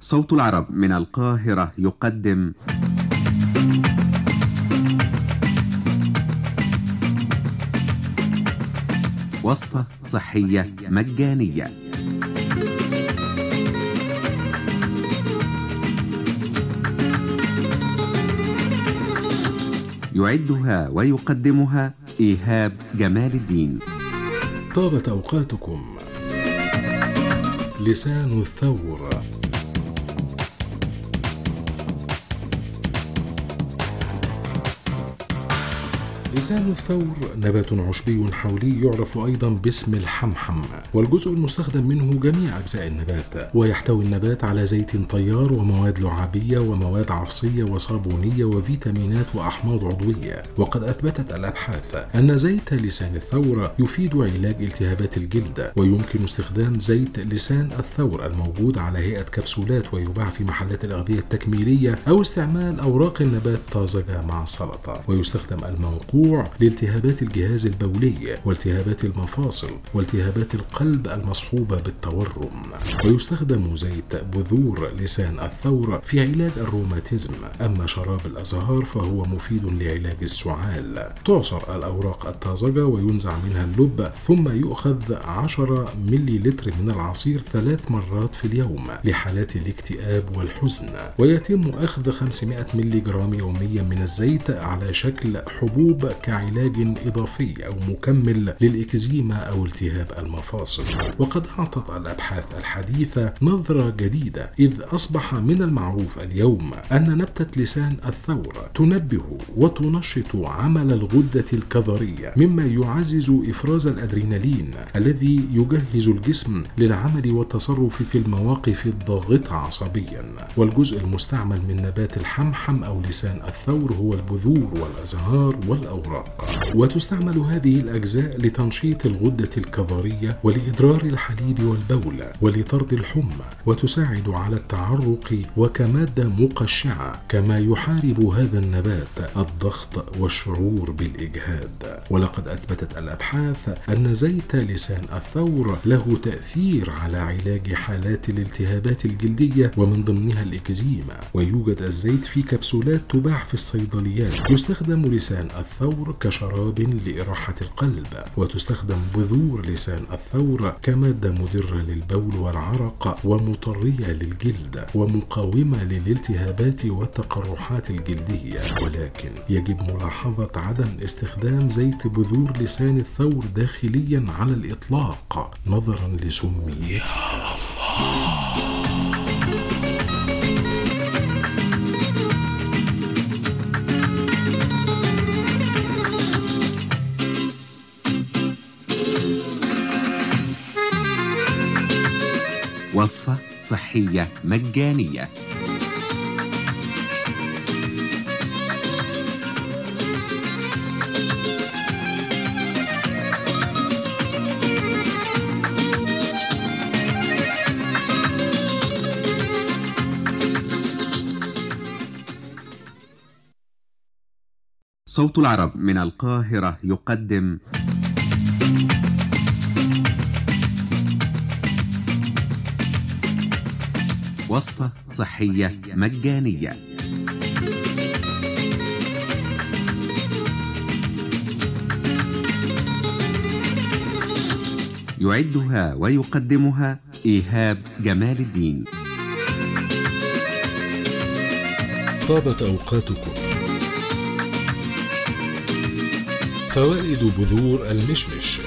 صوت العرب من القاهرة يقدم. وصفة صحية مجانية. يعدها ويقدمها إيهاب جمال الدين. طابت أوقاتكم لسان الثور لسان الثور نبات عشبي حولي يعرف أيضا باسم الحمحم والجزء المستخدم منه جميع أجزاء النبات ويحتوي النبات على زيت طيار ومواد لعابية ومواد عفصية وصابونية وفيتامينات وأحماض عضوية. وقد أثبتت الأبحاث أن زيت لسان الثور يفيد علاج التهابات الجلد ويمكن استخدام زيت لسان الثور الموجود على هيئة كبسولات ويباع في محلات الأغذية التكميلية أو استعمال أوراق النبات طازجة مع السلطة ويستخدم المنقوع لالتهابات الجهاز البولي والتهابات المفاصل والتهابات القلب المصحوبة بالتورم. ويستخدم زيت بذور لسان الثور في علاج الروماتيزم. أما شراب الأزهار فهو مفيد لعلاج السعال. تعصر الأوراق الطازجة وينزع منها اللب ثم يؤخذ 10 ملي لتر من العصير ثلاث مرات في اليوم لحالات الاكتئاب والحزن. ويتم أخذ 500 ملي جرام يوميا من الزيت على شكل حبوب كعلاج إضافي أو مكمل للإكزيما أو التهاب المفاصل. وقد أعطت الأبحاث الحديثة نظرة جديدة إذ أصبح من المعروف اليوم أن نبتة لسان الثور تنبه وتنشط عمل الغدة الكظرية مما يعزز إفراز الأدرينالين الذي يجهز الجسم للعمل والتصرف في المواقف الضاغطة عصبيا. والجزء المستعمل من نبات الحمحم أو لسان الثور هو البذور والأزهار والأوراق. وتستعمل هذه الأجزاء لتنشيط الغدة الكظرية ولإدرار الحليب والبول ولطرد الحمى وتساعد على التعرق وكمادة مقشعة كما يحارب هذا النبات الضغط والشعور بالإجهاد. ولقد أثبتت الأبحاث أن زيت لسان الثور له تأثير على علاج حالات الالتهابات الجلدية ومن ضمنها الإكزيما. ويوجد الزيت في كبسولات تباع في الصيدليات يستخدم لسان الثور كشراب لإراحة القلب وتستخدم بذور لسان الثور كمادة مدرة للبول والعرق ومطرية للجلد ومقاومة للالتهابات والتقرحات الجلدية. ولكن يجب ملاحظة عدم استخدام زيت بذور لسان الثور داخليا على الإطلاق نظرا لسميتها وصفة صحية مجانية. صوت العرب من القاهرة يقدم. وصفة صحية مجانية. يعدها ويقدمها إيهاب جمال الدين. طابت أوقاتكم. فوائد بذور المشمش.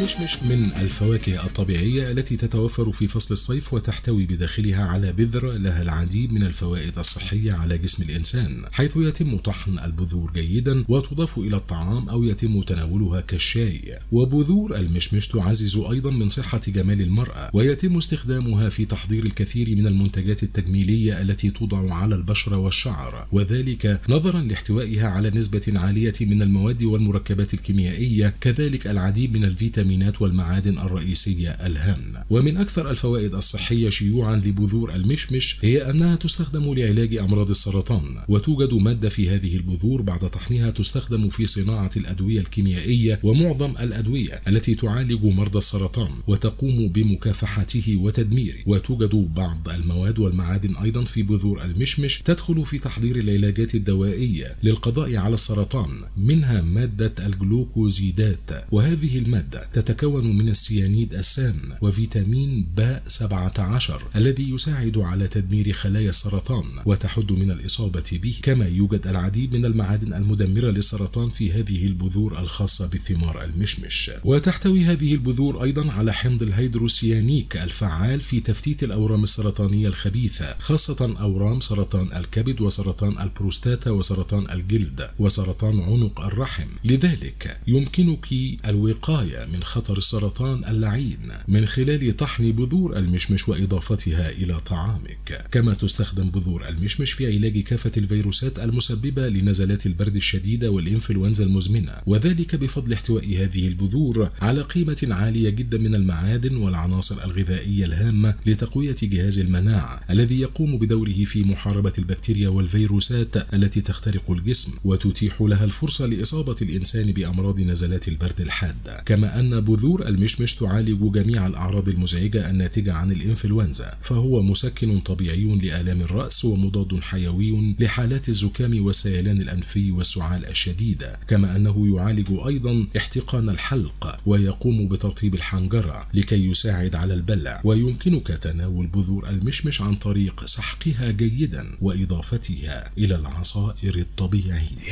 المشمش من الفواكه الطبيعية التي تتوفر في فصل الصيف وتحتوي بداخلها على بذرة لها العديد من الفوائد الصحية على جسم الإنسان حيث يتم طحن البذور جيدا وتضاف إلى الطعام أو يتم تناولها كالشاي. وبذور المشمش تعزز أيضا من صحة جمال المرأة ويتم استخدامها في تحضير الكثير من المنتجات التجميلية التي توضع على البشرة والشعر وذلك نظرا لاحتوائها على نسبة عالية من المواد والمركبات الكيميائية كذلك العديد من الفيتامينات الفيتامينات والمعادن الرئيسية الهامة ومن أكثر الفوائد الصحية شيوعا لبذور المشمش هي أنها تستخدم لعلاج أمراض السرطان وتوجد مادة في هذه البذور بعد طحنها تستخدم في صناعة الأدوية الكيميائية ومعظم الأدوية التي تعالج مرضى السرطان وتقوم بمكافحته وتدميره. وتوجد بعض المواد والمعادن أيضا في بذور المشمش تدخل في تحضير العلاجات الدوائية للقضاء على السرطان منها مادة الجلوكوزيدات. وهذه المادة تتكون من السيانيد السام وفيتامين باء 17 الذي يساعد على تدمير خلايا السرطان وتحد من الإصابة به كما يوجد العديد من المعادن المدمرة للسرطان في هذه البذور الخاصة بثمار المشمش. وتحتوي هذه البذور أيضا على حمض الهيدروسيانيك الفعال في تفتيت الأورام السرطانية الخبيثة خاصة أورام سرطان الكبد وسرطان البروستاتا وسرطان الجلد وسرطان عنق الرحم. لذلك يمكنك الوقاية من خطر السرطان اللعين من خلال طحن بذور المشمش وإضافتها إلى طعامك. كما تستخدم بذور المشمش في علاج كافة الفيروسات المسببة لنزلات البرد الشديدة والإنفلونزا المزمنة وذلك بفضل احتواء هذه البذور على قيمة عالية جدا من المعادن والعناصر الغذائية الهامة لتقوية جهاز المناعة الذي يقوم بدوره في محاربة البكتيريا والفيروسات التي تخترق الجسم وتتيح لها الفرصة لإصابة الإنسان بأمراض نزلات البرد الحادة كما أن بذور المشمش تعالج جميع الأعراض المزعجة الناتجة عن الإنفلونزا فهو مسكن طبيعي لآلام الرأس ومضاد حيوي لحالات الزكام والسيلان الأنفي والسعال الشديدة كما أنه يعالج أيضا احتقان الحلق ويقوم بترطيب الحنجرة لكي يساعد على البلع. ويمكنك تناول بذور المشمش عن طريق سحقها جيدا وإضافتها إلى العصائر الطبيعية.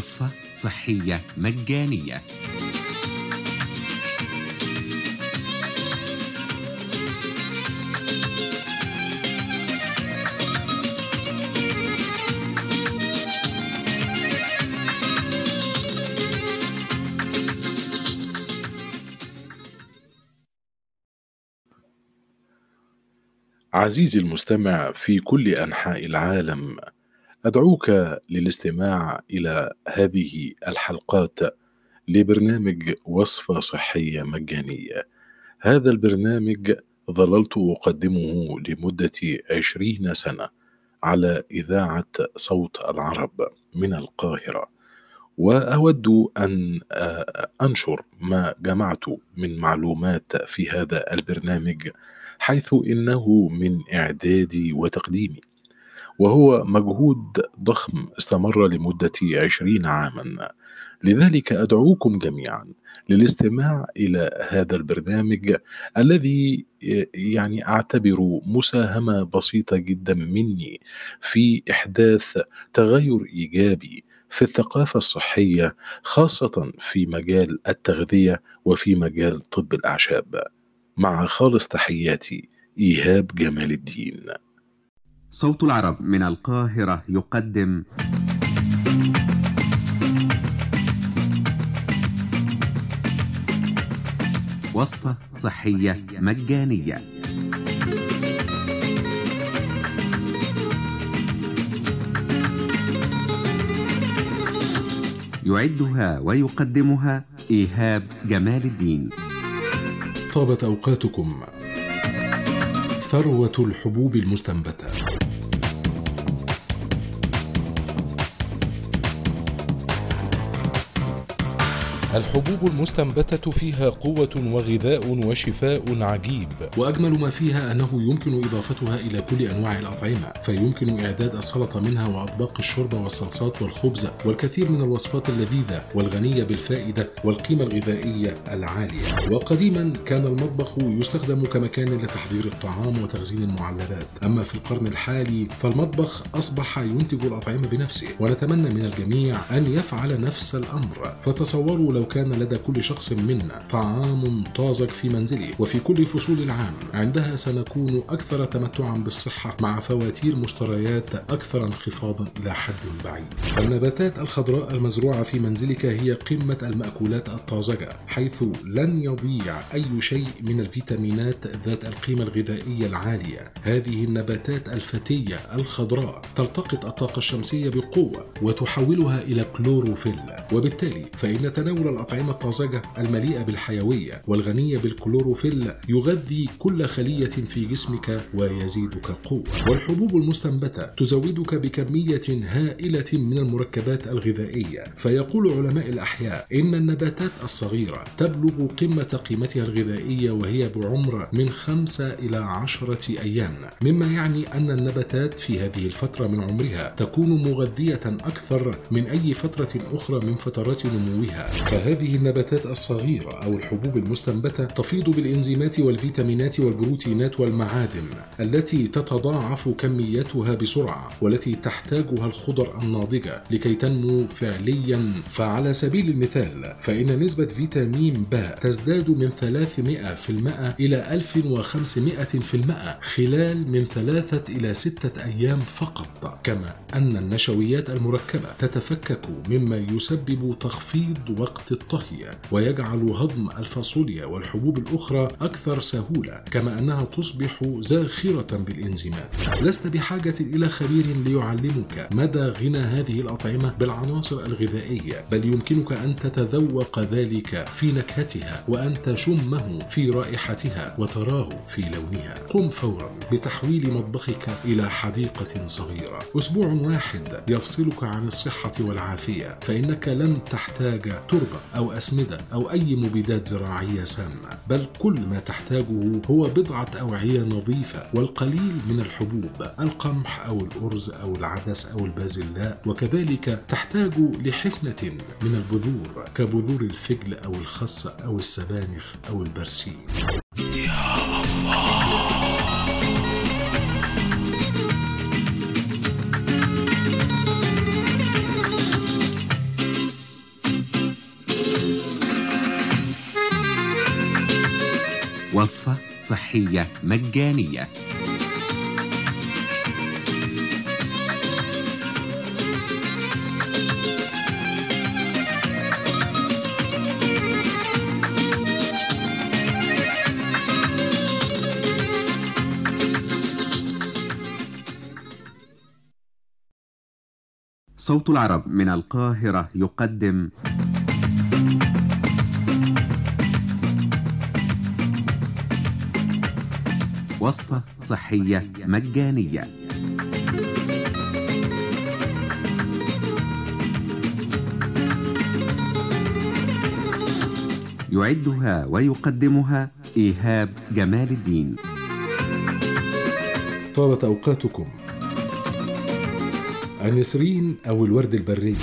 وصفة صحية مجانية. عزيزي المستمع في كل أنحاء العالم أدعوك للاستماع إلى هذه الحلقات لبرنامج وصفة صحية مجانية. هذا البرنامج ظللت أقدمه لمدة عشرين سنة على إذاعة صوت العرب من القاهرة وأود أن أنشر ما جمعت من معلومات في هذا البرنامج حيث إنه من إعدادي وتقديمي. وهو مجهود ضخم استمر لمدة عشرين عاما. لذلك أدعوكم جميعا للاستماع إلى هذا البرنامج الذي يعني أعتبر مساهمة بسيطة جدا مني في إحداث تغير إيجابي في الثقافة الصحية خاصة في مجال التغذية وفي مجال طب الأعشاب. مع خالص تحياتي إيهاب جمال الدين. صوت العرب من القاهرة يقدم. وصفة صحية مجانية. يعدها ويقدمها إيهاب جمال الدين. طابت أوقاتكم ثروة الحبوب المستنبتة. الحبوب المستنبتة فيها قوة وغذاء وشفاء عجيب. وأجمل ما فيها أنه يمكن إضافتها إلى كل أنواع الأطعمة فيمكن إعداد السلطة منها وأطباق الشوربة والصلصات والخبز والكثير من الوصفات اللذيذة والغنية بالفائدة والقيمة الغذائية العالية. وقديما كان المطبخ يستخدم كمكان لتحضير الطعام وتخزين المعلبات. أما في القرن الحالي فالمطبخ أصبح ينتج الأطعمة بنفسه ونتمنى من الجميع أن يفعل نفس الأمر. فتصوروا لو كان لدى كل شخص منا طعام طازج في منزله وفي كل فصول العام عندها سنكون أكثر تمتعا بالصحة مع فواتير مشتريات أكثر انخفاضا إلى حد بعيد. فالنباتات الخضراء المزروعة في منزلك هي قمة المأكولات الطازجة حيث لن يضيع أي شيء من الفيتامينات ذات القيمة الغذائية العالية. هذه النباتات الفتية الخضراء تلتقط الطاقة الشمسية بقوة وتحولها إلى كلوروفيل وبالتالي فإن تناول الأطعمة الطازجة المليئة بالحيوية والغنية بالكلوروفيل يغذي كل خلية في جسمك ويزيدك قوة. والحبوب المستنبتة تزودك بكمية هائلة من المركبات الغذائية. فيقول علماء الأحياء إن النباتات الصغيرة تبلغ قمة قيمتها الغذائية وهي بعمر من خمسة إلى عشرة أيام. مما يعني أن النباتات في هذه الفترة من عمرها تكون مغذية أكثر من أي فترة أخرى من فترات نموها. فهذه النباتات الصغيرة أو الحبوب المستنبتة تفيض بالإنزيمات والفيتامينات والبروتينات والمعادن التي تتضاعف كميتها بسرعة والتي تحتاجها الخضر الناضجة لكي تنمو فعليا. فعلى سبيل المثال فإن نسبة فيتامين ب تزداد من 300% إلى 1500% خلال من ثلاثة إلى ستة أيام فقط. كما أن النشويات المركبة تتفكك مما يسبب تخفيض وقت الطهي ويجعل هضم الفاصوليا والحبوب الأخرى أكثر سهولة كما أنها تصبح زاخرة بالإنزيمات. لست بحاجة إلى خبير ليعلمك مدى غنى هذه الأطعمة بالعناصر الغذائية بل يمكنك أن تتذوق ذلك في نكهتها وأن تشمه في رائحتها وتراه في لونها. قم فورا بتحويل مطبخك إلى حديقة صغيرة. أسبوع واحد يفصلك عن الصحة والعافية فإنك لن تحتاج تربة. أو أسمدة أو أي مبيدات زراعية سامة بل كل ما تحتاجه هو بضعة أوعية نظيفة والقليل من الحبوب القمح أو الأرز أو العدس أو البازلاء وكذلك تحتاج لحفنة من البذور كبذور الفجل أو الخس أو السبانخ أو البرسيم. صحية مجانية. صوت العرب من القاهرة يقدم. وصفة صحية مجانية. يعدها ويقدمها إيهاب جمال الدين. طابت أوقاتكم. النسرين أو الورد البري.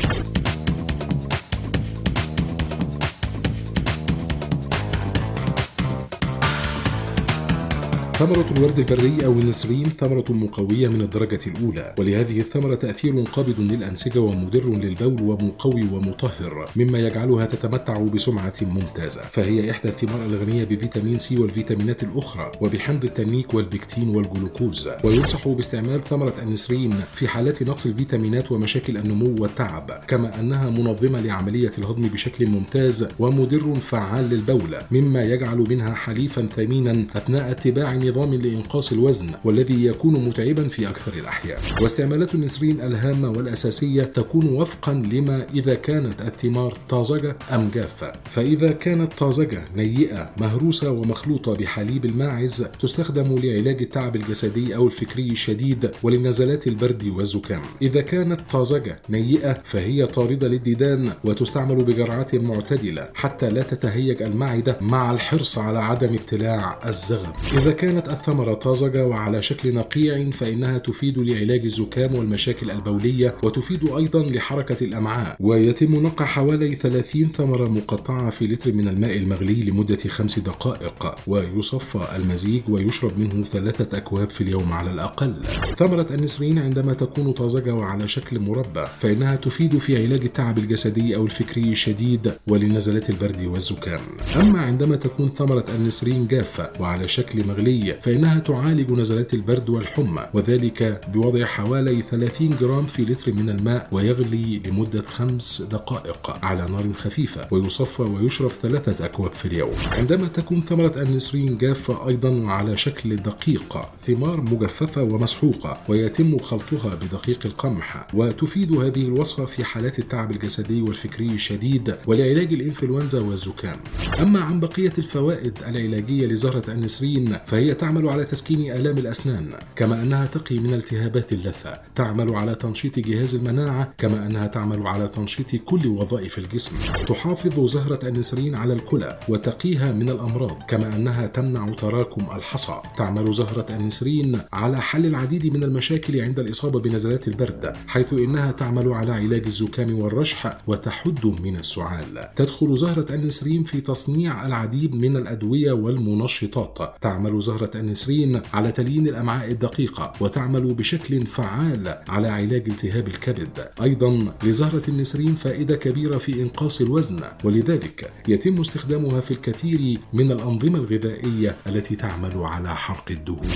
ثمرة الورد البري أو النسرين ثمرة مقوية من الدرجة الأولى ولهذه الثمرة تأثير قابض للأنسجة ومدر للبول ومقوي ومطهر مما يجعلها تتمتع بسمعة ممتازة. فهي إحدى الثمار الغنية بفيتامين سي والفيتامينات الأخرى وبحمض التنيك والبكتين والجلوكوز. وينصح باستعمال ثمرة النسرين في حالات نقص الفيتامينات ومشاكل النمو والتعب كما أنها منظمة لعملية الهضم بشكل ممتاز ومدر فعال للبول مما يجعل منها حليفا ثمينا أثناء اتباع نظام لإنقاص الوزن والذي يكون متعبا في أكثر الأحيان. واستعمالات النسرين الهامة والأساسية تكون وفقا لما إذا كانت الثمار طازجة أم جافة. فإذا كانت طازجة نيئة مهروسة ومخلوطة بحليب الماعز تستخدم لعلاج التعب الجسدي أو الفكري الشديد ولنزلات البرد والزكام. إذا كانت طازجة نيئة فهي طاردة للديدان وتستعمل بجرعات معتدلة حتى لا تتهيج المعدة مع الحرص على عدم ابتلاع الزغم إذا كانت كانت الثمرة طازجة وعلى شكل نقيع فإنها تفيد لعلاج الزكام والمشاكل البولية وتفيد أيضا لحركة الأمعاء. ويتم نقع حوالي 30 ثمرة مقطعة في لتر من الماء المغلي لمدة خمس دقائق. ويصفى المزيج ويشرب منه ثلاثة أكواب في اليوم على الأقل. ثمرة النسرين عندما تكون طازجة وعلى شكل مربى فإنها تفيد في علاج التعب الجسدي أو الفكري الشديد ولنزلات البرد والزكام. أما عندما تكون ثمرة النسرين جافة وعلى شكل مغلي فإنها تعالج نزلات البرد والحمى وذلك بوضع حوالي 30 جرام في لتر من الماء ويغلي لمدة خمس دقائق على نار خفيفة ويصفى ويشرب ثلاثة أكواب في اليوم. عندما تكون ثمرة النسرين جافة أيضا وعلى شكل دقيق ثمار مجففة ومسحوقة ويتم خلطها بدقيق القمح وتفيد هذه الوصفة في حالات التعب الجسدي والفكري الشديد ولعلاج الإنفلونزا والزكام. أما عن بقية الفوائد العلاجية لزهرة النسرين فهي تعمل على تسكين آلام الأسنان كما أنها تقي من التهابات اللثة. تعمل على تنشيط جهاز المناعة كما أنها تعمل على تنشيط كل وظائف الجسم. تحافظ زهرة النسرين على الكلى وتقيها من الأمراض كما أنها تمنع تراكم الحصى. تعمل زهرة النسرين على حل العديد من المشاكل عند الإصابة بنزلات البرد حيث إنها تعمل على علاج الزكام والرشح وتحد من السعال. تدخل زهرة النسرين في تصنيع العديد من الأدوية والمنشطات. تعمل زهرة النسرين على تليين الأمعاء الدقيقة وتعمل بشكل فعال على علاج التهاب الكبد. أيضا لزهرة النسرين فائدة كبيرة في إنقاص الوزن ولذلك يتم استخدامها في الكثير من الأنظمة الغذائية التي تعمل على حرق الدهون.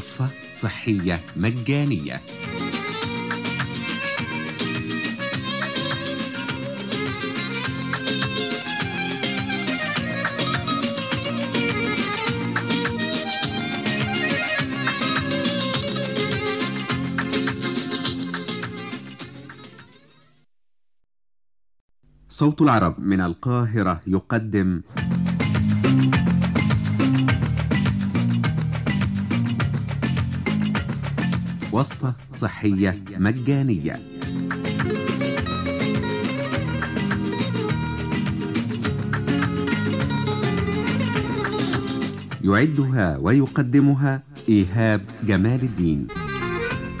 وصفة صحية مجانية. صوت العرب من القاهرة يقدم وصفة صحية مجانية. يعدها ويقدمها إيهاب جمال الدين.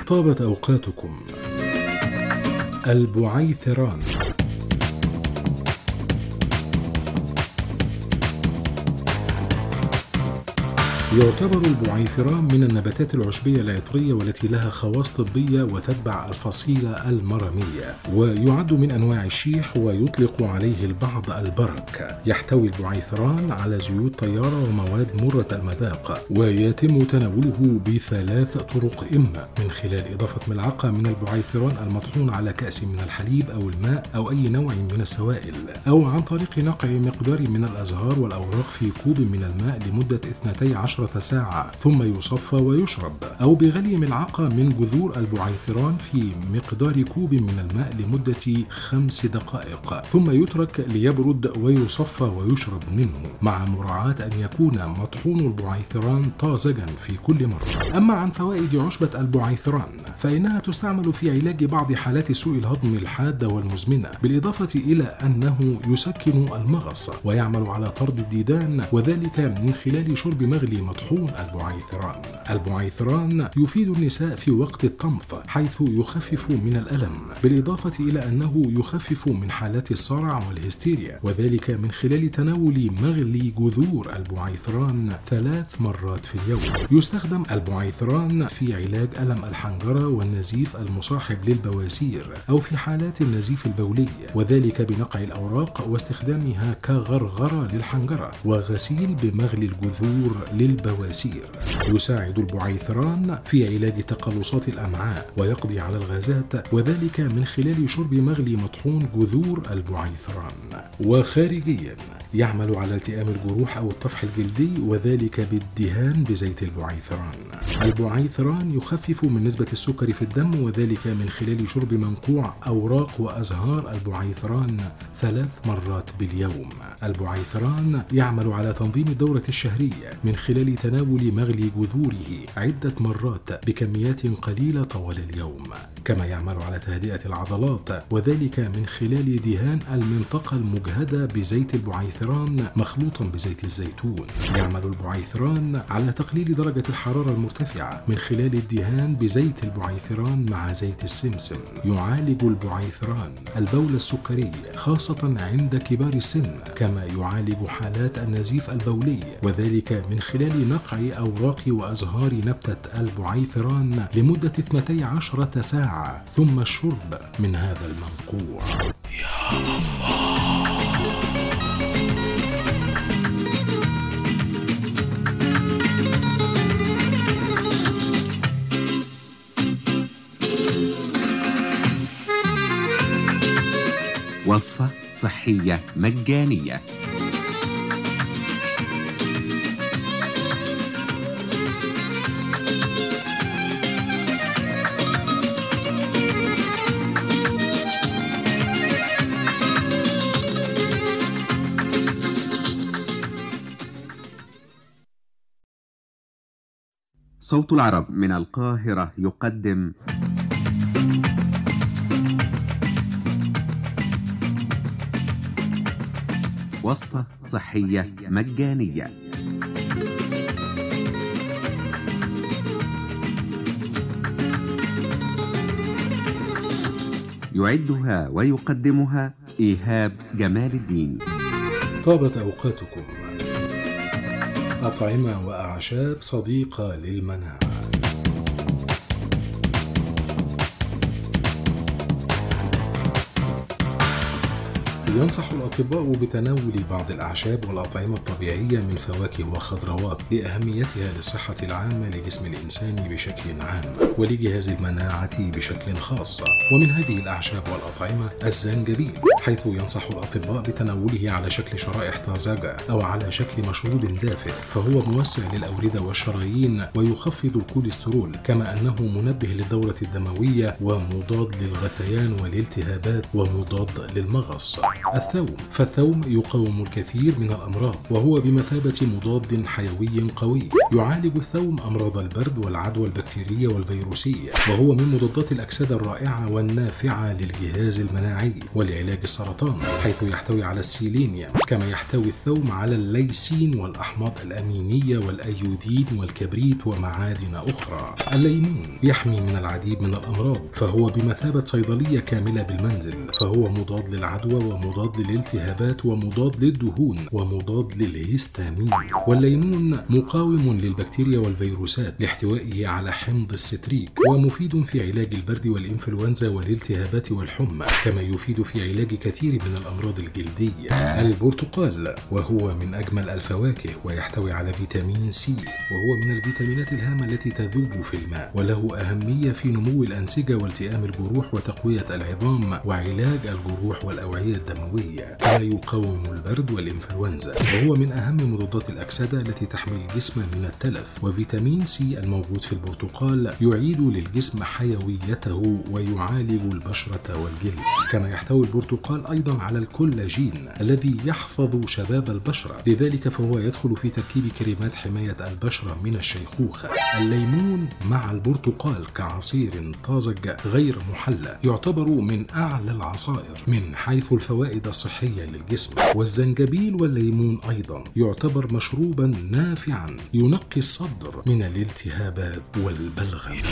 طابت أوقاتكم البعيثران. يعتبر البعيثران من النباتات العشبية العطرية والتي لها خواص طبية وتتبع الفصيلة المرمية ويعد من أنواع الشيح ويطلق عليه البعض البرك. يحتوي البعيثران على زيوت طيارة ومواد مرة المذاق ويتم تناوله بثلاث طرق إما. من خلال إضافة ملعقة من البعيثران المطحون على كأس من الحليب أو الماء أو أي نوع من السوائل أو عن طريق نقع مقدار من الأزهار والأوراق في كوب من الماء لمدة 12 ساعة ثم يصفى ويشرب أو بغلي ملعقة من جذور البعيثران في مقدار كوب من الماء لمدة خمس دقائق ثم يترك ليبرد ويصفى ويشرب منه مع مراعاة أن يكون مطحون البعيثران طازجا في كل مرة. أما عن فوائد عشبة البعيثران فإنها تستعمل في علاج بعض حالات سوء الهضم الحادة والمزمنة بالإضافة إلى أنه يسكن المغص ويعمل على طرد الديدان وذلك من خلال شرب مغلي مطحون البعيثران. البعيثران يفيد النساء في وقت الطمث حيث يخفف من الألم بالإضافة إلى أنه يخفف من حالات الصرع والهستيريا وذلك من خلال تناول مغلي جذور البعيثران ثلاث مرات في اليوم. يستخدم البعيثران في علاج ألم الحنجرة والنزيف المصاحب للبواسير أو في حالات النزيف البولي وذلك بنقع الأوراق واستخدامها كغرغرة للحنجرة وغسيل بمغلي الجذور للبواسير. يساعد البعيثران في علاج تقلصات الأمعاء ويقضي على الغازات وذلك من خلال شرب مغلي مطحون جذور البعيثران. وخارجيا يعمل على التئام الجروح أو الطفح الجلدي وذلك بالدهان بزيت البعيثران. البعيثران يخفف من نسبة السكر في الدم وذلك من خلال شرب منقوع أوراق وأزهار البعيثران. ثلاث مرات باليوم. البعيثران يعمل على تنظيم الدورة الشهرية من خلال تناول مغلي جذوره عدة مرات بكميات قليلة طوال اليوم. كما يعمل على تهدئة العضلات وذلك من خلال دهان المنطقة المجهدة بزيت البعيثران مخلوطا بزيت الزيتون. يعمل البعيثران على تقليل درجة الحرارة المرتفعة من خلال الدهان بزيت البعيثران مع زيت السمسم. يعالج البعيثران البول السكري خاصة عند كبار السن كما يعالج حالات النزيف البولي وذلك من خلال نقع أوراق وأزهار نبتة البعيثران لمدة 12 ساعة ثم الشرب من هذا المنقوع. وصفة صحية مجانية. صوت العرب من القاهرة يقدم وصفة صحية مجانية. يعدها ويقدمها إيهاب جمال الدين. طابت أوقاتكم. أطعمة وأعشاب صديقة للمناعة. ينصح الأطباء بتناول بعض الأعشاب والأطعمة الطبيعية من فواكه وخضروات لأهميتها للصحة العامة لجسم الإنسان بشكل عام ولجهاز المناعة بشكل خاص. ومن هذه الأعشاب والأطعمة الزنجبيل حيث ينصح الأطباء بتناوله على شكل شرائح طازجة أو على شكل مشروب دافئ فهو موسع للأوردة والشرايين ويخفض الكوليسترول كما أنه منبه للدورة الدموية ومضاد للغثيان والالتهابات ومضاد للمغص. الثوم. فالثوم يقاوم الكثير من الأمراض وهو بمثابة مضاد حيوي قوي. يعالج الثوم أمراض البرد والعدوى البكتيرية والفيروسية وهو من مضادات الأكسدة الرائعة والنافعة للجهاز المناعي ولعلاج السرطان حيث يحتوي على السيلينيوم كما يحتوي الثوم على الليسين والأحماض الأمينية والأيودين والكبريت ومعادن أخرى. الليمون يحمي من العديد من الأمراض فهو بمثابة صيدلية كاملة بالمنزل فهو مضاد للعدوى ومضاد للالتهابات ومضاد للدهون ومضاد للهستامين والليمون مقاوم للبكتيريا والفيروسات لاحتوائه على حمض الستريك ومفيد في علاج البرد والإنفلونزا والالتهابات والحمى كما يفيد في علاج كثير من الأمراض الجلدية. البرتقال وهو من أجمل الفواكه ويحتوي على فيتامين سي وهو من الفيتامينات الهامة التي تذوب في الماء وله أهمية في نمو الأنسجة والتئام الجروح وتقوية العظام وعلاج الجروح والأوعية الدموية. كما يقاوم البرد والإنفلونزا وهو من أهم مضادات الأكسدة التي تحمي الجسم من التلف. وفيتامين سي الموجود في البرتقال يعيد للجسم حيويته ويعالج البشرة والجلد كما يحتوي البرتقال أيضا على الكولاجين الذي يحفظ شباب البشرة. لذلك فهو يدخل في تركيب كريمات حماية البشرة من الشيخوخة. الليمون مع البرتقال كعصير طازج غير محلى يعتبر من أعلى العصائر من حيث الفوائد الصحية للجسم والزنجبيل والليمون أيضا يعتبر مشروبا نافعا ينقي الصدر من الالتهابات والبلغم.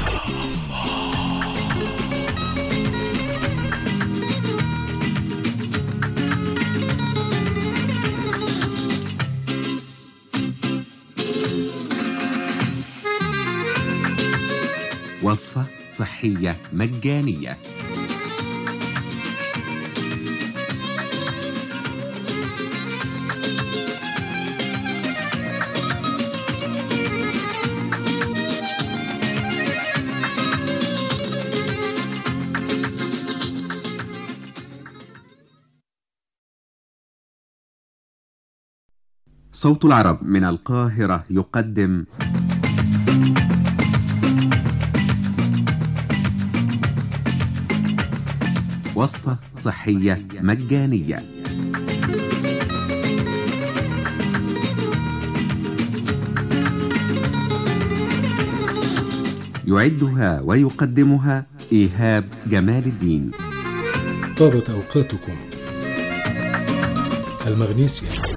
وصفة صحية مجانية. صوت العرب من القاهرة يقدم. وصفة صحية مجانية. يعدها ويقدمها إيهاب جمال الدين. طابت أوقاتكم. المغنيسيوم.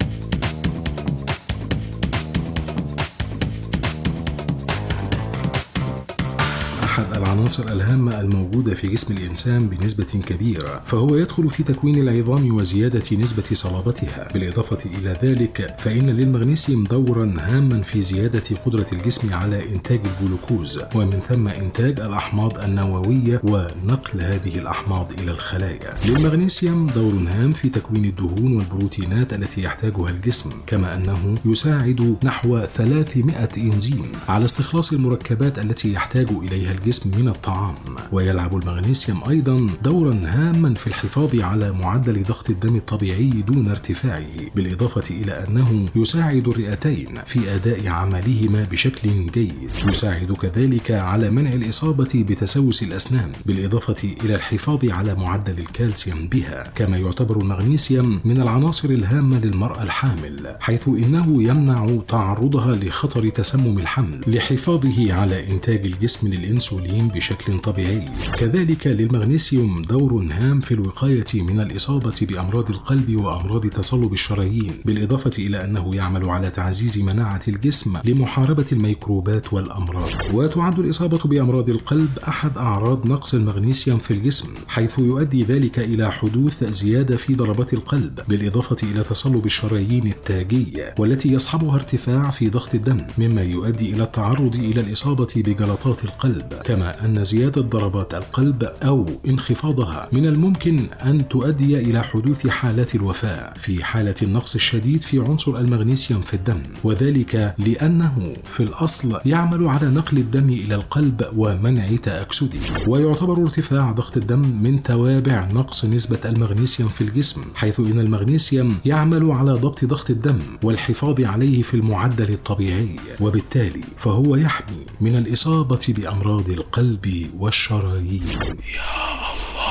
العناصر الهامة الموجودة في جسم الإنسان بنسبة كبيرة فهو يدخل في تكوين العظام وزيادة نسبة صلابتها. بالإضافة إلى ذلك فإن للمغنيسيوم دورا هاما في زيادة قدرة الجسم على إنتاج الجلوكوز ومن ثم إنتاج الأحماض النووية ونقل هذه الأحماض إلى الخلايا. للمغنيسيوم دور هام في تكوين الدهون والبروتينات التي يحتاجها الجسم كما أنه يساعد نحو 300 إنزيم. على استخلاص المركبات التي يحتاج إليها الجسم من الطعام ويلعب المغنيسيوم أيضا دورا هاما في الحفاظ على معدل ضغط الدم الطبيعي دون ارتفاعه بالإضافة إلى أنه يساعد الرئتين في أداء عملهما بشكل جيد. يساعد كذلك على منع الإصابة بتسوس الأسنان بالإضافة إلى الحفاظ على معدل الكالسيوم بها كما يعتبر المغنيسيوم من العناصر الهامة للمرأة الحامل حيث إنه يمنع تعرضها لخطر تسمم الحمل. لحفاظه على إنتاج الجسم للإنسولين بشكل طبيعي. كذلك للمغنيسيوم دور هام في الوقاية من الإصابة بأمراض القلب وأمراض تصلب الشرايين بالإضافة إلى أنه يعمل على تعزيز مناعة الجسم لمحاربة الميكروبات والأمراض. وتعد الإصابة بأمراض القلب أحد أعراض نقص المغنيسيوم في الجسم حيث يؤدي ذلك إلى حدوث زيادة في ضربات القلب بالإضافة إلى تصلب الشرايين التاجية والتي يصحبها ارتفاع في ضغط الدم مما يؤدي إلى التعرض إلى الإصابة بجلطات القلب كما أن زيادة ضربات القلب أو انخفاضها من الممكن أن تؤدي إلى حدوث حالات الوفاة في حالة النقص الشديد في عنصر المغنيسيوم في الدم. وذلك لأنه في الأصل يعمل على نقل الدم إلى القلب ومنع تأكسده. ويعتبر ارتفاع ضغط الدم من توابع نقص نسبة المغنيسيوم في الجسم حيث إن المغنيسيوم يعمل على ضبط ضغط الدم والحفاظ عليه في المعدل الطبيعي. وبالتالي فهو يحمي من الإصابة بأمراض القلب والشرايين. يا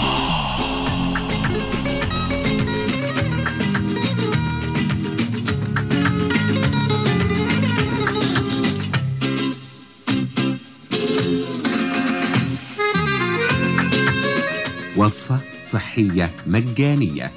الله وصفة صحية مجانية.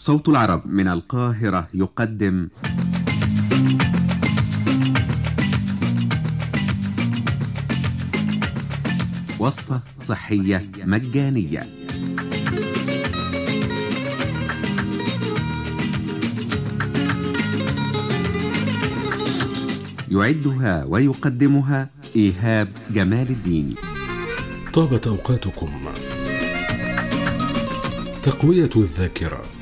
صوت العرب من القاهرة يقدم. وصفة صحية مجانية. يعدها ويقدمها إيهاب جمال الدين. طابت أوقاتكم تقوية الذاكرة.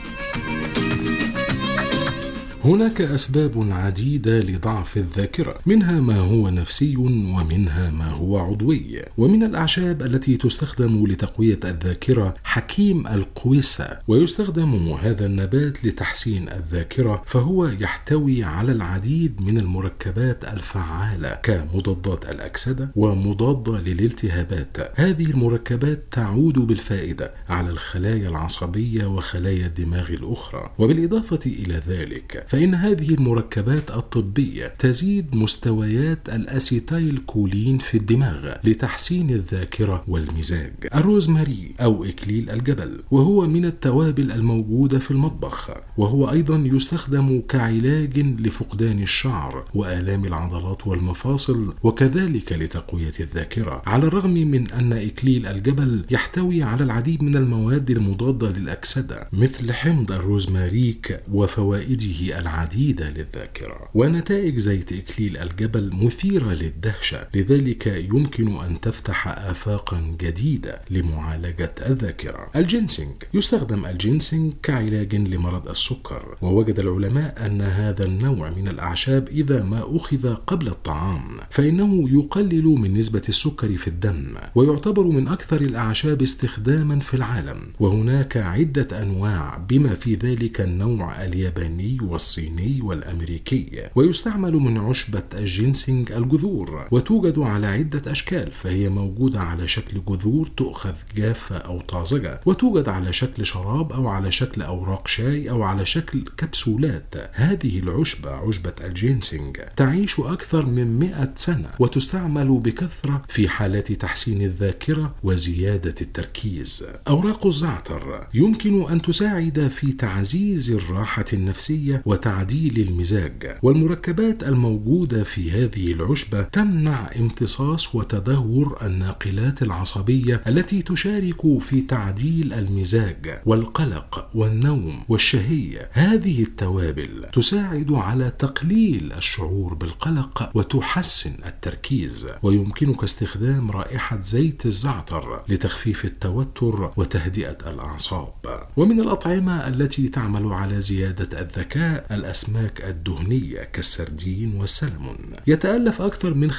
هناك أسباب عديدة لضعف الذاكرة، منها ما هو نفسي ومنها ما هو عضوي، ومن الأعشاب التي تستخدم لتقوية الذاكرة حكيم القويسة، ويستخدم هذا النبات لتحسين الذاكرة، فهو يحتوي على العديد من المركبات الفعالة كمضادات الأكسدة ومضادة للالتهابات. هذه المركبات تعود بالفائدة على الخلايا العصبية وخلايا الدماغ الأخرى، وبالإضافة إلى ذلك فإن هذه المركبات الطبية تزيد مستويات الأسيتايل كولين في الدماغ لتحسين الذاكرة والمزاج. الروزماري أو إكليل الجبل وهو من التوابل الموجودة في المطبخ وهو أيضا يستخدم كعلاج لفقدان الشعر وآلام العضلات والمفاصل وكذلك لتقوية الذاكرة على الرغم من أن إكليل الجبل يحتوي على العديد من المواد المضادة للأكسدة مثل حمض الروزماريك وفوائده العديدة للذاكرة ونتائج زيت إكليل الجبل مثيرة للدهشة لذلك يمكن أن تفتح آفاقا جديدة لمعالجة الذاكرة. الجنسنج يستخدم الجنسنج كعلاج لمرض السكر ووجد العلماء أن هذا النوع من الأعشاب إذا ما أخذ قبل الطعام فإنه يقلل من نسبة السكر في الدم ويعتبر من أكثر الأعشاب استخداما في العالم وهناك عدة أنواع بما في ذلك النوع الياباني والصيني. والصيني والأمريكي ويستعمل من عشبة الجينسينج الجذور وتوجد على عدة أشكال فهي موجودة على شكل جذور تؤخذ جافة أو طازجة وتوجد على شكل شراب أو على شكل أوراق شاي أو على شكل كبسولات. هذه العشبة عشبة الجينسينج تعيش أكثر من 100 سنة وتستعمل بكثرة في حالات تحسين الذاكرة وزيادة التركيز. أوراق الزعتر يمكن أن تساعد في تعزيز الراحة النفسية وتعديل المزاج والمركبات الموجودة في هذه العشبة تمنع امتصاص وتدهور الناقلات العصبية التي تشارك في تعديل المزاج والقلق والنوم والشهية. هذه التوابل تساعد على تقليل الشعور بالقلق وتحسن التركيز ويمكنك استخدام رائحة زيت الزعتر لتخفيف التوتر وتهدئة الأعصاب. ومن الأطعمة التي تعمل على زيادة الذكاء الأسماك الدهنية كالسردين والسلمون يتألف أكثر من 50%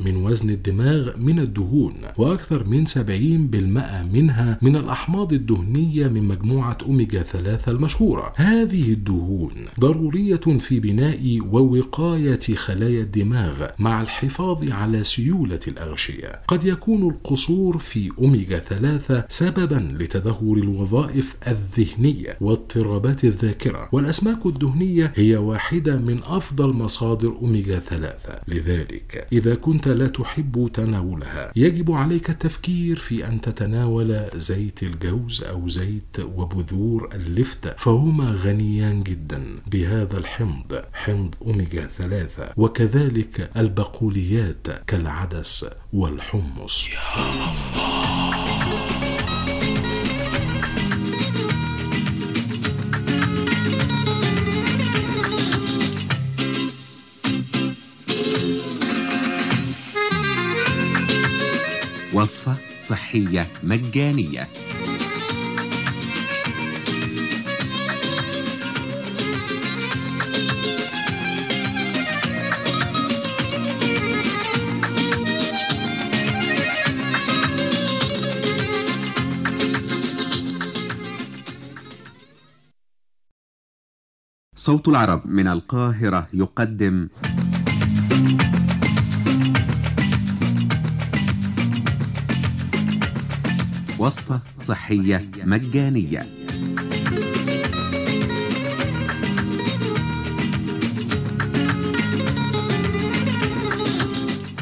من وزن الدماغ من الدهون وأكثر من 70% منها من الأحماض الدهنية من مجموعة أوميجا 3 المشهورة. هذه الدهون ضرورية في بناء ووقاية خلايا الدماغ مع الحفاظ على سيولة الأغشية. قد يكون القصور في أوميجا 3 سببا لتدهور الوظائف الذهنية واضطرابات الذاكرة. والأسماك الدهنية هي واحدة من أفضل مصادر أوميجا 3 لذلك إذا كنت لا تحب تناولها يجب عليك التفكير في أن تتناول زيت الجوز أو زيت وبذور اللفت فهما غنيان جدا بهذا الحمض حمض أوميجا 3 وكذلك البقوليات كالعدس والحمص. وصفة صحية مجانية. صوت العرب من القاهرة يقدم وصفة صحية مجانية.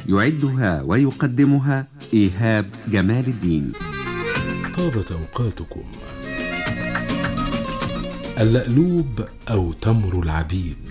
يعدها ويقدمها إيهاب جمال الدين. طابت أوقاتكم اللألوب أو تمر العبيد.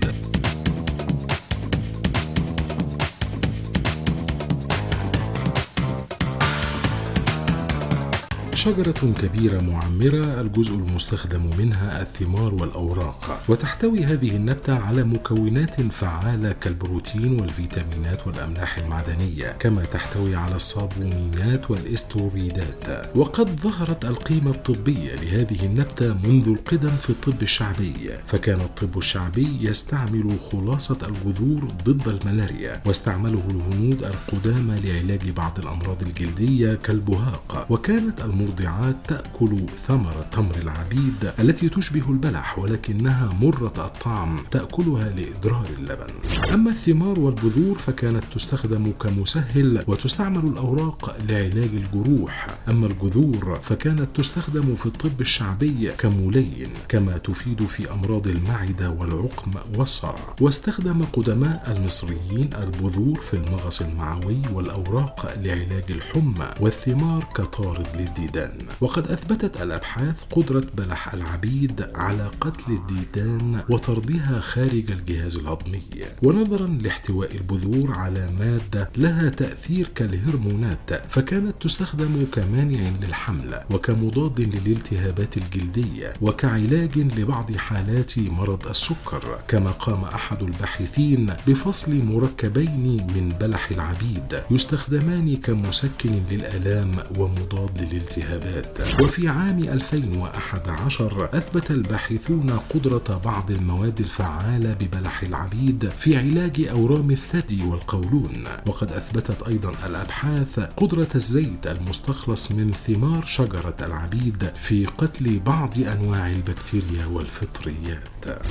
شجرة كبيرة معمرة الجزء المستخدم منها الثمار والأوراق. وتحتوي هذه النبتة على مكونات فعالة كالبروتين والفيتامينات والأملاح المعدنية كما تحتوي على الصابونيات والاستوريدات وقد ظهرت القيمة الطبية لهذه النبتة منذ القدم في الطب الشعبي. فكان الطب الشعبي يستعمل خلاصة الجذور ضد الملاريا واستعمله الهنود القدامى لعلاج بعض الأمراض الجلدية كالبهاق. وكانت المرضعات تأكل ثمرة تمر العبيد التي تشبه البلح ولكنها مرة الطعم تأكلها لإدرار اللبن. أما الثمار والبذور فكانت تستخدم كمسهل وتستعمل الأوراق لعلاج الجروح. أما الجذور فكانت تستخدم في الطب الشعبي كملين كما تفيد في أمراض المعدة والعقم والصرع. واستخدم قدماء المصريين البذور في المغص المعوي والأوراق لعلاج الحمى والثمار كطارد للديدان. وقد أثبتت الأبحاث قدرة بلح العبيد على قتل الديدان وطردها خارج الجهاز الهضمي. ونظرا لاحتواء البذور على مادة لها تأثير كالهرمونات فكانت تستخدم كمانع للحمل وكمضاد للالتهابات الجلدية وكعلاج لبعض حالات مرض السكر. كما قام أحد الباحثين بفصل مركبين من بلح العبيد يستخدمان كمسكن للآلام ومضاد للالتهابات الالتهابات وفي عام 2011 أثبت الباحثون قدرة بعض المواد الفعالة ببلح العبيد في علاج أورام الثدي والقولون. وقد أثبتت أيضا الأبحاث قدرة الزيت المستخلص من ثمار شجرة العبيد في قتل بعض أنواع البكتيريا والفطريات.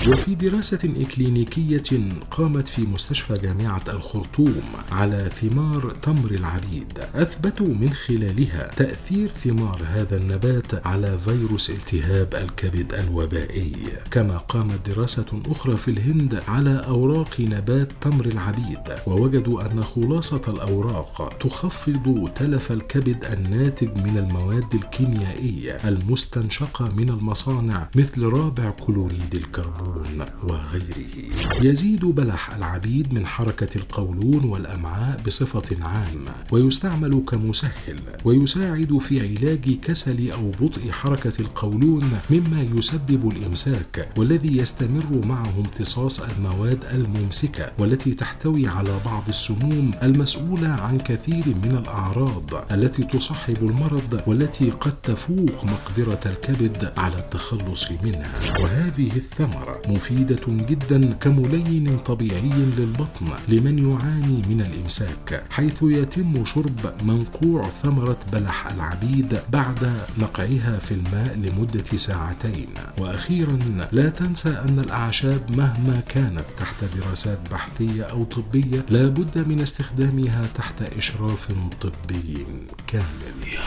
وفي دراسة إكلينيكية قامت في مستشفى جامعة الخرطوم على ثمار تمر العبيد. أثبتوا من خلالها تأثير ثمار هذا النبات على فيروس التهاب الكبد الوبائي. كما قامت دراسة أخرى في الهند على أوراق نبات تمر العبيد ووجدوا أن خلاصة الأوراق تخفض تلف الكبد الناتج من المواد الكيميائية المستنشقة من المصانع مثل رابع كلوريد الكربون وغيره. يزيد بلح العبيد من حركة القولون والأمعاء بصفة عامة ويستعمل كمسهل ويساعد في علاج كسل أو بطء حركة القولون مما يسبب الإمساك والذي يستمر معه امتصاص المواد الممسكة والتي تحتوي على بعض السموم المسؤولة عن كثير من الأعراض التي تصاحب المرض والتي قد تفوق مقدرة الكبد على التخلص منها. وهذه الثمرة مفيدة جدا كملين طبيعي للبطن لمن يعاني من الإمساك حيث يتم شرب منقوع ثمرة بلح العبيد بعد نقعها في الماء لمدة ساعتين. وأخيرا لا تنسى أن الأعشاب مهما كانت تحت دراسات بحثية أو طبية لا بد من استخدامها تحت إشراف طبي كامل. يا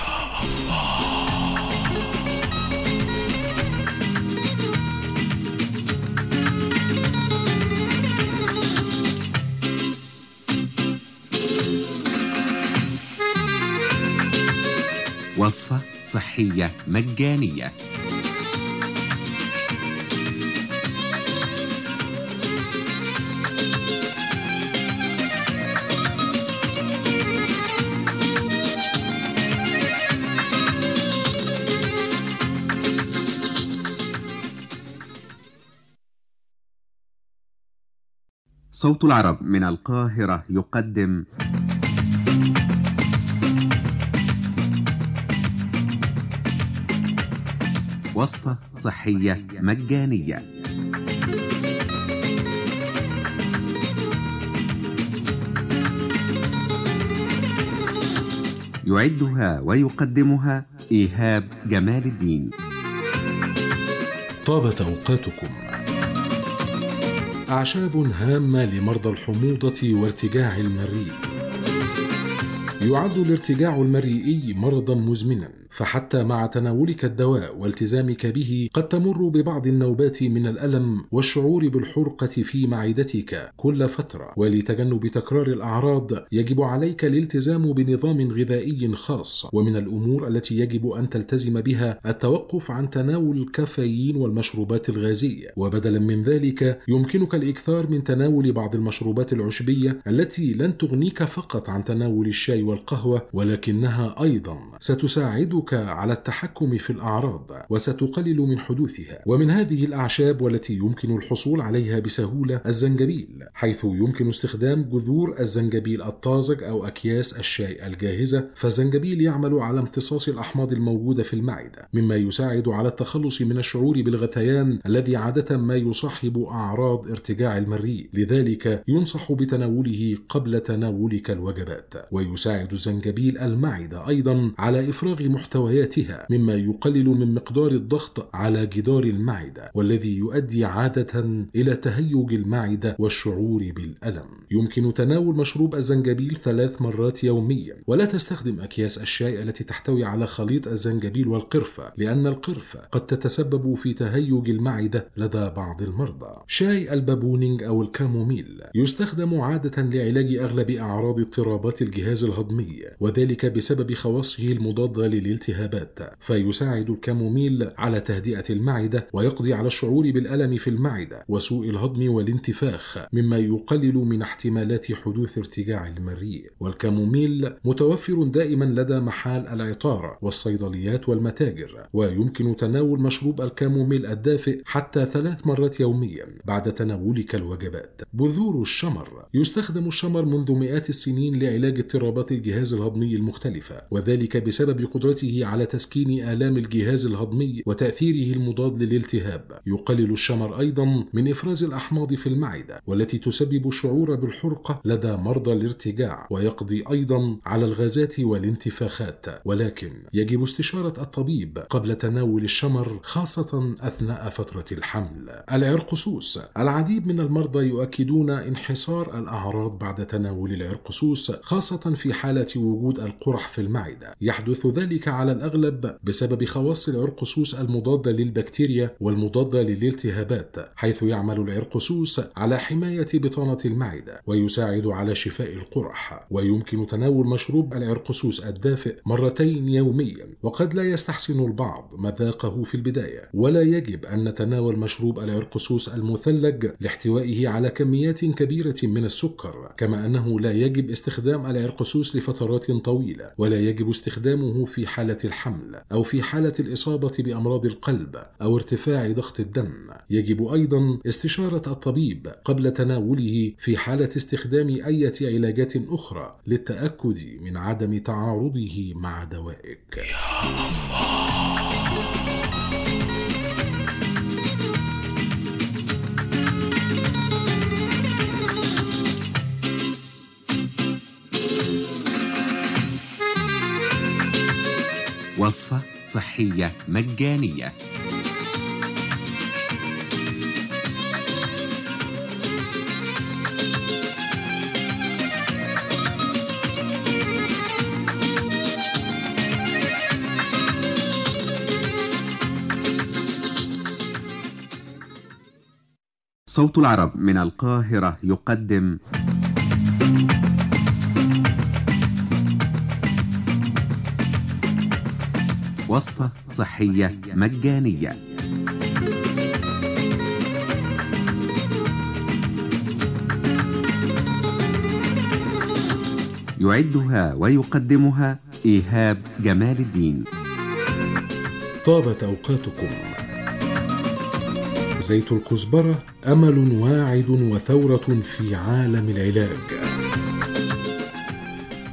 الله. وصفة صحية مجانية. صوت العرب من القاهرة يقدم. وصفة صحية مجانية. يعدها ويقدمها إيهاب جمال الدين. طابت أوقاتكم. أعشاب هامة لمرضى الحموضة وارتجاع المريء. يعد الارتجاع المريئي مرضا مزمنا. فحتى مع تناولك الدواء والتزامك به قد تمر ببعض النوبات من الألم والشعور بالحرقة في معدتك كل فترة. ولتجنب تكرار الأعراض يجب عليك الالتزام بنظام غذائي خاص. ومن الأمور التي يجب أن تلتزم بها التوقف عن تناول الكافيين والمشروبات الغازية. وبدلا من ذلك يمكنك الإكثار من تناول بعض المشروبات العشبية التي لن تغنيك فقط عن تناول الشاي والقهوة ولكنها أيضا ستساعدك تساعدك على التحكم في الأعراض وستقلل من حدوثها. ومن هذه الأعشاب والتي يمكن الحصول عليها بسهولة الزنجبيل حيث يمكن استخدام جذور الزنجبيل الطازج أو أكياس الشاي الجاهزة فالزنجبيل يعمل على امتصاص الأحماض الموجودة في المعدة مما يساعد على التخلص من الشعور بالغثيان الذي عادة ما يصاحب أعراض ارتجاع المريء. لذلك ينصح بتناوله قبل تناولك الوجبات. ويساعد الزنجبيل المعدة أيضا على إفراغ محتوى محتوياتها مما يقلل من مقدار الضغط على جدار المعدة والذي يؤدي عادة إلى تهيج المعدة والشعور بالألم. يمكن تناول مشروب الزنجبيل ثلاث مرات يوميا ولا تستخدم أكياس الشاي التي تحتوي على خليط الزنجبيل والقرفة لأن القرفة قد تتسبب في تهيج المعدة لدى بعض المرضى. شاي البابونينج أو الكاموميل يستخدم عادة لعلاج أغلب أعراض اضطرابات الجهاز الهضمي وذلك بسبب خواصه المضاده للالتهاب الالتهابات فيساعد الكاموميل على تهدئة المعدة ويقضي على الشعور بالألم في المعدة وسوء الهضم والانتفاخ مما يقلل من احتمالات حدوث ارتجاع المريء. والكاموميل متوفر دائما لدى محال العطارة والصيدليات والمتاجر ويمكن تناول مشروب الكاموميل الدافئ حتى ثلاث مرات يوميا بعد تناولك الوجبات بذور الشمر يستخدم الشمر منذ مئات السنين لعلاج اضطرابات الجهاز الهضمي المختلفة وذلك بسبب قدرته على تسكين آلام الجهاز الهضمي وتأثيره المضاد للالتهاب. يقلل الشمر أيضا من إفراز الأحماض في المعدة والتي تسبب الشعور بالحرقة لدى مرضى الارتجاع ويقضي أيضا على الغازات والانتفاخات. ولكن يجب استشارة الطبيب قبل تناول الشمر خاصة أثناء فترة الحمل. العرقسوس العديد من المرضى يؤكدون انحصار الأعراض بعد تناول العرقسوس خاصة في حالة وجود القرح في المعدة. يحدث ذلك على الأغلب بسبب خواص العرقسوس المضادة للبكتيريا والمضادة للالتهابات حيث يعمل العرقسوس على حماية بطانة المعدة ويساعد على شفاء القرح ويمكن تناول مشروب العرقسوس الدافئ مرتين يوميا. وقد لا يستحسن البعض مذاقه في البداية ولا يجب أن نتناول مشروب العرقسوس المثلج لاحتوائه على كميات كبيرة من السكر كما أنه لا يجب استخدام العرقسوس لفترات طويلة ولا يجب استخدامه في حالة الحمل أو في حالة الإصابة بأمراض القلب أو ارتفاع ضغط الدم. يجب أيضا استشارة الطبيب قبل تناوله في حالة استخدام أي علاجات أخرى للتأكد من عدم تعارضه مع دوائك. وصفة صحية مجانية. صوت العرب من القاهرة يقدم. وصفة صحية مجانية. يعدها ويقدمها إيهاب جمال الدين. طابت أوقاتكم. زيت الكزبرة أمل واعد وثورة في عالم العلاج.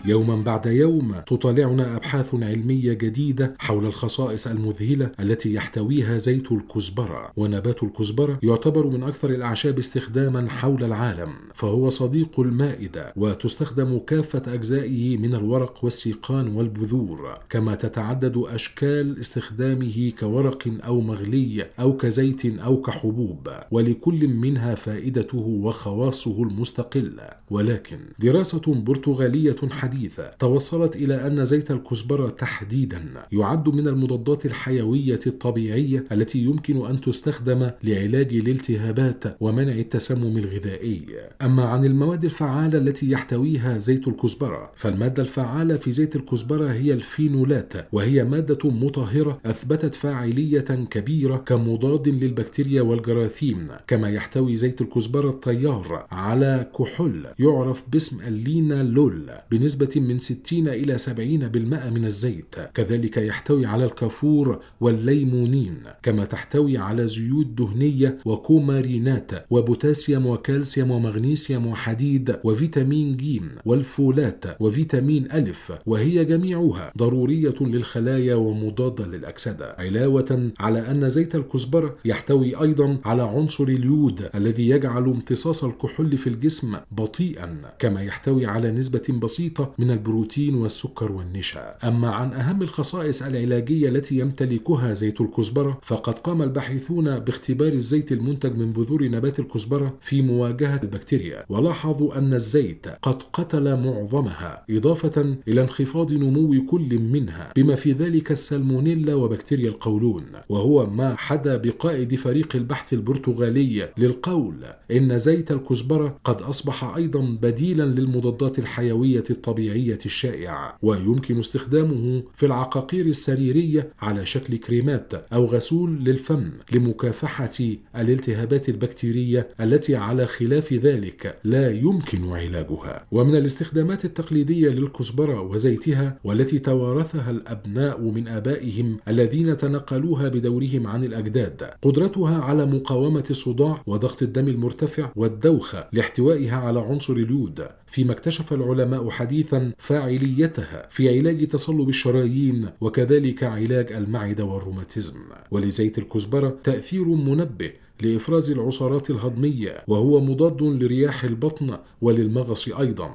يوما بعد يوم تطالعنا أبحاث علمية جديدة حول الخصائص المذهلة التي يحتويها زيت الكزبرة. ونبات الكزبرة يعتبر من أكثر الأعشاب استخداما حول العالم فهو صديق المائدة وتستخدم كافة أجزائه من الورق والسيقان والبذور كما تتعدد أشكال استخدامه كورق أو مغلي أو كزيت أو كحبوب ولكل منها فائدته وخواصه المستقله ولكن دراسة برتغالية حديثة توصلت إلى أن زيت الكزبرة تحديدا يعد من المضادات الحيوية الطبيعية التي يمكن أن تستخدم لعلاج الالتهابات ومنع التسمم الغذائي. أما عن المواد الفعالة التي يحتويها زيت الكزبرة فالمادة الفعالة في زيت الكزبرة هي الفينولات وهي مادة مطهرة أثبتت فاعلية كبيرة كمضاد للبكتيريا والجراثيم. كما يحتوي زيت الكزبرة الطيار على كحول يعرف باسم اللينالول. بنسبة من 60 إلى 70% من الزيت. كذلك يحتوي على الكافور والليمونين كما تحتوي على زيوت دهنية وكومارينات وبوتاسيوم وكالسيوم ومغنيسيوم وحديد وفيتامين ج والفولات وفيتامين ألف وهي جميعها ضرورية للخلايا ومضادة للأكسدة. علاوة على أن زيت الكزبرة يحتوي أيضا على عنصر اليود الذي يجعل امتصاص الكحول في الجسم بطيئا كما يحتوي على نسبة بسيطة من البروتين والسكر والنشا. أما عن أهم الخصائص العلاجية التي يمتلكها زيت الكزبرة فقد قام الباحثون باختبار الزيت المنتج من بذور نبات الكزبرة في مواجهة البكتيريا. ولاحظوا أن الزيت قد قتل معظمها إضافة إلى انخفاض نمو كل منها بما في ذلك السالمونيلا وبكتيريا القولون. وهو ما حدا بقائد فريق البحث البرتغالي للقول إن زيت الكزبرة قد أصبح أيضا بديلا للمضادات الحيوية الطبيعية. الشائعة ويمكن استخدامه في العقاقير السريرية على شكل كريمات أو غسول للفم لمكافحة الالتهابات البكتيرية التي على خلاف ذلك لا يمكن علاجها. ومن الاستخدامات التقليدية للكزبرة وزيتها والتي توارثها الأبناء من آبائهم الذين تنقلوها بدورهم عن الأجداد قدرتها على مقاومة الصداع وضغط الدم المرتفع والدوخة لاحتوائها على عنصر اليود. فيما اكتشف العلماء حديثا فاعليتها في علاج تصلب الشرايين وكذلك علاج المعدة والروماتيزم. ولزيت الكزبرة تأثير منبه لإفراز العصارات الهضمية وهو مضاد لرياح البطن وللمغص أيضا.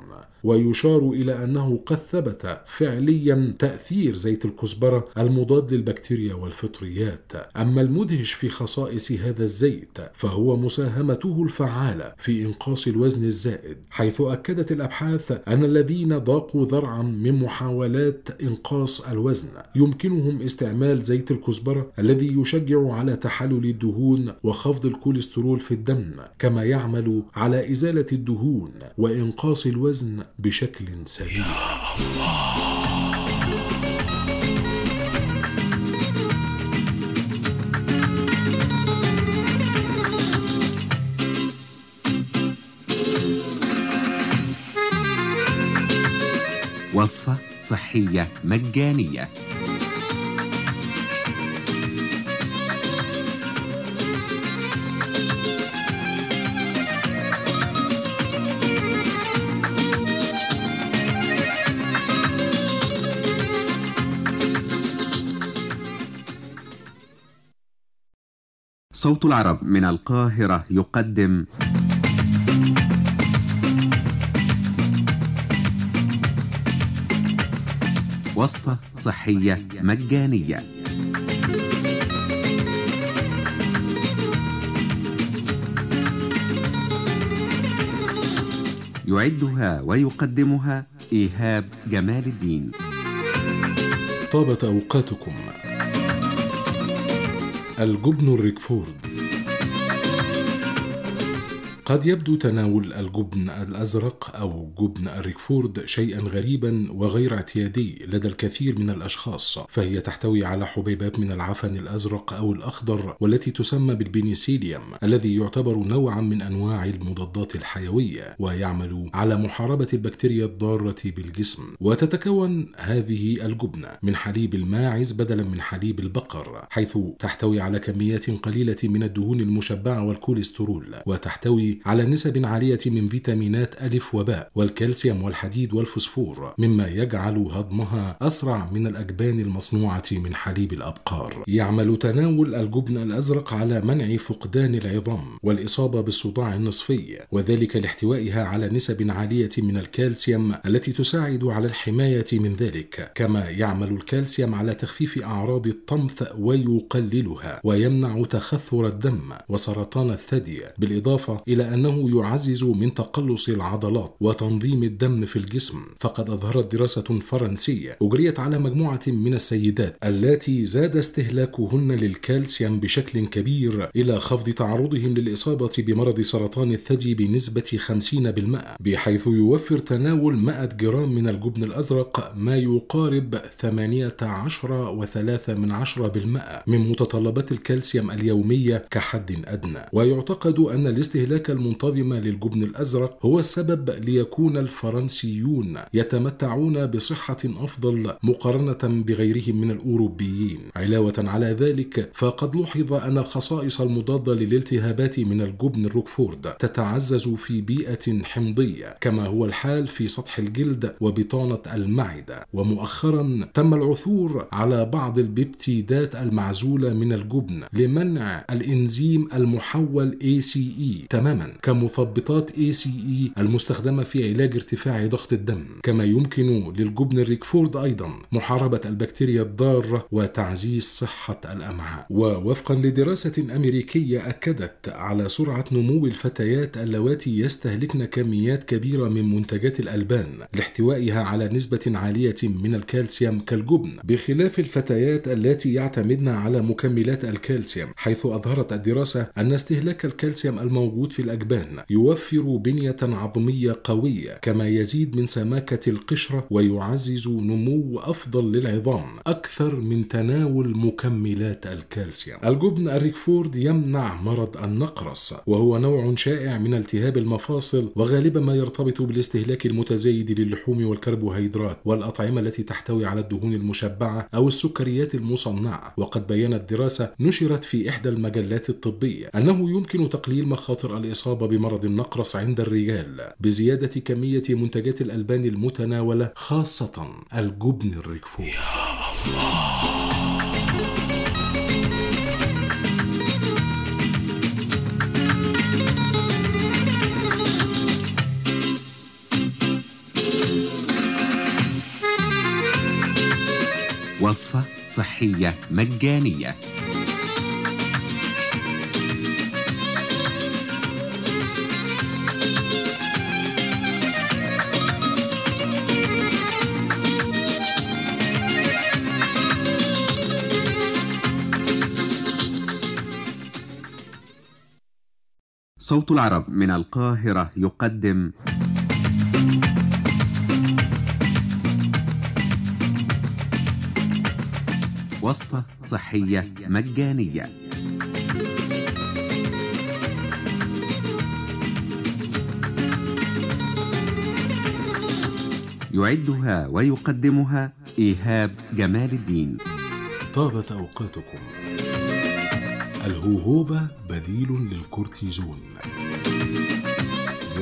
ويشار إلى أنه قد ثبت فعليا تأثير زيت الكزبرة المضاد للبكتيريا والفطريات. أما المدهش في خصائص هذا الزيت فهو مساهمته الفعالة في إنقاص الوزن الزائد حيث أكدت الأبحاث أن الذين ضاقوا ذرعا من محاولات إنقاص الوزن يمكنهم استعمال زيت الكزبرة الذي يشجع على تحلل الدهون وخفض الكوليسترول في الدم كما يعمل على إزالة الدهون وإنقاص الوزن بشكل سريع. وصفة صحية مجانية. صوت العرب من القاهرة يقدم. وصفة صحية مجانية. يعدها ويقدمها إيهاب جمال الدين. طابت أوقاتكم. الجبن الريكفورد. قد يبدو تناول الجبن الأزرق أو جبن الريكفورد شيئا غريبا وغير اعتيادي لدى الكثير من الأشخاص فهي تحتوي على حبيبات من العفن الأزرق أو الأخضر والتي تسمى بالبنيسيليوم الذي يعتبر نوعا من أنواع المضادات الحيوية ويعمل على محاربة البكتيريا الضارة بالجسم. وتتكون هذه الجبنة من حليب الماعز بدلا من حليب البقر حيث تحتوي على كميات قليلة من الدهون المشبعة والكوليسترول وتحتوي على نسب عالية من فيتامينات ألف وباء والكالسيوم والحديد والفوسفور مما يجعل هضمها أسرع من الأجبان المصنوعة من حليب الأبقار. يعمل تناول الجبن الأزرق على منع فقدان العظام والإصابة بالصداع النصفي وذلك لاحتوائها على نسب عالية من الكالسيوم التي تساعد على الحماية من ذلك. كما يعمل الكالسيوم على تخفيف أعراض الطمث ويقللها ويمنع تخثر الدم وسرطان الثدي بالإضافة إلى أنه يعزز من تقلص العضلات وتنظيم الدم في الجسم. فقد أظهرت دراسة فرنسية أجريت على مجموعة من السيدات اللاتي زاد استهلاكهن للكالسيوم بشكل كبير إلى خفض تعرضهم للإصابة بمرض سرطان الثدي بنسبة 50% بحيث يوفر تناول 100 جرام من الجبن الأزرق ما يقارب 18 و3 من عشرة بالمئة من متطلبات الكالسيوم اليومية كحد أدنى. ويعتقد أن الاستهلاك المنتظم للجبن الأزرق هو السبب ليكون الفرنسيون يتمتعون بصحة أفضل مقارنة بغيرهم من الأوروبيين. علاوة على ذلك فقد لوحظ أن الخصائص المضادة للالتهابات من الجبن الروكفورد تتعزز في بيئة حمضية كما هو الحال في سطح الجلد وبطانة المعدة. ومؤخرا تم العثور على بعض البيبتيدات المعزولة من الجبن لمنع الإنزيم المحول ACE تماما. كمثبطات ACE المستخدمة في علاج ارتفاع ضغط الدم كما يمكن للجبن الريكفورد أيضا محاربة البكتيريا الضارة وتعزيز صحة الأمعاء. ووفقا لدراسة أمريكية أكدت على سرعة نمو الفتيات اللواتي يستهلكن كميات كبيرة من منتجات الألبان لاحتوائها على نسبة عالية من الكالسيوم كالجبن بخلاف الفتيات اللاتي يعتمدن على مكملات الكالسيوم حيث أظهرت الدراسة أن استهلاك الكالسيوم الموجود في الأجبان يوفر بنية عظمية قوية كما يزيد من سماكة القشرة ويعزز نمو أفضل للعظام أكثر من تناول مكملات الكالسيوم. الجبن الروكفورد يمنع مرض النقرس وهو نوع شائع من التهاب المفاصل وغالبا ما يرتبط بالاستهلاك المتزايد للحوم والكربوهيدرات والأطعمة التي تحتوي على الدهون المشبعة أو السكريات المصنعة. وقد بينت دراسة نشرت في إحدى المجلات الطبية أنه يمكن تقليل مخاطر الإصابة الإصابة بمرض النقرس عند الرجال بزيادة كمية منتجات الألبان المتناولة خاصة الجبن الركفور وصفة صحية مجانية. صوت العرب من القاهرة يقدم. وصفة صحية مجانية. يعدها ويقدمها إيهاب جمال الدين. طابت أوقاتكم. الهوهوبة بديل للكورتيزون.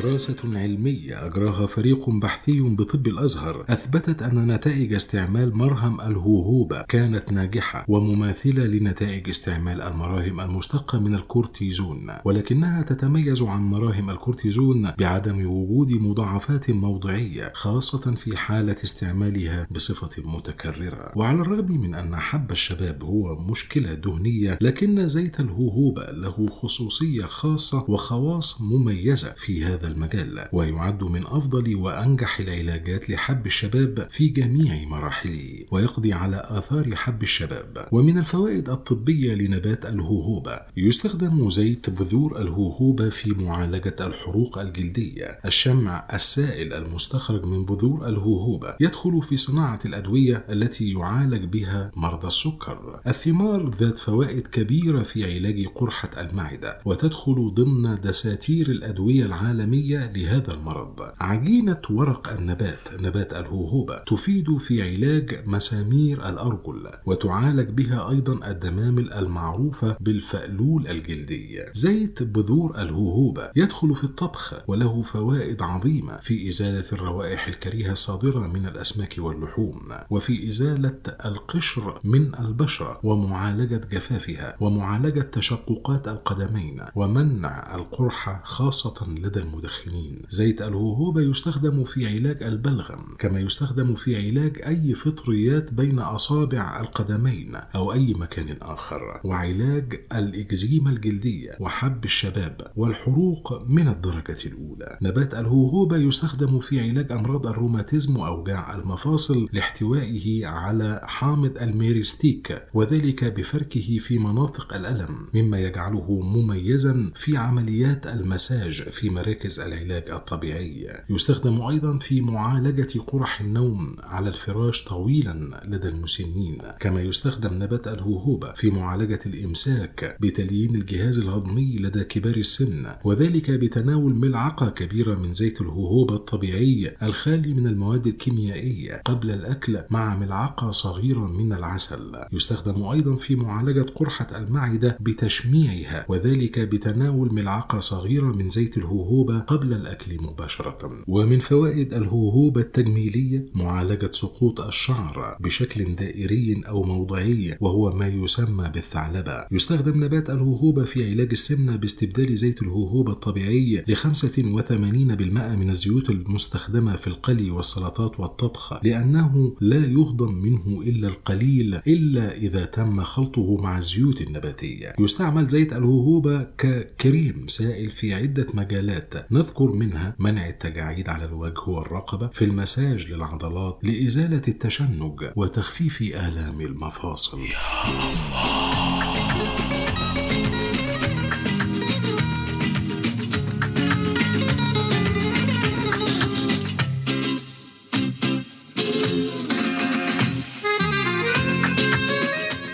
دراسة علمية أجراها فريق بحثي بطب الأزهر أثبتت أن نتائج استعمال مرهم الهوهوبة كانت ناجحة ومماثلة لنتائج استعمال المراهم المشتقة من الكورتيزون ولكنها تتميز عن مراهم الكورتيزون بعدم وجود مضاعفات موضعية خاصة في حالة استعمالها بصفة متكررة. وعلى الرغم من أن حب الشباب هو مشكلة دهنية لكن زيت الهوهوبة له خصوصية خاصة وخواص مميزة في هذا المجال ويعد من أفضل وأنجح العلاجات لحب الشباب في جميع مراحله ويقضي على آثار حب الشباب. ومن الفوائد الطبية لنبات الهوهوبة يستخدم زيت بذور الهوهوبة في معالجة الحروق الجلدية الشمع السائل المستخرج من بذور الهوهوبة يدخل في صناعة الأدوية التي يعالج بها مرضى السكر. الثمار ذات فوائد كبيرة في علاج قرحة المعدة وتدخل ضمن دساتير الأدوية العالمية لهذا المرض. عجينة ورق النبات نبات الهوهوبة تفيد في علاج مسامير الأرجل وتعالج بها أيضا الدمامل المعروفة بالفألول الجلدي. زيت بذور الهوهوبة يدخل في الطبخ وله فوائد عظيمة. في إزالة الروائح الكريهة الصادرة من الأسماك واللحوم وفي إزالة القشر من البشرة ومعالجة جفافها ومعالجة تشققات القدمين ومنع القرحة خاصة لدى المدخنين. زيت الهوهوبة يستخدم في علاج البلغم كما يستخدم في علاج أي فطريات بين أصابع القدمين أو أي مكان آخر وعلاج الإكزيما الجلدية وحب الشباب والحروق من الدرجة الأولى. نبات الهوهوبة يستخدم في علاج أمراض الروماتيزم وأوجاع المفاصل لاحتوائه على حامض الميريستيك وذلك بفركه في مناطق الألم مما يجعله مميزا في عمليات المساج في مراكز العلاج الطبيعي. يستخدم أيضا في معالجة قرح النوم على الفراش طويلا لدى المسنين كما يستخدم نبات الهوهوبة في معالجة الإمساك بتليين الجهاز الهضمي لدى كبار السن وذلك بتناول ملعقة كبيرة من زيت الهوهوبة الطبيعي الخالي من المواد الكيميائية قبل الأكل مع ملعقة صغيرة من العسل. يستخدم أيضا في معالجة قرحة المعدة بتشميعها وذلك بتناول ملعقة صغيرة من زيت الهوهوبة قبل الأكل مباشرة. ومن فوائد الهوهوبة التجميلية معالجة سقوط الشعر بشكل دائري أو موضعي وهو ما يسمى بالثعلبة. يستخدم نبات الهوهوبة في علاج السمنة باستبدال زيت الهوهوبة الطبيعي ل 85% من الزيوت المستخدمة في القلي والسلطات والطبخ لأنه لا يهضم منه إلا القليل إلا إذا تم خلطه مع الزيوت النباتية. يستعمل زيت الهوهوبة ككريم سائل في عدة مجالات. نذكر منها منع التجاعيد على الوجه والرقبة في المساج للعضلات لإزالة التشنج وتخفيف آلام المفاصل.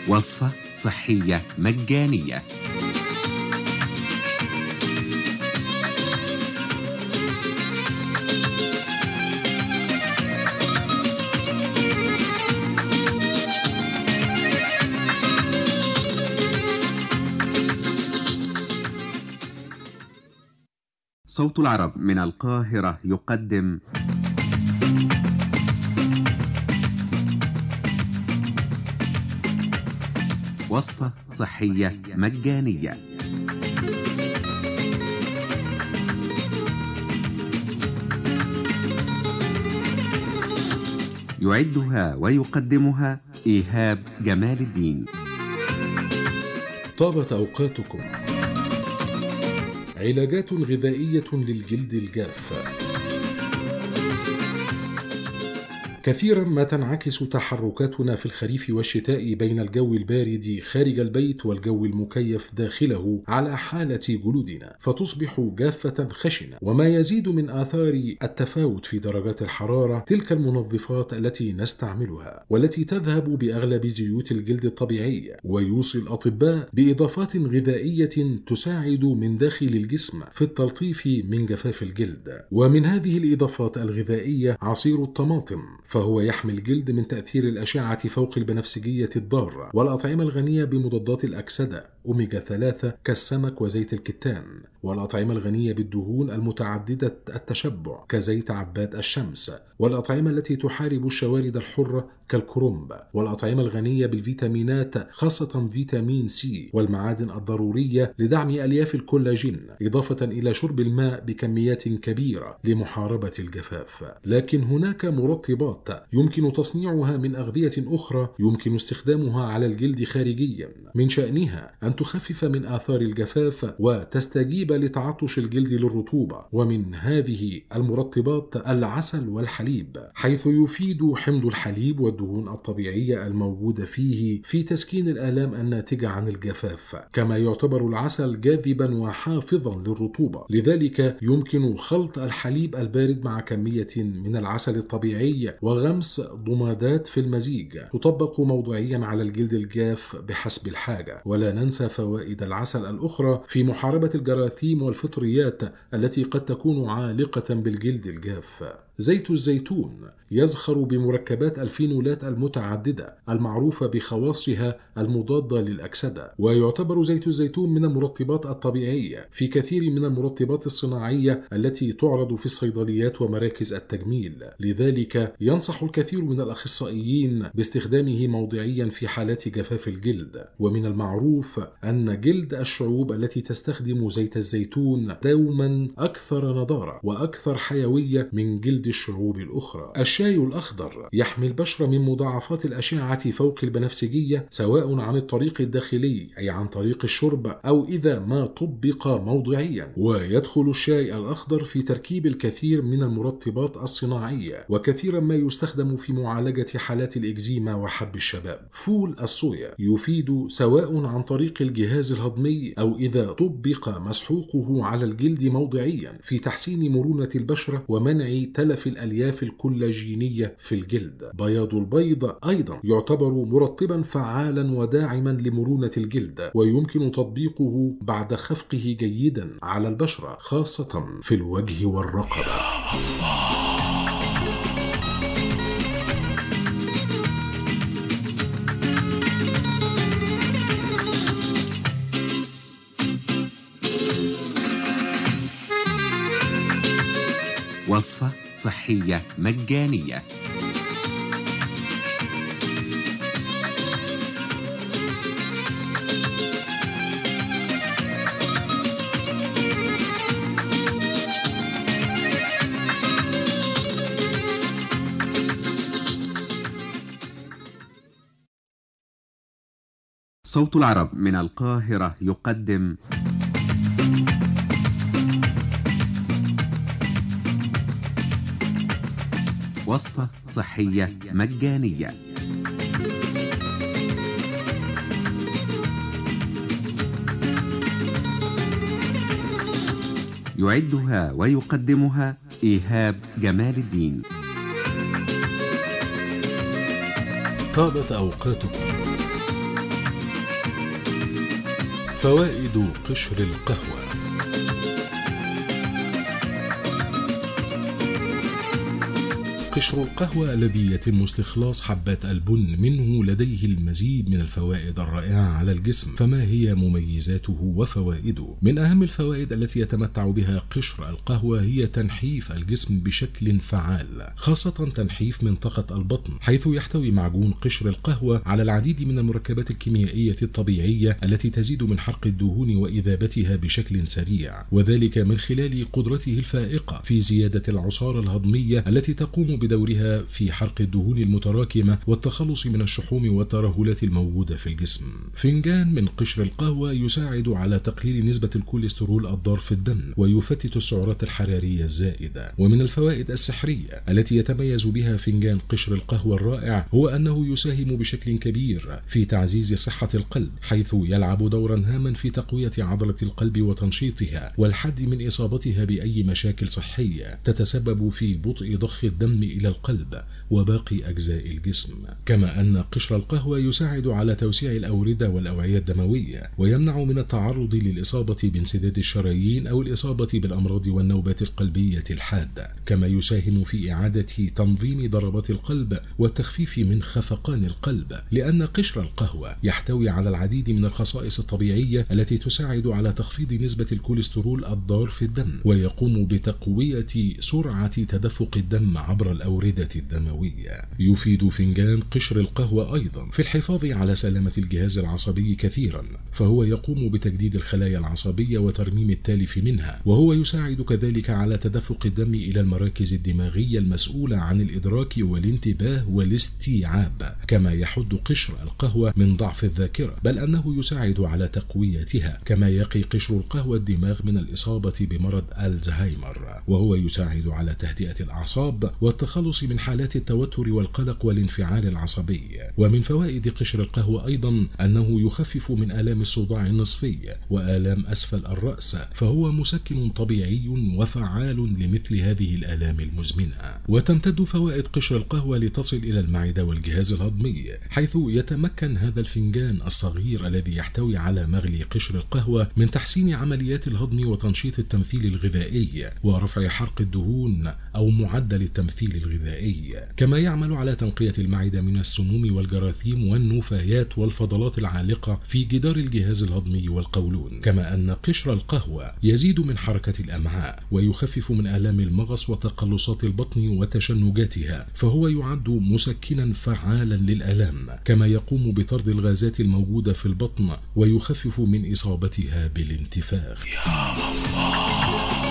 وصفة صحية مجانية. صوت العرب من القاهرة يقدم. وصفة صحية مجانية. يعدها ويقدمها إيهاب جمال الدين. طابت أوقاتكم. علاجات غذائية للجلد الجاف. كثيرا ما تنعكس تحركاتنا في الخريف والشتاء بين الجو البارد خارج البيت والجو المكيف داخله على حالة جلودنا فتصبح جافة خشنة. وما يزيد من آثار التفاوت في درجات الحرارة تلك المنظفات التي نستعملها والتي تذهب بأغلب زيوت الجلد الطبيعية ويوصي الأطباء بإضافات غذائية تساعد من داخل الجسم في التلطيف من جفاف الجلد. ومن هذه الإضافات الغذائية عصير الطماطم فهو يحمي الجلد من تأثير الأشعة فوق البنفسجية الضارة والأطعمة الغنية بمضادات الأكسدة. أوميجا 3 كالسمك وزيت الكتان والأطعمة الغنية بالدهون المتعددة التشبع كزيت عباد الشمس والأطعمة التي تحارب الشوارد الحرة كالكرنب والأطعمة الغنية بالفيتامينات خاصة فيتامين سي والمعادن الضرورية لدعم ألياف الكولاجين إضافة إلى شرب الماء بكميات كبيرة لمحاربة الجفاف. لكن هناك مرطبات يمكن تصنيعها من أغذية أخرى يمكن استخدامها على الجلد خارجيا. من شأنها أن تخفف من آثار الجفاف وتستجيب لتعطش الجلد للرطوبة ومن هذه المرطبات العسل والحليب حيث يفيد حمض الحليب والدهون الطبيعية الموجودة فيه في تسكين الآلام الناتجة عن الجفاف كما يعتبر العسل جاذبا وحافظا للرطوبة. لذلك يمكن خلط الحليب البارد مع كمية من العسل الطبيعي وغمس ضمادات في المزيج تطبق موضعيا على الجلد الجاف بحسب الحاجة. ولا ننسى فوائد العسل الأخرى في محاربة الجراثيم والفطريات التي قد تكون عالقة بالجلد الجاف. زيت الزيتون يزخر بمركبات الفينولات المتعددة المعروفة بخواصها المضادة للأكسدة ويعتبر زيت الزيتون من المرطبات الطبيعية في كثير من المرطبات الصناعية التي تعرض في الصيدليات ومراكز التجميل. لذلك ينصح الكثير من الأخصائيين باستخدامه موضعيا في حالات جفاف الجلد. ومن المعروف أن جلد الشعوب التي تستخدم زيت الزيتون دوما أكثر نضارة وأكثر حيوية من جلد الشعوب الأخرى. الشاي الأخضر يحمي البشرة من مضاعفات الأشعة فوق البنفسجية سواء عن الطريق الداخلي أي عن طريق الشرب أو إذا ما طبق موضعيا. ويدخل الشاي الأخضر في تركيب الكثير من المرطبات الصناعية وكثيرا ما يستخدم في معالجة حالات الإكزيما وحب الشباب. فول الصويا يفيد سواء عن طريق الجهاز الهضمي أو إذا طبق مسحوقه على الجلد موضعيا في تحسين مرونة البشرة ومنع تلف الألياف الكولاجينية في الجلد. بياض البيض أيضا يعتبر مرطبا فعالا وداعما لمرونة الجلد ويمكن تطبيقه بعد خفقه جيدا على البشرة خاصة في الوجه والرقبة. وصفة صحية مجانية. صوت العرب من القاهرة يقدم. وصفة صحية مجانية. يعدها ويقدمها إيهاب جمال الدين. طابت أوقاتكم. فوائد قشر القهوة. قشر القهوة الذي يتم استخلاص حبات البن منه لديه المزيد من الفوائد الرائعة على الجسم فما هي مميزاته وفوائده؟ من أهم الفوائد التي يتمتع بها قشر القهوة هي تنحيف الجسم بشكل فعال خاصة تنحيف منطقة البطن حيث يحتوي معجون قشر القهوة على العديد من المركبات الكيميائية الطبيعية التي تزيد من حرق الدهون وإذابتها بشكل سريع وذلك من خلال قدرته الفائقة في زيادة العصارة الهضمية التي تقوم بدورها في حرق الدهون المتراكمة والتخلص من الشحوم والترهلات الموجودة في الجسم. فنجان من قشر القهوة يساعد على تقليل نسبة الكوليسترول الضار في الدم ويفتت السعرات الحرارية الزائدة. ومن الفوائد السحرية التي يتميز بها فنجان قشر القهوة الرائع هو أنه يساهم بشكل كبير في تعزيز صحة القلب حيث يلعب دورا هاما في تقوية عضلة القلب وتنشيطها والحد من إصابتها بأي مشاكل صحية تتسبب في بطء ضخ الدم إلى القلب. وباقي أجزاء الجسم كما أن قشر القهوة يساعد على توسيع الأوردة والأوعية الدموية ويمنع من التعرض للإصابة بانسداد الشرايين أو الإصابة بالأمراض والنوبات القلبية الحادة كما يساهم في إعادة تنظيم ضربات القلب والتخفيف من خفقان القلب لأن قشر القهوة يحتوي على العديد من الخصائص الطبيعية التي تساعد على تخفيض نسبة الكوليسترول الضار في الدم ويقوم بتقوية سرعة تدفق الدم عبر الأوردة الدموية. يفيد فنجان قشر القهوة أيضا في الحفاظ على سلامة الجهاز العصبي كثيرا فهو يقوم بتجديد الخلايا العصبية وترميم التالف منها وهو يساعد كذلك على تدفق الدم إلى المراكز الدماغية المسؤولة عن الإدراك والانتباه والاستيعاب كما يحد قشر القهوة من ضعف الذاكرة بل أنه يساعد على تقويتها كما يقي قشر القهوة الدماغ من الإصابة بمرض ألزهايمر وهو يساعد على تهدئة الأعصاب والتخلص من حالات التوتر والقلق والانفعال العصبي. ومن فوائد قشر القهوة أيضا أنه يخفف من آلام الصداع النصفي وآلام أسفل الرأس فهو مسكن طبيعي وفعال لمثل هذه الآلام المزمنة. وتمتد فوائد قشر القهوة لتصل إلى المعدة والجهاز الهضمي حيث يتمكن هذا الفنجان الصغير الذي يحتوي على مغلي قشر القهوة من تحسين عمليات الهضم وتنشيط التمثيل الغذائي ورفع حرق الدهون أو معدل التمثيل الغذائي. كما يعمل على تنقية المعدة من السموم والجراثيم والنفايات والفضلات العالقة في جدار الجهاز الهضمي والقولون. كما أن قشر القهوة يزيد من حركة الأمعاء ويخفف من آلام المغص وتقلصات البطن وتشنجاتها فهو يعد مسكنا فعالا للآلام كما يقوم بطرد الغازات الموجودة في البطن ويخفف من إصابتها بالانتفاخ. يا الله.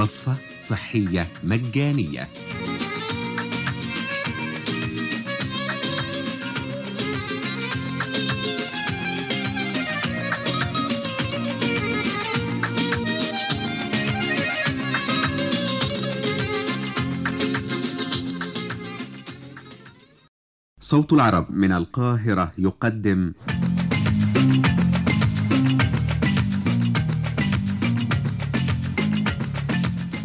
وصفة صحية مجانية. صوت العرب من القاهرة يقدم.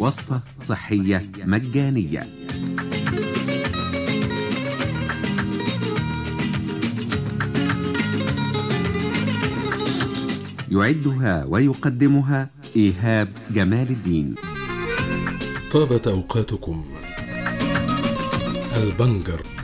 وصفة صحية مجانية. يعدها ويقدمها إيهاب جمال الدين. طابت أوقاتكم البنجر.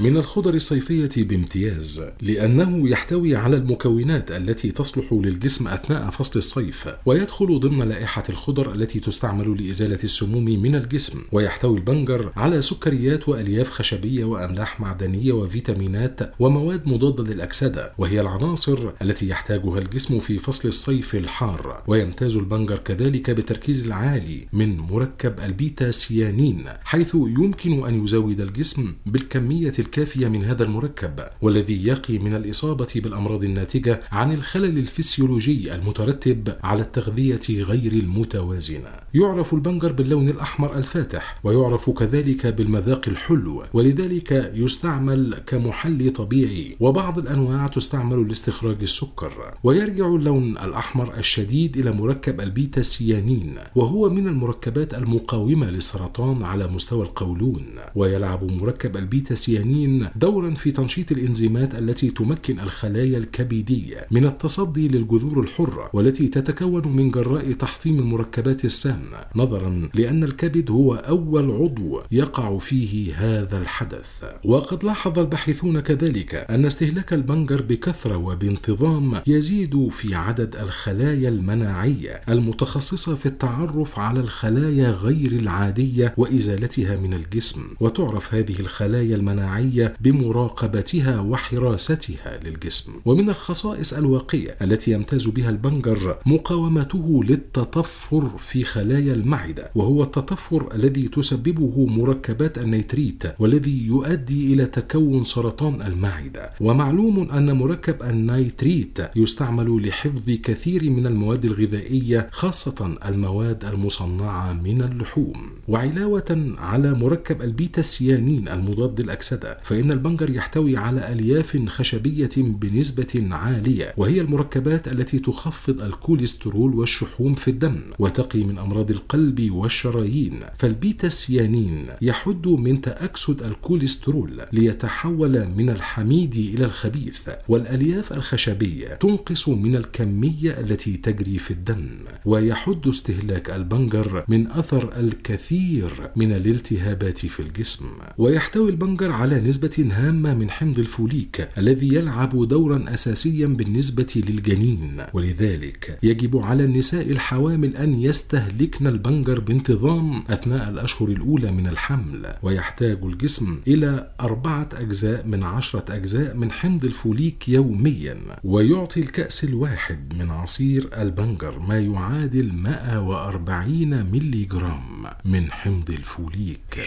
من الخضر الصيفية بامتياز لأنه يحتوي على المكونات التي تصلح للجسم أثناء فصل الصيف ويدخل ضمن لائحة الخضر التي تستعمل لإزالة السموم من الجسم ويحتوي البنجر على سكريات وألياف خشبية وأملاح معدنية وفيتامينات ومواد مضادة للأكسدة وهي العناصر التي يحتاجها الجسم في فصل الصيف الحار ويمتاز البنجر كذلك بالتركيز العالي من مركب البيتا سيانين حيث يمكن أن يزود الجسم بالكمية الكافية من هذا المركب والذي يقي من الإصابة بالأمراض الناتجة عن الخلل الفسيولوجي المترتب على التغذية غير المتوازنة. يعرف البنجر باللون الأحمر الفاتح ويعرف كذلك بالمذاق الحلو ولذلك يستعمل كمحل طبيعي وبعض الأنواع تستعمل لاستخراج السكر. ويرجع اللون الأحمر الشديد إلى مركب البيتا سيانين وهو من المركبات المقاومة للسرطان على مستوى القولون. ويلعب مركب البيتا سيانين دورا في تنشيط الإنزيمات التي تمكن الخلايا الكبدية من التصدي للجذور الحرة والتي تتكون من جراء تحطيم المركبات السامة نظرا لأن الكبد هو أول عضو يقع فيه هذا الحدث. وقد لاحظ الباحثون كذلك أن استهلاك البنجر بكثرة وبانتظام يزيد في عدد الخلايا المناعية المتخصصة في التعرف على الخلايا غير العادية وإزالتها من الجسم وتعرف هذه الخلايا المناعية بمراقبتها وحراستها للجسم. ومن الخصائص الواقية التي يمتاز بها البنجر مقاومته للتطفر في خلايا المعدة وهو التطفر الذي تسببه مركبات النيتريت والذي يؤدي إلى تكون سرطان المعدة. ومعلوم أن مركب النيتريت يستعمل لحفظ كثير من المواد الغذائية خاصة المواد المصنعة من اللحوم. وعلاوة على مركب البيتا سيانين المضاد للأكسدة فإن البنجر يحتوي على ألياف خشبية بنسبة عالية وهي المركبات التي تخفض الكوليسترول والشحوم في الدم وتقي من أمراض القلب والشرايين. فالبيتا سيانين يحد من تأكسد الكوليسترول ليتحول من الحميد إلى الخبيث والألياف الخشبية تنقص من الكمية التي تجري في الدم ويحد استهلاك البنجر من أثر الكثير من الالتهابات في الجسم. ويحتوي البنجر على نسبة هامة من حمض الفوليك الذي يلعب دورا أساسيا بالنسبة للجنين. ولذلك يجب على النساء الحوامل أن يستهلكن البنجر بانتظام أثناء الأشهر الأولى من الحمل. ويحتاج الجسم إلى أربعة أجزاء من عشرة أجزاء من حمض الفوليك يوميا. ويعطي الكأس الواحد من عصير البنجر ما يعادل 140 ملي جرام من حمض الفوليك.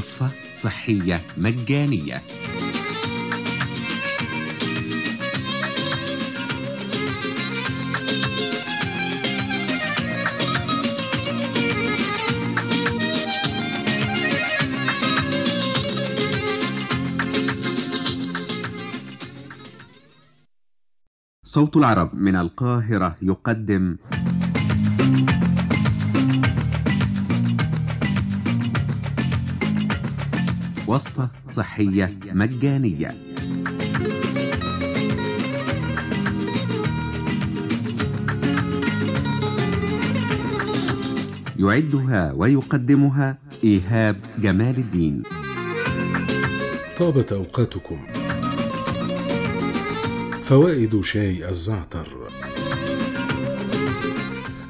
وصفة صحية مجانية. صوت العرب من القاهرة يقدم. وصفة صحية مجانية. يعدها ويقدمها إيهاب جمال الدين. طابت أوقاتكم. فوائد شاي الزعتر.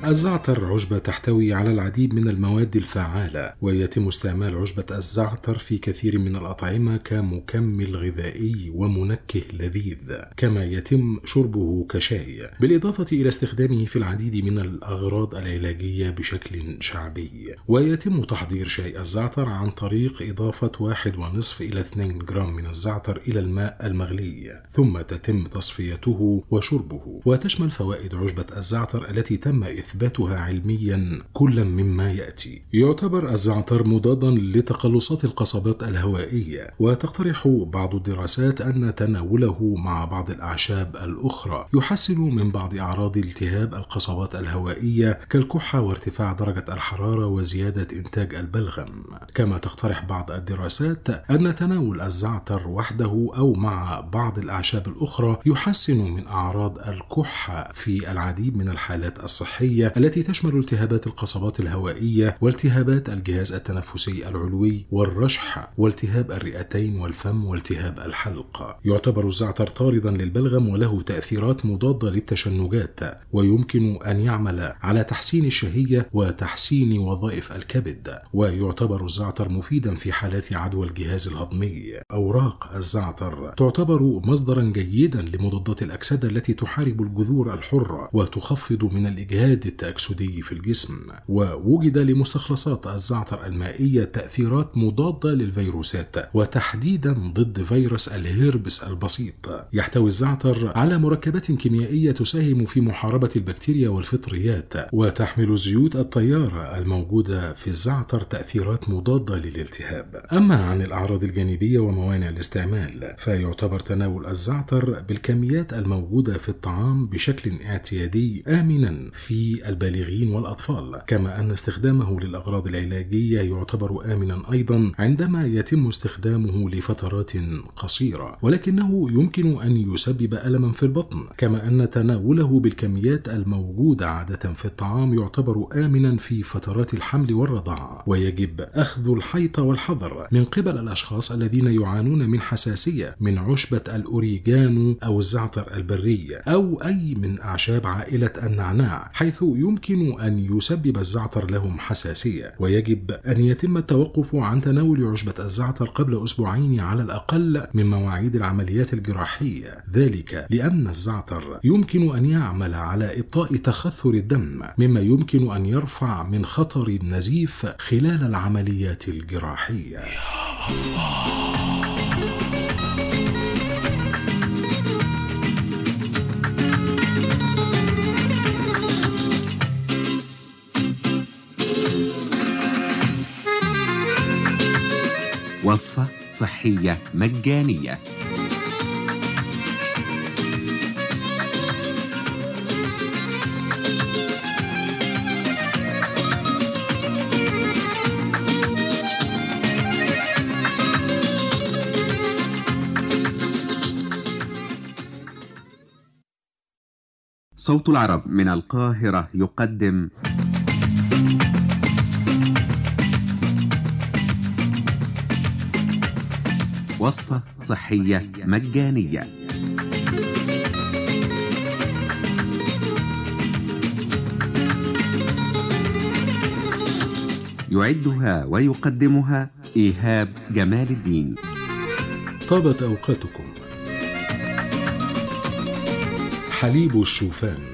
الزعتر عشبة تحتوي على العديد من المواد الفعالة ويتم استعمال عشبة الزعتر في كثير من الأطعمة كمكمل غذائي ومنكه لذيذ كما يتم شربه كشاي بالإضافة إلى استخدامه في العديد من الأغراض العلاجية بشكل شعبي. ويتم تحضير شاي الزعتر عن طريق إضافة واحد ونصف إلى 2 جرام من الزعتر إلى الماء المغلي ثم تتم تصفيته وشربه. وتشمل فوائد عشبة الزعتر التي تم علميا كلا مما يأتي. يعتبر الزعتر مضادا لتقلصات القصبات الهوائية وتقترح بعض الدراسات أن تناوله مع بعض الأعشاب الأخرى. يحسن من بعض أعراض التهاب القصبات الهوائية كالكحة وارتفاع درجة الحرارة وزيادة إنتاج البلغم. كما تقترح بعض الدراسات أن تناول الزعتر وحده أو مع بعض الأعشاب الأخرى يحسن من أعراض الكحة في العديد من الحالات الصحية الصدرية التي تشمل التهابات القصبات الهوائية والتهابات الجهاز التنفسي العلوي والرشح والتهاب الرئتين والفم والتهاب الحلق. يعتبر الزعتر طاردا للبلغم وله تأثيرات مضادة للتشنجات ويمكن أن يعمل على تحسين الشهية وتحسين وظائف الكبد. ويعتبر الزعتر مفيدا في حالات عدوى الجهاز الهضمي. أوراق الزعتر تعتبر مصدرا جيدا لمضادات الأكسدة التي تحارب الجذور الحرة وتخفض من الإجهاد التأكسدي في الجسم ووجد لمستخلصات الزعتر المائية تأثيرات مضادة للفيروسات وتحديدا ضد فيروس الهيربس البسيط. يحتوي الزعتر على مركبات كيميائية تساهم في محاربة البكتيريا والفطريات وتحمل زيوت الطيارة الموجودة في الزعتر تأثيرات مضادة للالتهاب. أما عن الأعراض الجانبية وموانع الاستعمال فيعتبر تناول الزعتر بالكميات الموجودة في الطعام بشكل اعتيادي آمنا في البالغين والأطفال كما أن استخدامه للأغراض العلاجية يعتبر آمنا أيضا عندما يتم استخدامه لفترات قصيرة ولكنه يمكن أن يسبب ألما في البطن كما أن تناوله بالكميات الموجودة عادة في الطعام يعتبر آمنا في فترات الحمل والرضاعة ويجب أخذ الحيط والحذر من قبل الأشخاص الذين يعانون من حساسية من عشبة الأوريجانو أو الزعتر البري أو أي من أعشاب عائلة النعناع حيث يمكن أن يسبب الزعتر لهم حساسية ويجب أن يتم التوقف عن تناول عشبة الزعتر قبل أسبوعين على الأقل من مواعيد العمليات الجراحية. ذلك لأن الزعتر يمكن أن يعمل على إبطاء تخثر الدم مما يمكن أن يرفع من خطر النزيف خلال العمليات الجراحية. وصفة صحية مجانية. صوت العرب من القاهرة يقدم. وصفة صحية مجانية. يعدها ويقدمها إيهاب جمال الدين. طابت أوقاتكم. حليب الشوفان.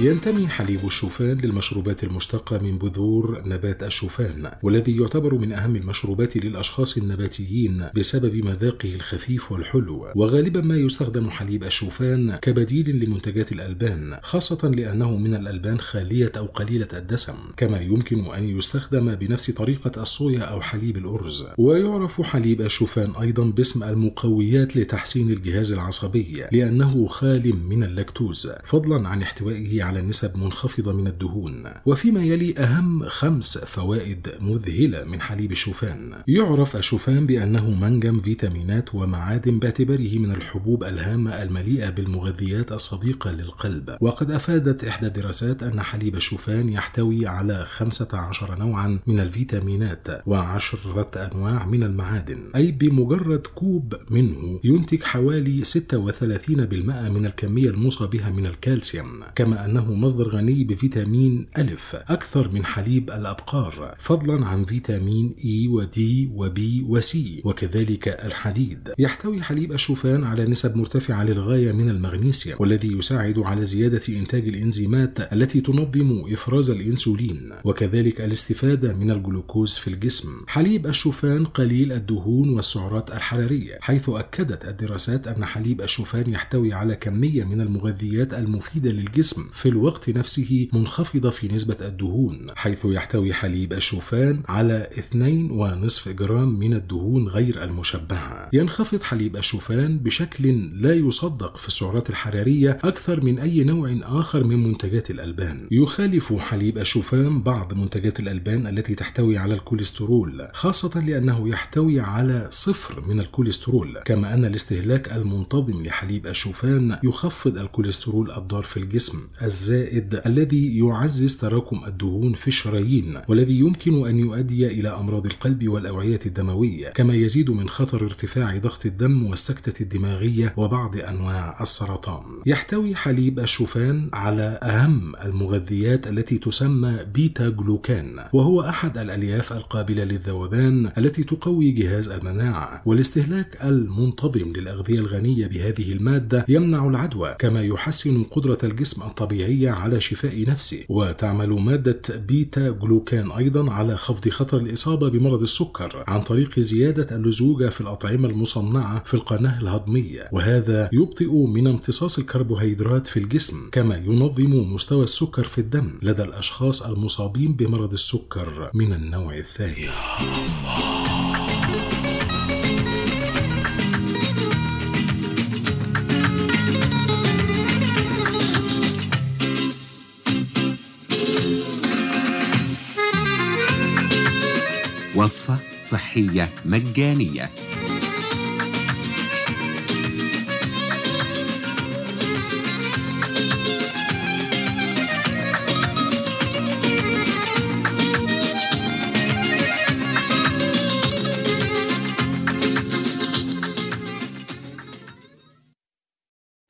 ينتمي حليب الشوفان للمشروبات المشتقة من بذور نبات الشوفان والذي يعتبر من أهم المشروبات للأشخاص النباتيين بسبب مذاقه الخفيف والحلو. وغالبا ما يستخدم حليب الشوفان كبديل لمنتجات الألبان خاصة لأنه من الألبان خالية أو قليلة الدسم كما يمكن أن يستخدم بنفس طريقة الصويا أو حليب الأرز. ويعرف حليب الشوفان أيضا باسم المقويات لتحسين الجهاز العصبي لأنه خال من اللاكتوز فضلا عن احتوائه على نسب منخفضة من الدهون. وفيما يلي أهم خمس فوائد مذهلة من حليب الشوفان. يعرف الشوفان بأنه منجم فيتامينات ومعادن باعتباره من الحبوب الهامة المليئة بالمغذيات الصديقة للقلب. وقد أفادت إحدى الدراسات أن حليب الشوفان يحتوي على 15 نوعا من الفيتامينات وعشرة أنواع من المعادن. أي بمجرد كوب منه ينتج حوالي 36% من الكمية الموصى بها من الكالسيوم. كما أنه مصدر غني بفيتامين ألف أكثر من حليب الأبقار فضلا عن فيتامين إي ودي وبي وسي وكذلك الحديد. يحتوي حليب الشوفان على نسب مرتفعة للغاية من المغنيسيوم والذي يساعد على زيادة إنتاج الإنزيمات التي تنظم إفراز الإنسولين وكذلك الاستفادة من الجلوكوز في الجسم. حليب الشوفان قليل الدهون والسعرات الحرارية حيث أكدت الدراسات أن حليب الشوفان يحتوي على كمية من المغذيات المفيدة للجسم في الوقت نفسه منخفضة في نسبة الدهون حيث يحتوي حليب الشوفان على 2.5 جرام من الدهون غير المشبعة ينخفض حليب الشوفان بشكل لا يصدق في السعرات الحرارية أكثر من أي نوع آخر من منتجات الألبان. يخالف حليب الشوفان بعض منتجات الألبان التي تحتوي على الكوليسترول خاصة لأنه يحتوي على صفر من الكوليسترول كما أن الاستهلاك المنتظم لحليب الشوفان يخفض الكوليسترول الضار في الجسم الزائد الذي يعزز تراكم الدهون في الشرايين والذي يمكن أن يؤدي إلى أمراض القلب والأوعية الدموية كما يزيد من خطر ارتفاع ضغط الدم والسكتة الدماغية وبعض أنواع السرطان. يحتوي حليب الشوفان على أهم المغذيات التي تسمى بيتا جلوكان وهو أحد الألياف القابلة للذوبان التي تقوي جهاز المناعة والاستهلاك المنتظم للأغذية الغنية بهذه المادة يمنع العدوى كما يحسن قدرة الجسم الطبيعية على شفاء نفسه. وتعمل مادة بيتا جلوكان أيضا على خفض خطر الإصابة بمرض السكر عن طريق زيادة اللزوجة في الأطعمة المصنعة في القناة الهضمية. وهذا يبطئ من امتصاص الكربوهيدرات في الجسم كما ينظم مستوى السكر في الدم لدى الأشخاص المصابين بمرض السكر من النوع الثاني. وصفة صحية مجانية.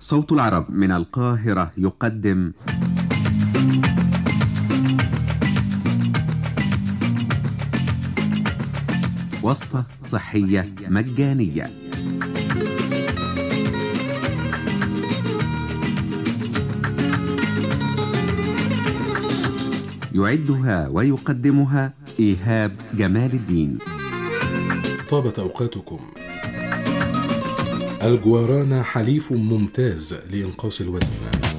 صوت العرب من القاهرة يقدم. وصفة صحية مجانية. يعدها ويقدمها إيهاب جمال الدين. طابت أوقاتكم. الجوارانا حليف ممتاز لإنقاص الوزن.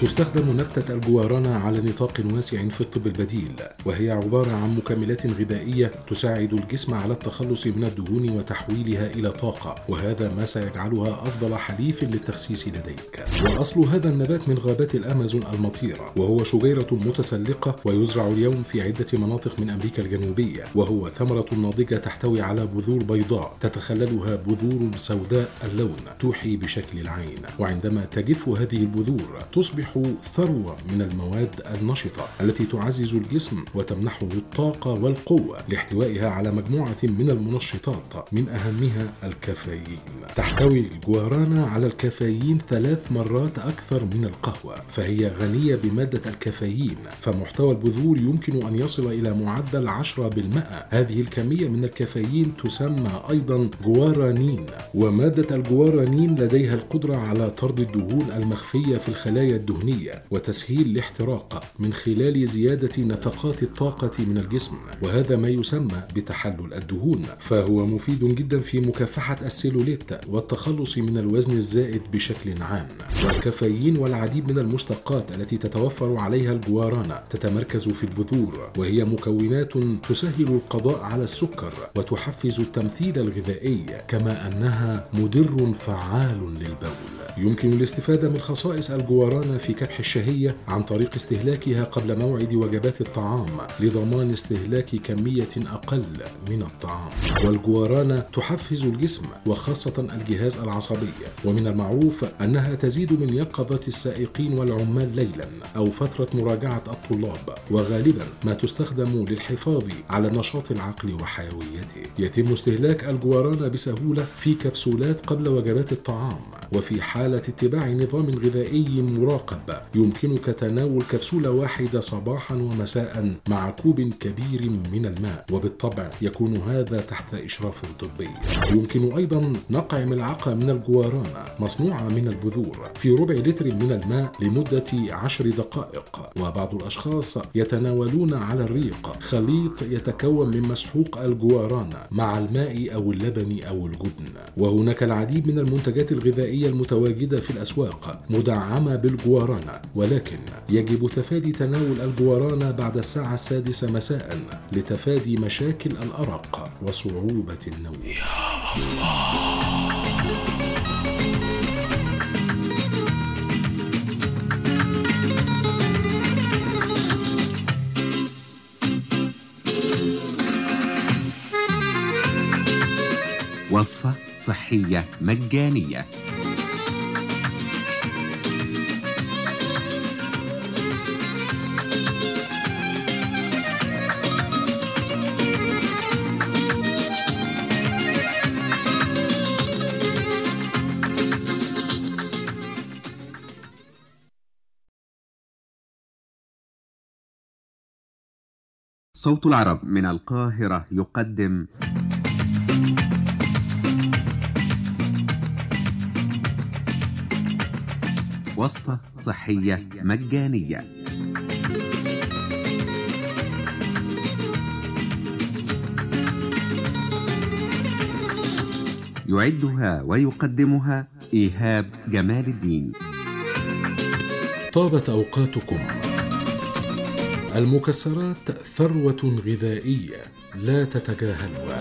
تستخدم نبتة الجوارانا على نطاق واسع في الطب البديل وهي عبارة عن مكملات غذائية تساعد الجسم على التخلص من الدهون وتحويلها إلى طاقة وهذا ما سيجعلها أفضل حليف للتخسيس لديك. وأصل هذا النبات من غابات الأمازون المطيرة وهو شجيرة متسلقة ويزرع اليوم في عدة مناطق من أمريكا الجنوبية وهو ثمرة ناضجة تحتوي على بذور بيضاء تتخللها بذور سوداء اللون توحي بشكل العين. وعندما تجف هذه البذور تصبح ثروة من المواد النشطة التي تعزز الجسم وتمنحه الطاقة والقوة لاحتوائها على مجموعة من المنشطات من أهمها الكافيين. تحتوي الجوارانا على الكافيين ثلاث مرات أكثر من القهوة فهي غنية بمادة الكافيين فمحتوى البذور يمكن أن يصل إلى معدل 10% هذه الكمية من الكافيين تسمى أيضا جوارانين ومادة الجوارانين لديها القدرة على طرد الدهون المخفية في الخلايا الدهنية وتسهيل الاحتراق من خلال زيادة نفقات الطاقة من الجسم وهذا ما يسمى بتحلل الدهون. فهو مفيد جدا في مكافحة السيلوليت والتخلص من الوزن الزائد بشكل عام. والكافيين والعديد من المشتقات التي تتوفر عليها الجوارانا تتمركز في البذور وهي مكونات تسهل القضاء على السكر وتحفز التمثيل الغذائي كما أنها مدر فعال للبول. يمكن الاستفادة من خصائص الجوارانا في كبح الشهية عن طريق استهلاكها قبل موعد وجبات الطعام لضمان استهلاك كمية أقل من الطعام. والجوارانا تحفز الجسم وخاصة الجهاز العصبي. ومن المعروف أنها تزيد من يقظة السائقين والعمال ليلا أو فترة مراجعة الطلاب. وغالبا ما تستخدم للحفاظ على نشاط العقل وحيويته. يتم استهلاك الجوارانا بسهولة في كبسولات قبل وجبات الطعام. وفي حالة اتباع نظام غذائي مراقب الرقب يمكنك تناول كبسولة واحدة صباحا ومساء مع كوب كبير من الماء وبالطبع يكون هذا تحت إشراف طبي. يمكن أيضا نقع ملعقة من الجوارانا مصنوعة من البذور في ربع لتر من الماء لمدة عشر دقائق. وبعض الأشخاص يتناولون على الريق خليط يتكون من مسحوق الجوارانا مع الماء أو اللبن أو الجبن. وهناك العديد من المنتجات الغذائية المتواجدة في الأسواق مدعمة بالجوارانا ولكن يجب تفادي تناول الجوارانا بعد الساعة السادسة مساء لتفادي مشاكل الأرق وصعوبة النوم. وصفة صحية مجانية. صوت العرب من القاهرة يقدم. وصفة صحية مجانية. يعدها ويقدمها إيهاب جمال الدين. طابت أوقاتكم. المكسرات ثروة غذائية لا تتجاهلها.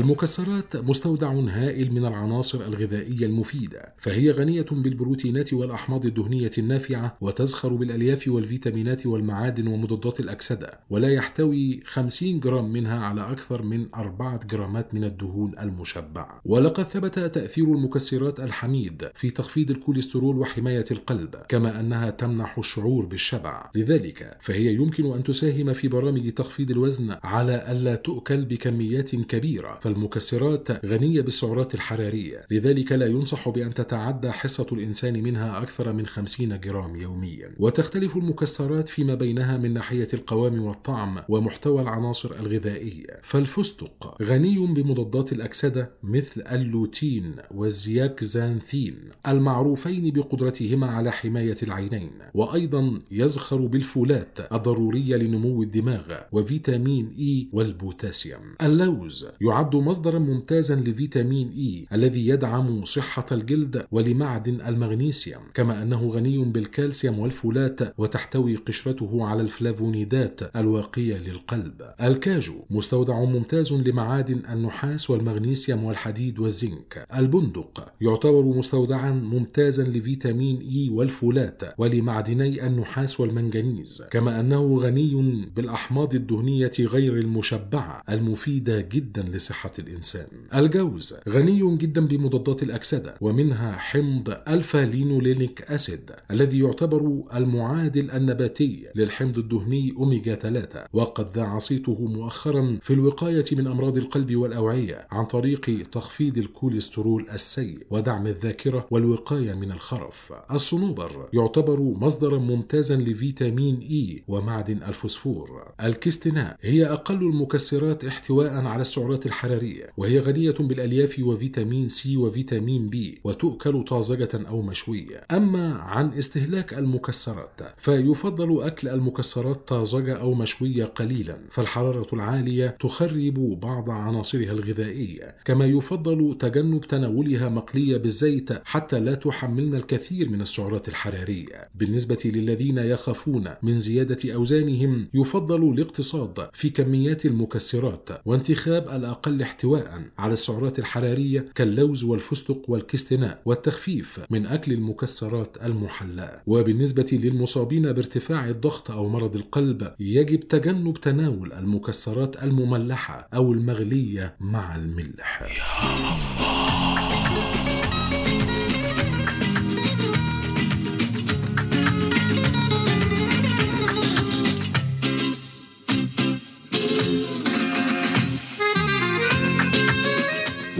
المكسرات مستودع هائل من العناصر الغذائية المفيدة فهي غنية بالبروتينات والأحماض الدهنية النافعة وتزخر بالألياف والفيتامينات والمعادن ومضادات الأكسدة ولا يحتوي 50 جرام منها على أكثر من 4 جرامات من الدهون المشبعة. ولقد ثبت تأثير المكسرات الحميد في تخفيض الكوليسترول وحماية القلب كما أنها تمنح الشعور بالشبع. لذلك فهي يمكن أن تساهم في برامج تخفيض الوزن على ألا تؤكل بكميات كبيرة فالمكسرات غنية بالسعرات الحرارية. لذلك لا ينصح بأن تتعدى حصة الإنسان منها أكثر من 50 جرام يوميا. وتختلف المكسرات فيما بينها من ناحية القوام والطعم ومحتوى العناصر الغذائية. فالفستق غني بمضادات الأكسدة مثل اللوتين والزياكزانثين المعروفين بقدرتهما على حماية العينين. وأيضا يزخر بالفولات الضرورية لنمو الدماغ وفيتامين إي والبوتاسيوم. اللوز يعد مصدرا ممتازا لفيتامين إي الذي يدعم صحة الجلد ولمعدن المغنيسيوم كما أنه غني بالكالسيوم والفولات وتحتوي قشرته على الفلافونيدات الواقية للقلب. الكاجو مستودع ممتاز لمعادن النحاس والمغنيسيوم والحديد والزنك. البندق يعتبر مستودعا ممتازا لفيتامين إي والفولات ولمعدني النحاس والمنجنيز كما أنه غني بالأحماض الدهنية غير المشبعة المفيدة جدا لصحة الإنسان. الجوز غني جدا بمضادات الأكسدة ومنها حمض alpha linolenic acid الذي يعتبر المعادل النباتي للحمض الدهني أوميجا 3 وقد ذاع صيته مؤخرا في الوقاية من أمراض القلب والأوعية عن طريق تخفيض الكوليسترول السيء ودعم الذاكرة والوقاية من الخرف. الصنوبر يعتبر مصدرا ممتازا لفيتامين إي ومعدن الفوسفور. الكستناء هي أقل المكسرات احتواء على السعرات الحرارية وهي غنية بالألياف وفيتامين سي وفيتامين بي وتؤكل طازجة أو مشوية. أما عن استهلاك المكسرات فيفضل أكل المكسرات طازجة أو مشوية قليلا. فالحرارة العالية تخرب بعض عناصرها الغذائية كما يفضل تجنب تناولها مقلية بالزيت حتى لا تحملنا الكثير من السعرات الحرارية. بالنسبة للذين يخافون من زيادة أوزانهم يفضل الاقتصاد في كميات المكسرات وانتخاب الأقل احتواء على السعرات الحرارية كاللوز والفستق والكستناء والتخفيف من أكل المكسرات المحلاة وبالنسبة للمصابين بارتفاع الضغط أو مرض القلب يجب تجنب تناول المكسرات المملحة أو المغلية مع الملح.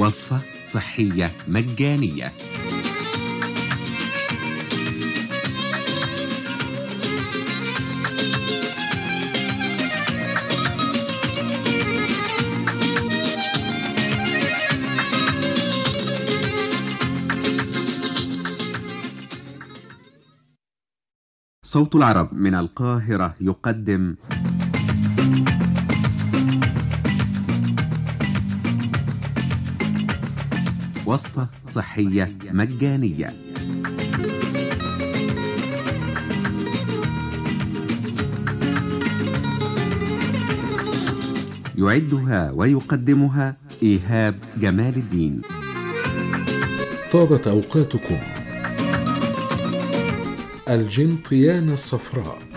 وصفة صحية مجانية. صوت العرب من القاهرة يقدم. وصفة صحية مجانية. يعدها ويقدمها إيهاب جمال الدين. طابت أوقاتكم الجنطيان الصفراء.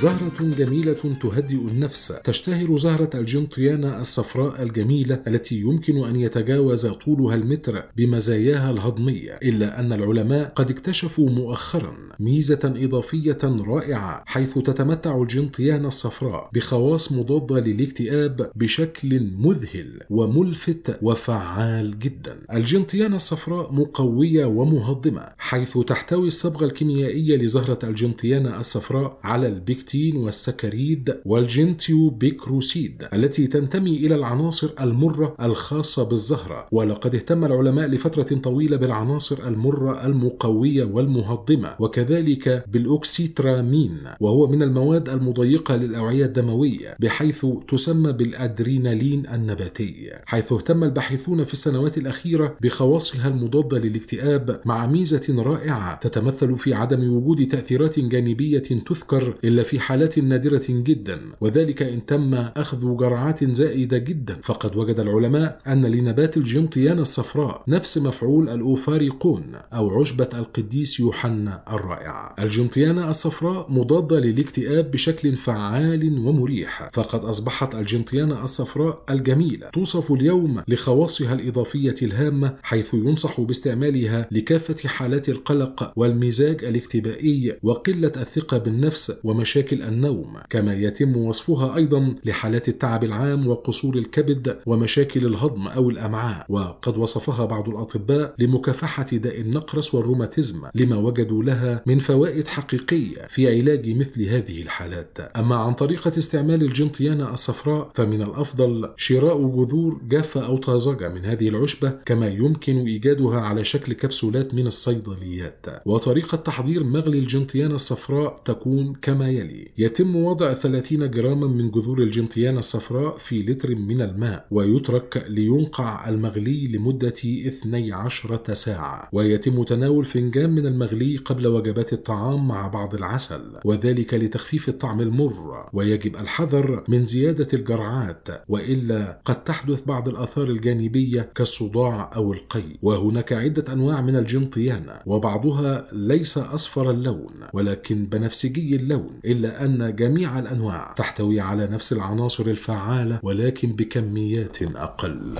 زهرة جميلة تهدئ النفس. تشتهر زهرة الجنطيان الصفراء الجميلة التي يمكن أن يتجاوز طولها المتر بمزاياها الهضمية إلا أن العلماء قد اكتشفوا مؤخرا ميزة إضافية رائعة حيث تتمتع الجنطيان الصفراء بخواص مضادة للاكتئاب بشكل مذهل وملفت وفعال جدا. الجنطيان الصفراء مقوية ومهضمة حيث تحتوي الصبغة الكيميائية لزهرة الجنطيان الصفراء على البكتين والسكريد والجنتيو بيكروسيد التي تنتمي إلى العناصر المرة الخاصة بالزهرة. ولقد اهتم العلماء لفترة طويلة بالعناصر المرة المقوية والمهضمة وكذلك بالأوكسيترامين وهو من المواد المضيقة للأوعية الدموية بحيث تسمى بالأدرينالين النباتي. حيث اهتم الباحثون في السنوات الأخيرة بخواصها المضادة للاكتئاب مع ميزة رائعة تتمثل في عدم وجود تأثيرات جانبية تذكر إلا في حالات نادرة جدا وذلك إن تم أخذ جرعات زائدة جدا. فقد وجد العلماء أن لنبات الجنطيان الصفراء نفس مفعول الأوفاريقون أو عشبة القديس يوحنا الرائعة الجنطيان الصفراء مضادة للاكتئاب بشكل فعال ومريح. فقد أصبحت الجنطيان الصفراء الجميلة توصف اليوم لخواصها الإضافية الهامة حيث ينصح باستعمالها لكافة حالات القلق والمزاج الاكتئابي وقلة الثقة بالنفس ومشاكل النوم كما يتم وصفها أيضا لحالات التعب العام وقصور الكبد ومشاكل الهضم أو الأمعاء. وقد وصفها بعض الأطباء لمكافحة داء النقرس والروماتيزم لما وجدوا لها من فوائد حقيقية في علاج مثل هذه الحالات. أما عن طريقة استعمال الجنطيان الصفراء فمن الأفضل شراء جذور جافة أو طازجة من هذه العشبة كما يمكن إيجادها على شكل كبسولات من الصيدليات. وطريقة تحضير مغلي الجنطيان الصفراء تكون كما يلي. يتم وضع 30 جراما من جذور الجنطيان الصفراء في لتر من الماء ويترك لينقع المغلي لمدة 12 ساعة. ويتم تناول فنجان من المغلي قبل وجبات الطعام مع بعض العسل وذلك لتخفيف الطعم المر. ويجب الحذر من زيادة الجرعات وإلا قد تحدث بعض الآثار الجانبية كالصداع أو القيء وهناك عدة أنواع من الجنطيان وبعضها ليس أصفر اللون ولكن بنفسجي اللون إلا أن جميع الأنواع تحتوي على نفس العناصر الفعالة ولكن بكميات أقل.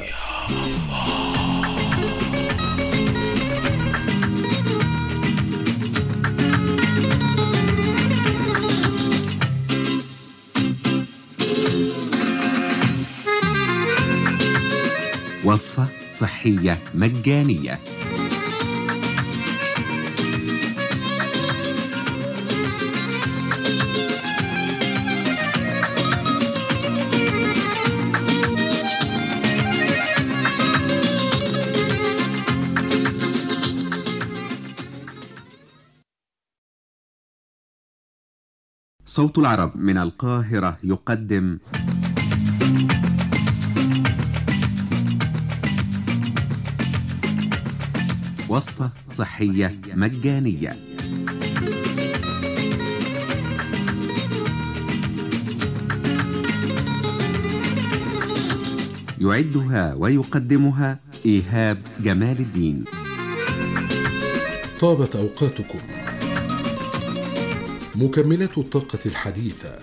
وصفة صحية مجانية. صوت العرب من القاهرة يقدم. وصفة صحية مجانية. يعدها ويقدمها إيهاب جمال الدين. طابت أوقاتكم. مكملات الطاقة الحديثة.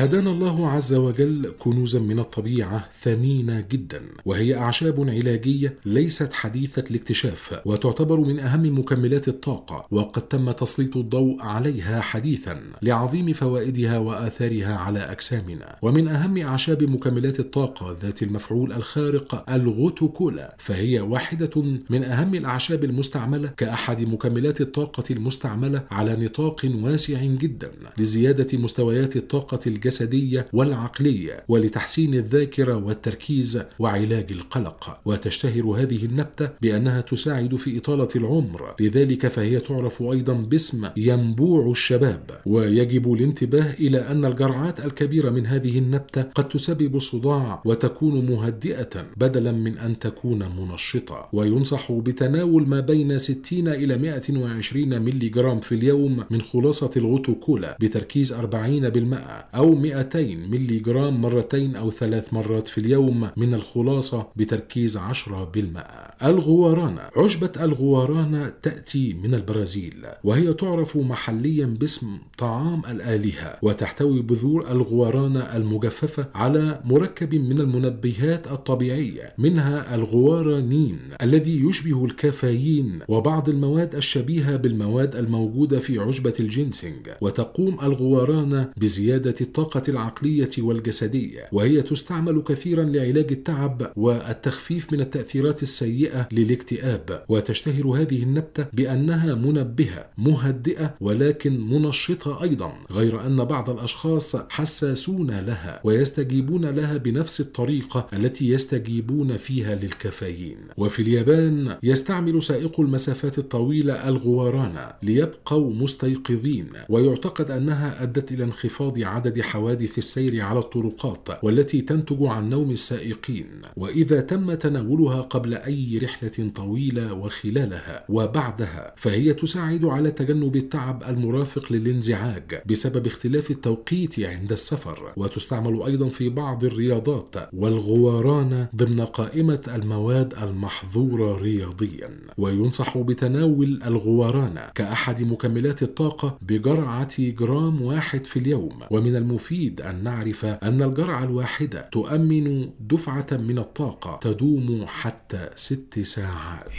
هدانا الله عز وجل كنوزا من الطبيعة ثمينة جدا وهي أعشاب علاجية ليست حديثة الاكتشاف وتعتبر من أهم مكملات الطاقة وقد تم تسليط الضوء عليها حديثا لعظيم فوائدها وآثارها على أجسامنا. ومن أهم أعشاب مكملات الطاقة ذات المفعول الخارق الغوتوكولا فهي واحدة من أهم الأعشاب المستعملة كأحد مكملات الطاقة المستعملة على نطاق واسع جدا لزيادة مستويات الطاقة الجسدية الجسدية والعقلية ولتحسين الذاكرة والتركيز وعلاج القلق. وتشتهر هذه النبتة بأنها تساعد في إطالة العمر. لذلك فهي تعرف أيضا باسم ينبوع الشباب. ويجب الانتباه إلى أن الجرعات الكبيرة من هذه النبتة قد تسبب صداع وتكون مهدئة بدلا من أن تكون منشطة. وينصح بتناول ما بين 60 إلى 120 ملي جرام في اليوم من خلاصة الغوتوكولا بتركيز 40 بالمئة أو 200 ملي جرام مرتين أو ثلاث مرات في اليوم من الخلاصة بتركيز 10 بالمئة. الغوارانة عشبة الغوارانة تأتي من البرازيل وهي تعرف محليا باسم طعام الآلهة وتحتوي بذور الغوارانة المجففة على مركب من المنبهات الطبيعية منها الغوارانين الذي يشبه الكافيين وبعض المواد الشبيهة بالمواد الموجودة في عشبة الجينسينج وتقوم الغوارانة بزيادة الطاقة العقلية والجسدية وهي تستعمل كثيرا لعلاج التعب والتخفيف من التأثيرات السيئة للاكتئاب وتشتهر هذه النبتة بأنها منبهة مهدئة ولكن منشطة أيضا غير أن بعض الأشخاص حساسون لها ويستجيبون لها بنفس الطريقة التي يستجيبون فيها للكافيين. وفي اليابان يستعمل سائق المسافات الطويلة الغوارانة ليبقوا مستيقظين ويعتقد أنها أدت إلى انخفاض عدد حوادث السير على الطرقات والتي تنتج عن نوم السائقين. وإذا تم تناولها قبل أي رحلة طويلة وخلالها وبعدها فهي تساعد على تجنب التعب المرافق للانزعاج بسبب اختلاف التوقيت عند السفر وتستعمل أيضا في بعض الرياضات والغواران ضمن قائمة المواد المحظورة رياضيا. وينصح بتناول الغواران كأحد مكملات الطاقة بجرعة جرام واحد في اليوم. ومن المفيد أن نعرف أن الجرعة الواحدة تؤمن دفعة من الطاقة تدوم حتى ست ساعات.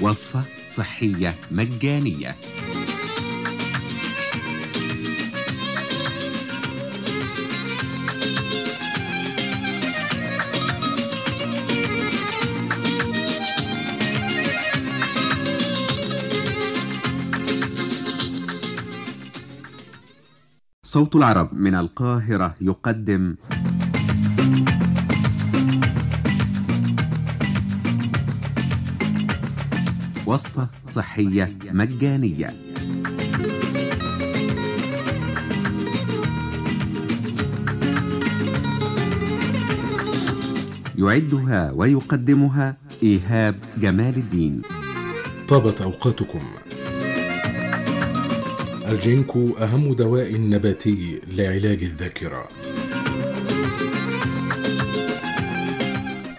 وصفة صحية مجانية. صوت العرب من القاهرة يقدم. وصفة صحية مجانية. يعدها ويقدمها إيهاب جمال الدين. طابت أوقاتكم الجينكو أهم دواء نباتي لعلاج الذاكرة.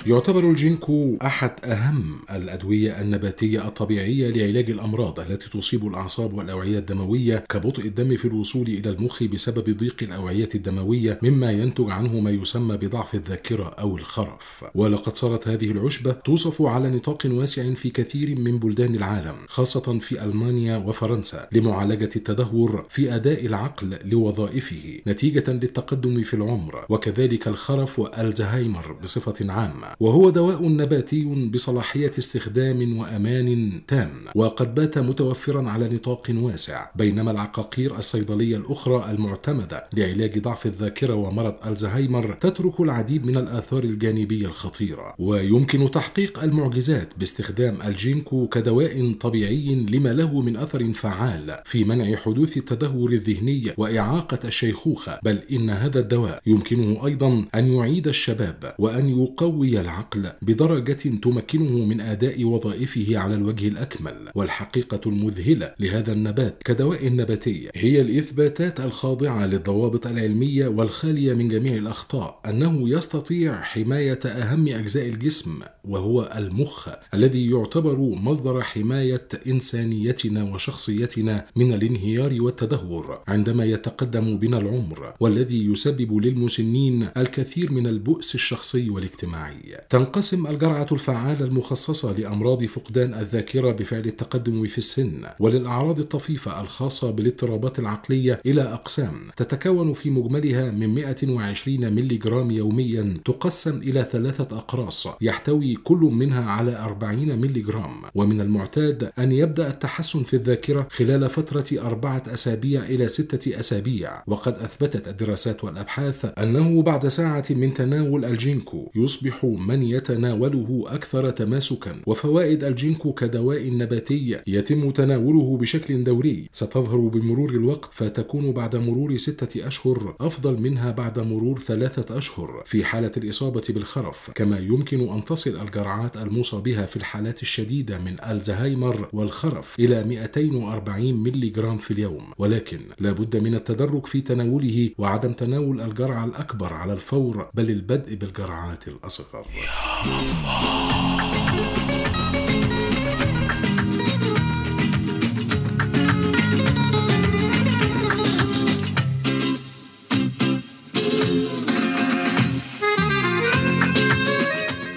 يعتبر الجينكو أحد أهم الأدوية النباتية الطبيعية لعلاج الأمراض التي تصيب الأعصاب والأوعية الدموية كبطء الدم في الوصول إلى المخ بسبب ضيق الأوعية الدموية مما ينتج عنه ما يسمى بضعف الذاكرة أو الخرف. ولقد صارت هذه العشبة توصف على نطاق واسع في كثير من بلدان العالم خاصة في ألمانيا وفرنسا لمعالجة التدهور في أداء العقل لوظائفه نتيجة للتقدم في العمر وكذلك الخرف والزهايمر بصفة عامة. وهو دواء نباتي بصلاحية استخدام وأمان تام وقد بات متوفرا على نطاق واسع بينما العقاقير الصيدلية الأخرى المعتمدة لعلاج ضعف الذاكرة ومرض ألزهايمر تترك العديد من الآثار الجانبية الخطيرة. ويمكن تحقيق المعجزات باستخدام الجينكو كدواء طبيعي لما له من أثر فعال في منع حدوث التدهور الذهني وإعاقة الشيخوخة بل إن هذا الدواء يمكنه أيضا أن يعيد الشباب وأن يقوي العقل بدرجة تمكنه من أداء وظائفه على الوجه الأكمل. والحقيقة المذهلة لهذا النبات كدواء نباتي هي الإثباتات الخاضعة للضوابط العلمية والخالية من جميع الأخطاء. أنه يستطيع حماية أهم أجزاء الجسم وهو المخ الذي يعتبر مصدر حماية إنسانيتنا وشخصيتنا من الانهيار والتدهور عندما يتقدم بنا العمر والذي يسبب للمسنين الكثير من البؤس الشخصي والاجتماعي. تنقسم الجرعة الفعالة المخصصة لأمراض فقدان الذاكرة بفعل التقدم في السن وللأعراض الطفيفة الخاصة بالاضطرابات العقلية إلى أقسام تتكون في مجملها من 120 ملي جرام يوميا تقسم إلى ثلاثة أقراص يحتوي كل منها على 40 ملي جرام ومن المعتاد أن يبدأ التحسن في الذاكرة خلال فترة أربعة أسابيع إلى ستة أسابيع وقد أثبتت الدراسات والأبحاث أنه بعد ساعة من تناول الجينكو يصبح من يتناوله أكثر تماسكا. وفوائد الجينكو كدواء نباتي يتم تناوله بشكل دوري. ستظهر بمرور الوقت فتكون بعد مرور ستة أشهر أفضل منها بعد مرور ثلاثة أشهر في حالة الإصابة بالخرف. كما يمكن أن تصل الجرعات الموصى بها في الحالات الشديدة من الزهايمر والخرف إلى 240 ملي جرام في اليوم. ولكن لا بد من التدرج في تناوله وعدم تناول الجرعة الأكبر على الفور بل البدء بالجرعات الأصغر.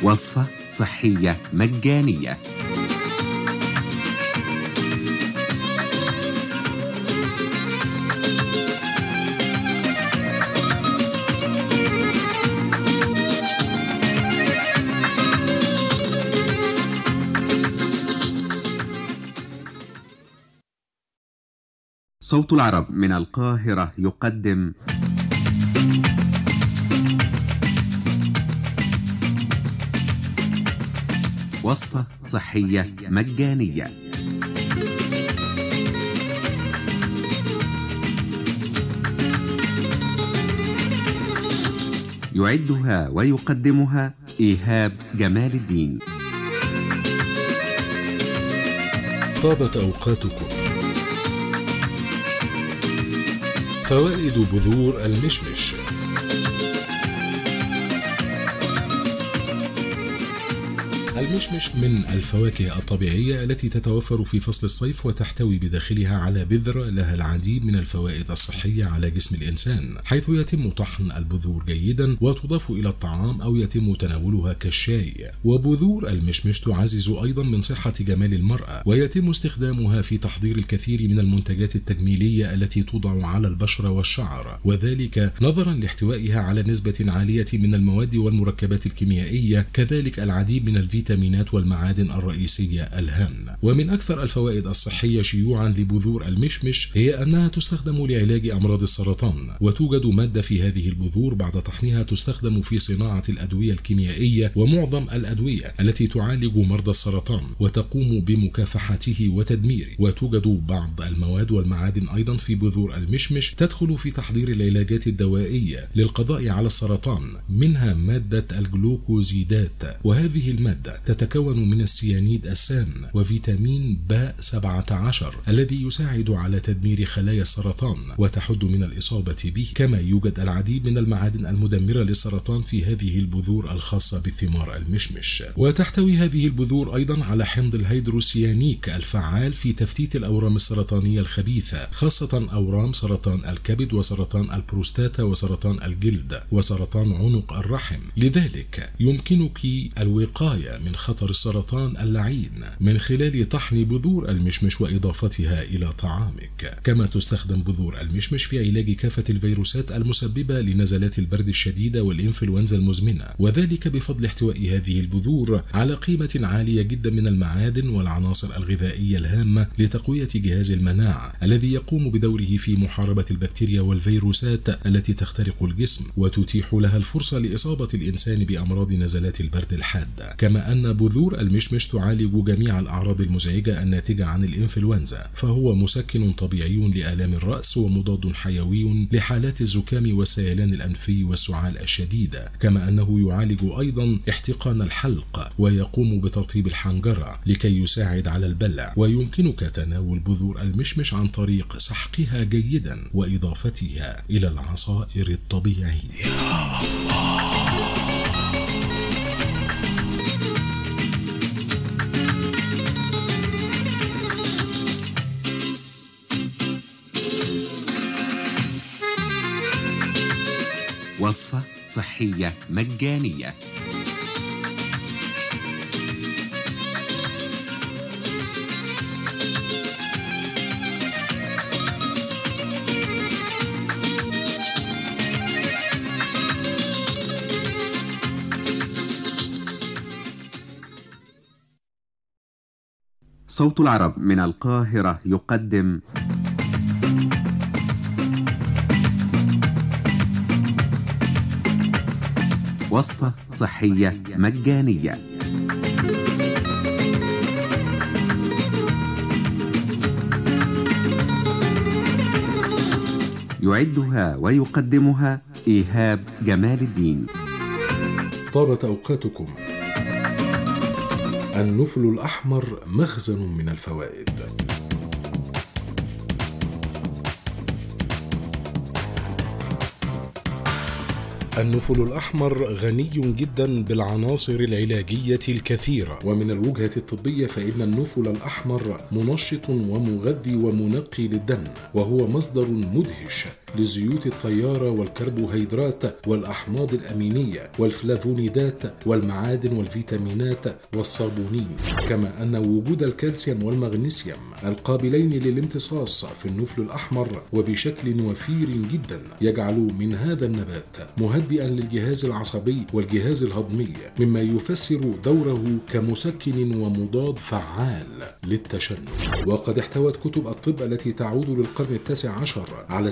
وصفة صحية مجانية. صوت العرب من القاهرة يقدم. وصفة صحية مجانية. يعدها ويقدمها إيهاب جمال الدين. طابت أوقاتكم. فوائد بذور المشمش. المشمش من الفواكه الطبيعية التي تتوفر في فصل الصيف وتحتوي بداخلها على بذرة لها العديد من الفوائد الصحية على جسم الإنسان حيث يتم طحن البذور جيدا وتضاف إلى الطعام أو يتم تناولها كالشاي. وبذور المشمش تعزز أيضا من صحة جمال المرأة ويتم استخدامها في تحضير الكثير من المنتجات التجميلية التي توضع على البشرة والشعر وذلك نظرا لاحتوائها على نسبة عالية من المواد والمركبات الكيميائية كذلك العديد من الفيتامينات والمعادن الرئيسية الهامة ومن أكثر الفوائد الصحية شيوعا لبذور المشمش هي أنها تستخدم لعلاج أمراض السرطان وتوجد مادة في هذه البذور بعد طحنها تستخدم في صناعة الأدوية الكيميائية ومعظم الأدوية التي تعالج مرضى السرطان وتقوم بمكافحته وتدميره وتوجد بعض المواد والمعادن أيضا في بذور المشمش تدخل في تحضير العلاجات الدوائية للقضاء على السرطان منها مادة الجلوكوزيدات. وهذه المادة تتكون من السيانيد السام وفيتامين ب 17 الذي يساعد على تدمير خلايا السرطان وتحد من الإصابة به كما يوجد العديد من المعادن المدمرة للسرطان في هذه البذور الخاصة بالثمار المشمش. وتحتوي هذه البذور أيضا على حمض الهيدروسيانيك الفعال في تفتيت الأورام السرطانية الخبيثة خاصة أورام سرطان الكبد وسرطان البروستاتا وسرطان الجلد وسرطان عنق الرحم. لذلك يمكنك الوقاية من خطر السرطان اللعين من خلال طحن بذور المشمش وإضافتها إلى طعامك. كما تستخدم بذور المشمش في علاج كافة الفيروسات المسببة لنزلات البرد الشديدة والإنفلونزا المزمنة وذلك بفضل احتواء هذه البذور على قيمة عالية جدا من المعادن والعناصر الغذائية الهامة لتقوية جهاز المناعة الذي يقوم بدوره في محاربة البكتيريا والفيروسات التي تخترق الجسم وتتيح لها الفرصة لإصابة الإنسان بأمراض نزلات البرد الحادة كما أن بذور المشمش تعالج جميع الأعراض المزعجة الناتجة عن الإنفلونزا فهو مسكن طبيعي لآلام الرأس ومضاد حيوي لحالات الزكام والسيلان الأنفي والسعال الشديدة كما أنه يعالج أيضا احتقان الحلق ويقوم بترطيب الحنجرة لكي يساعد على البلع. ويمكنك تناول بذور المشمش عن طريق سحقها جيدا وإضافتها إلى العصائر الطبيعية. وصفة صحية مجانية. صوت العرب من القاهرة يقدم وصفة صحية مجانية. يعدها ويقدمها إيهاب جمال الدين. طابت أوقاتكم النفل الأحمر مخزن من الفوائد. النفل الأحمر غني جدا بالعناصر العلاجية الكثيرة. ومن الوجهة الطبية فإن النفل الأحمر منشط ومغذي ومنقي للدم وهو مصدر مدهش. لزيوت الطيارة والكربوهيدرات والأحماض الأمينية والفلافونيدات والمعادن والفيتامينات والصابونين كما أن وجود الكالسيوم والمغنيسيوم القابلين للامتصاص في النفل الأحمر وبشكل وفير جدا يجعل من هذا النبات مهدئا للجهاز العصبي والجهاز الهضمي مما يفسر دوره كمسكن ومضاد فعال للتشنج. وقد احتوت كتب الطب التي تعود للقرن التاسع عشر على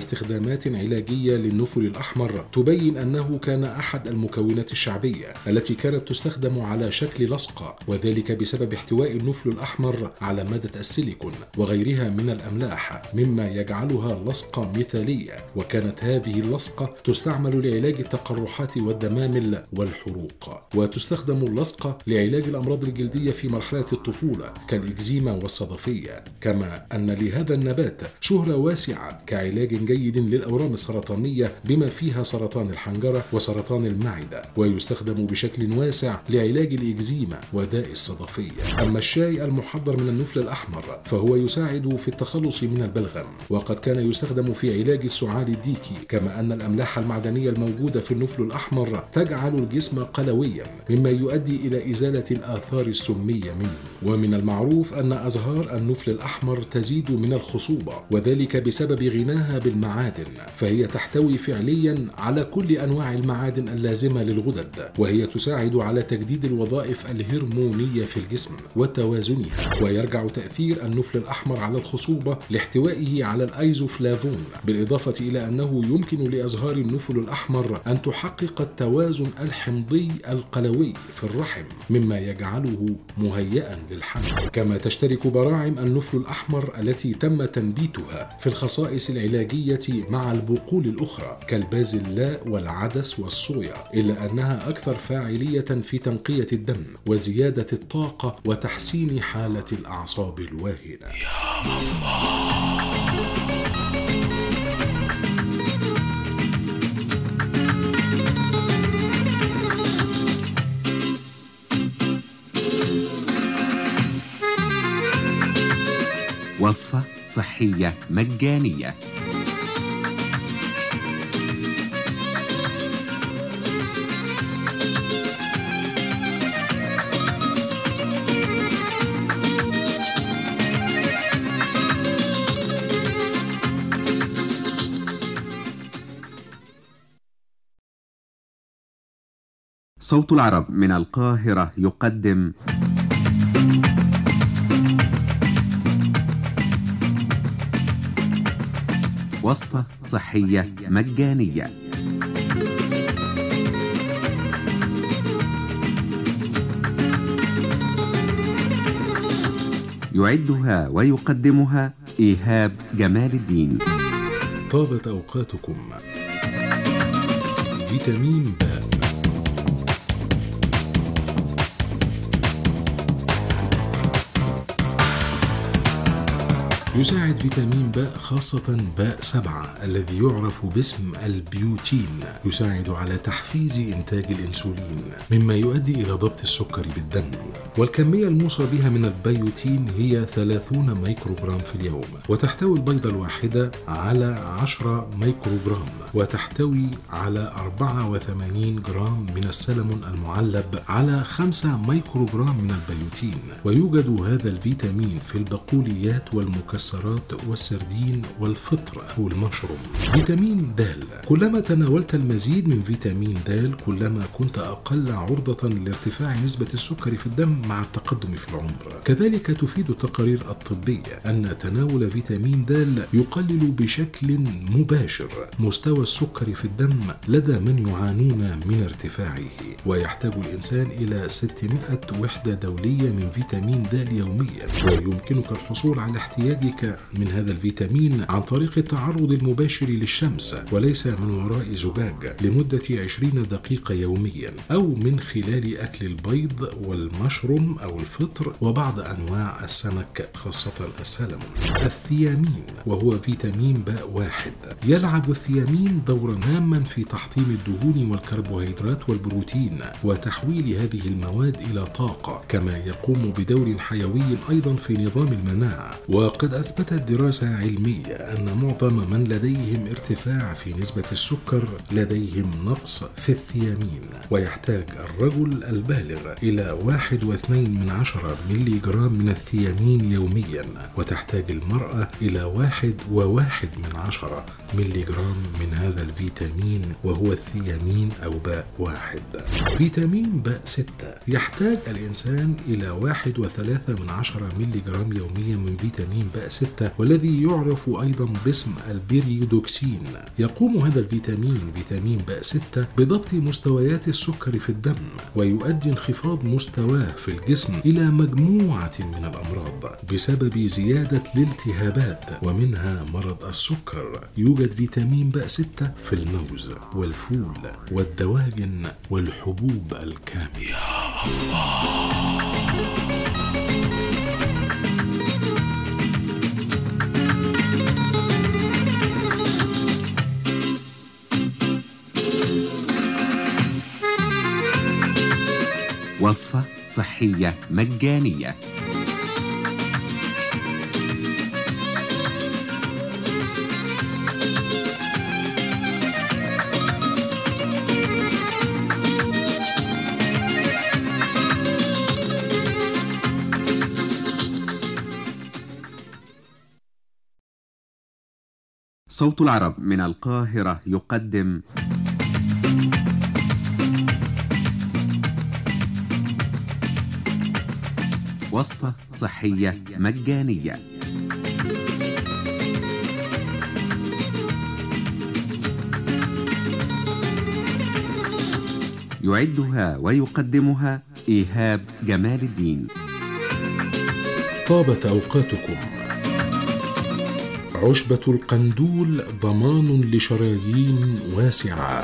استخدامات علاجية للنفل الأحمر تبين أنه كان أحد المكونات الشعبية التي كانت تستخدم على شكل لصقة وذلك بسبب احتواء النفل الأحمر على مادة السيليكون وغيرها من الأملاح مما يجعلها لصقة مثالية. وكانت هذه اللصقة تستعمل لعلاج التقرحات والدمامل والحروق وتستخدم اللصقة لعلاج الأمراض الجلدية في مرحلة الطفولة كالإكزيما والصدفية. كما أن لهذا النبات شهرة واسعة كعلاج جيد للأورام السرطانية بما فيها سرطان الحنجرة وسرطان المعدة ويستخدم بشكل واسع لعلاج الإكزيما وداء الصدفية. أما الشاي المحضر من النفل الأحمر فهو يساعد في التخلص من البلغم وقد كان يستخدم في علاج السعال الديكي كما أن الأملاح المعدنية الموجودة في النفل الأحمر تجعل الجسم قلويا مما يؤدي إلى إزالة الآثار السمية منه. ومن المعروف أن أزهار النفل الأحمر تزيد من الخصوبة وذلك بسبب غناها بالمعادن فهي تحتوي فعليا على كل أنواع المعادن اللازمة للغدد وهي تساعد على تجديد الوظائف الهرمونية في الجسم وتوازنها ويرجع تأثير النفل الأحمر على الخصوبة لاحتوائه على الأيزوفلافون بالإضافة إلى أنه يمكن لأزهار النفل الأحمر أن تحقق التوازن الحمضي القلوي في الرحم مما يجعله مهيئا للحمل. كما تشترك براعم النفل الأحمر التي تم تنبيتها في الخصائص العلاجية مع البقول الأخرى كالبازلاء والعدس والصويا إلا أنها أكثر فاعلية في تنقية الدم وزيادة الطاقة وتحسين حالة الأعصاب الواهنة. يا الله وصفة صحية مجانية. صوت العرب من القاهرة يقدم. وصفة صحية مجانية. يعدها ويقدمها إيهاب جمال الدين. طابت أوقاتكم. فيتامين باء يساعد فيتامين باء خاصة باء سبعة الذي يعرف باسم البيوتين يساعد على تحفيز إنتاج الأنسولين مما يؤدي إلى ضبط السكر بالدم. والكمية الموصى بها من البيوتين هي 30 ميكروغرام في اليوم وتحتوي البيضة الواحدة على 10 ميكروغرام وتحتوي على 84 جرام من السلمون المعلب على 5 ميكروغرام من البيوتين. ويوجد هذا الفيتامين في البقوليات والمكسرات. المكسرات والسردين والفطر أو المشروم فيتامين د كلما تناولت المزيد من فيتامين د كلما كنت أقل عرضة لارتفاع نسبة السكر في الدم مع التقدم في العمر. كذلك تفيد التقارير الطبية أن تناول فيتامين د يقلل بشكل مباشر مستوى السكر في الدم لدى من يعانون من ارتفاعه ويحتاج الإنسان إلى 600 وحدة دولية من فيتامين د يوميا. ويمكنك الحصول على احتياجك من هذا الفيتامين عن طريق التعرض المباشر للشمس وليس من وراء زجاج لمدة 20 دقيقة يوميا أو من خلال أكل البيض والمشروم أو الفطر وبعض أنواع السمك خاصة السلمون. الثيامين وهو فيتامين باء واحد. يلعب الثيامين دورا هاما في تحطيم الدهون والكربوهيدرات والبروتين وتحويل هذه المواد إلى طاقة كما يقوم بدور حيوي أيضا في نظام المناعة. وقد أثبتت دراسة علمية أن معظم من لديهم ارتفاع في نسبة السكر لديهم نقص في الثيامين ويحتاج الرجل البالغ إلى واحد واثنين من عشرة ملي جرام من الثيامين يوميا وتحتاج المرأة إلى واحد وواحد من عشرة ملي جرام من هذا الفيتامين وهو الثيامين أو باء واحد. فيتامين باء ستة يحتاج الإنسان إلى واحد وثلاثة من عشرة ملي جرام يوميا من فيتامين باء ستة والذي يعرف أيضا باسم البيريدوكسين. يقوم هذا الفيتامين فيتامين باء ستة بضبط مستويات السكر في الدم ويؤدي انخفاض مستواه في الجسم إلى مجموعة من الأمراض بسبب زيادة الالتهابات ومنها مرض السكر. يوجد فيتامين باء ستة في الموز والفول والدواجن والحبوب الكاملة. وصفة صحية مجانية. صوت العرب من القاهرة يقدم. وصفة صحية مجانية. يعدها ويقدمها إيهاب جمال الدين. طابت أوقاتكم. عشبة القندول ضمان لشرايين واسعة.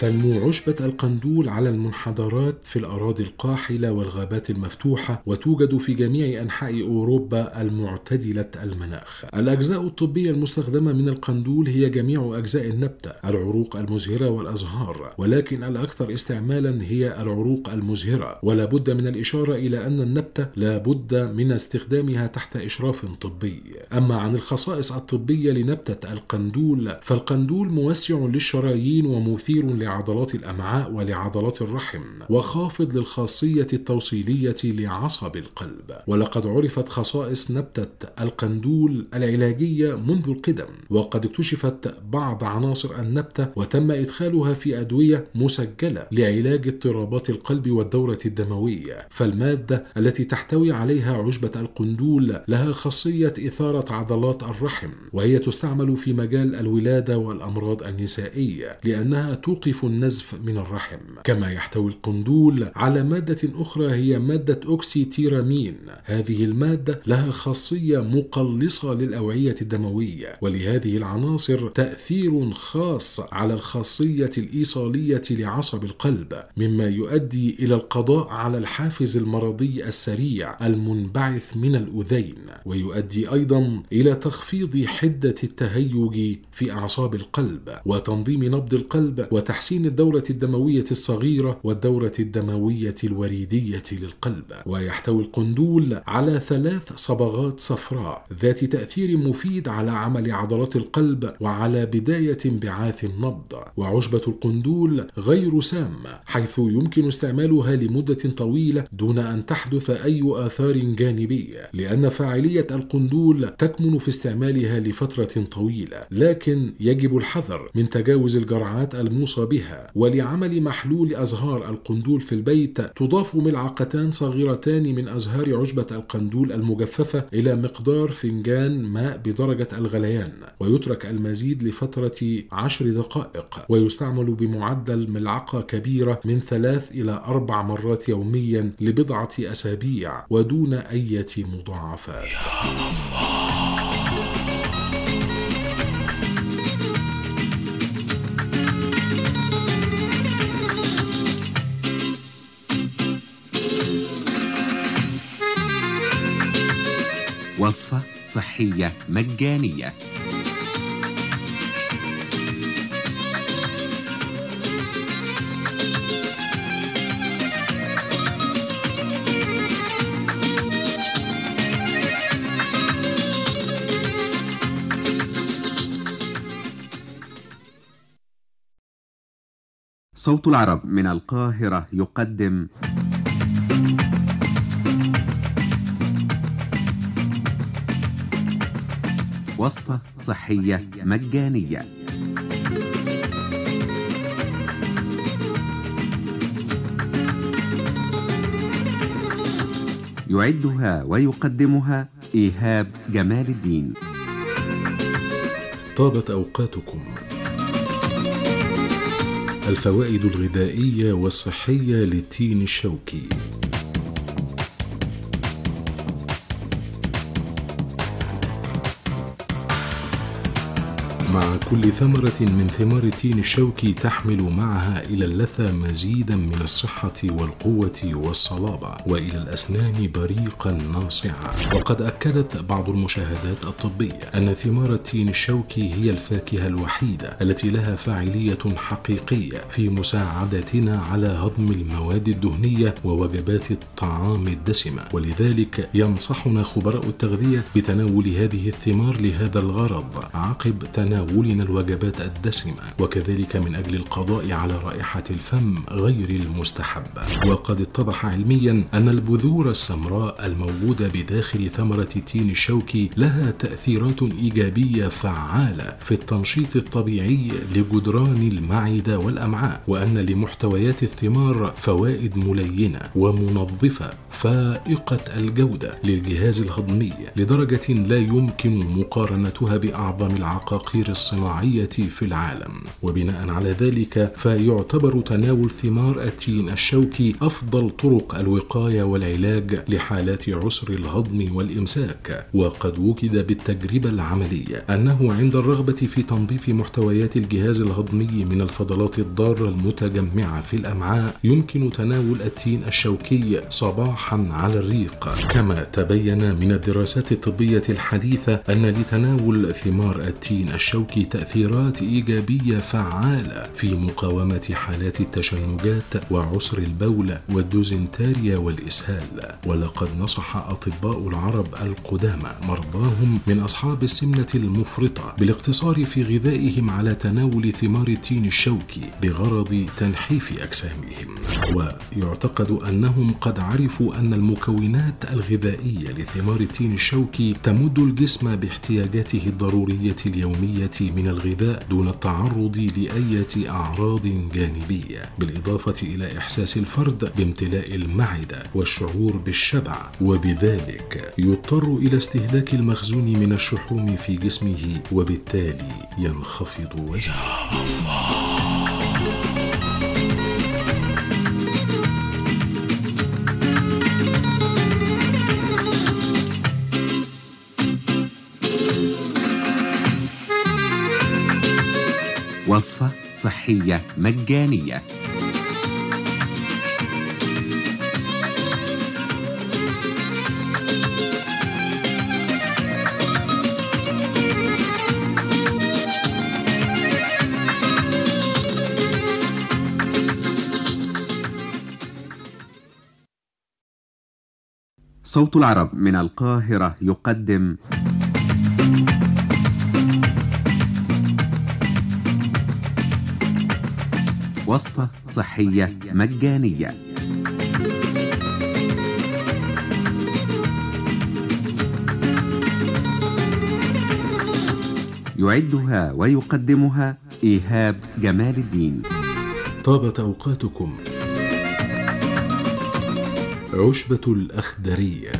تنمو عشبة القندول على المنحدرات في الأراضي القاحلة والغابات المفتوحة وتوجد في جميع أنحاء أوروبا المعتدلة المناخ. الأجزاء الطبية المستخدمة من القندول هي جميع أجزاء النبتة، العروق المزهرة والأزهار، ولكن الأكثر استعمالا هي العروق المزهرة، ولا بد من الإشارة إلى أن النبتة لا بد من استخدامها تحت إشراف طبي. أما عن الخصائص الطبية لنبتة القندول، فالقندول موسع للشرايين ومثير لعضلات الأمعاء ولعضلات الرحم وخافض للخاصية التوصيلية لعصب القلب. ولقد عرفت خصائص نبتة القندول العلاجية منذ القدم وقد اكتشفت بعض عناصر النبتة وتم إدخالها في أدوية مسجلة لعلاج اضطرابات القلب والدورة الدموية. فالمادة التي تحتوي عليها عشبة القندول لها خاصية إثارة عضلات الرحم وهي تستعمل في مجال الولادة والأمراض النسائية لأنها توقف النزف من الرحم. كما يحتوي القندول على مادة أخرى هي مادة أوكسيتيرامين. هذه المادة لها خاصية مقلصة للأوعية الدموية ولهذه العناصر تأثير خاص على الخاصية الإيصالية لعصب القلب مما يؤدي إلى القضاء على الحافز المرضي السريع المنبعث من الأذين ويؤدي أيضا إلى تخفيض حدة التهيج في أعصاب القلب وتنظيم نبض القلب وتحسين تحسين الدورة الدموية الصغيرة والدورة الدموية الوريدية للقلب. ويحتوي القندول على ثلاث صبغات صفراء ذات تأثير مفيد على عمل عضلات القلب وعلى بداية انبعاث النبض. وعشبة القندول غير سامة حيث يمكن استعمالها لمدة طويلة دون أن تحدث أي آثار جانبية لأن فاعلية القندول تكمن في استعمالها لفترة طويلة. لكن يجب الحذر من تجاوز الجرعات الموصى بها ولعمل محلول أزهار القندول في البيت تضاف ملعقتان صغيرتان من أزهار عشبة القندول المجففة إلى مقدار فنجان ماء بدرجة الغليان. ويترك المزيد لفترة عشر دقائق. ويستعمل بمعدل ملعقة كبيرة من ثلاث إلى أربع مرات يوميا لبضعة أسابيع ودون أي مضاعفات. وصفة صحية مجانية. صوت العرب من القاهرة يقدم. وصفة صحية مجانية. يعدها ويقدمها إيهاب جمال الدين. طابت أوقاتكم. الفوائد الغذائية والصحية للتين الشوكي. مع كل ثمرة من ثمار التين الشوكي تحمل معها إلى اللثة مزيدا من الصحة والقوة والصلابة وإلى الأسنان بريقا ناصعا. وقد أكدت بعض المشاهدات الطبية أن ثمار التين الشوكي هي الفاكهة الوحيدة التي لها فاعلية حقيقية في مساعدتنا على هضم المواد الدهنية ووجبات الطعام الدسمة. ولذلك ينصحنا خبراء التغذية بتناول هذه الثمار لهذا الغرض عقب تناول تناولنا الوجبات الدسمة وكذلك من أجل القضاء على رائحة الفم غير المستحبة وقد اتضح علميا أن البذور السمراء الموجودة بداخل ثمرة التين الشوكي لها تأثيرات إيجابية فعالة في التنشيط الطبيعي لجدران المعدة والأمعاء وأن لمحتويات الثمار فوائد ملينة ومنظفة فائقة الجودة للجهاز الهضمي لدرجة لا يمكن مقارنتها بأعظم العقاقير الصناعية في العالم. وبناء على ذلك فيعتبر تناول ثمار التين الشوكي أفضل طرق الوقاية والعلاج لحالات عسر الهضم والإمساك. وقد وجد بالتجربة العملية أنه عند الرغبة في تنظيف محتويات الجهاز الهضمي من الفضلات الضارة المتجمعة في الأمعاء يمكن تناول التين الشوكي صباحا على الريق. كما تبين من الدراسات الطبية الحديثة أن لتناول ثمار التين الشوكي تأثيرات إيجابية فعالة في مقاومة حالات التشنجات وعسر البول والدوزنتاريا والإسهال. ولقد نصح أطباء العرب القدامى مرضاهم من أصحاب السمنة المفرطة بالاقتصار في غذائهم على تناول ثمار التين الشوكي بغرض تنحيف أجسامهم. ويعتقد أنهم قد عرفوا أن المكونات الغذائية لثمار التين الشوكي تمد الجسم باحتياجاته الضرورية اليومية من الغذاء دون التعرض لأية أعراض جانبية بالإضافة إلى إحساس الفرد بامتلاء المعدة والشعور بالشبع وبذلك يضطر إلى استهلاك المخزون من الشحوم في جسمه وبالتالي ينخفض وزنه. وصفة صحية مجانية. صوت العرب من القاهرة يقدم. وصفة صحية مجانية. يعدها ويقدمها إيهاب جمال الدين. طابت أوقاتكم عشبة الأخدرية.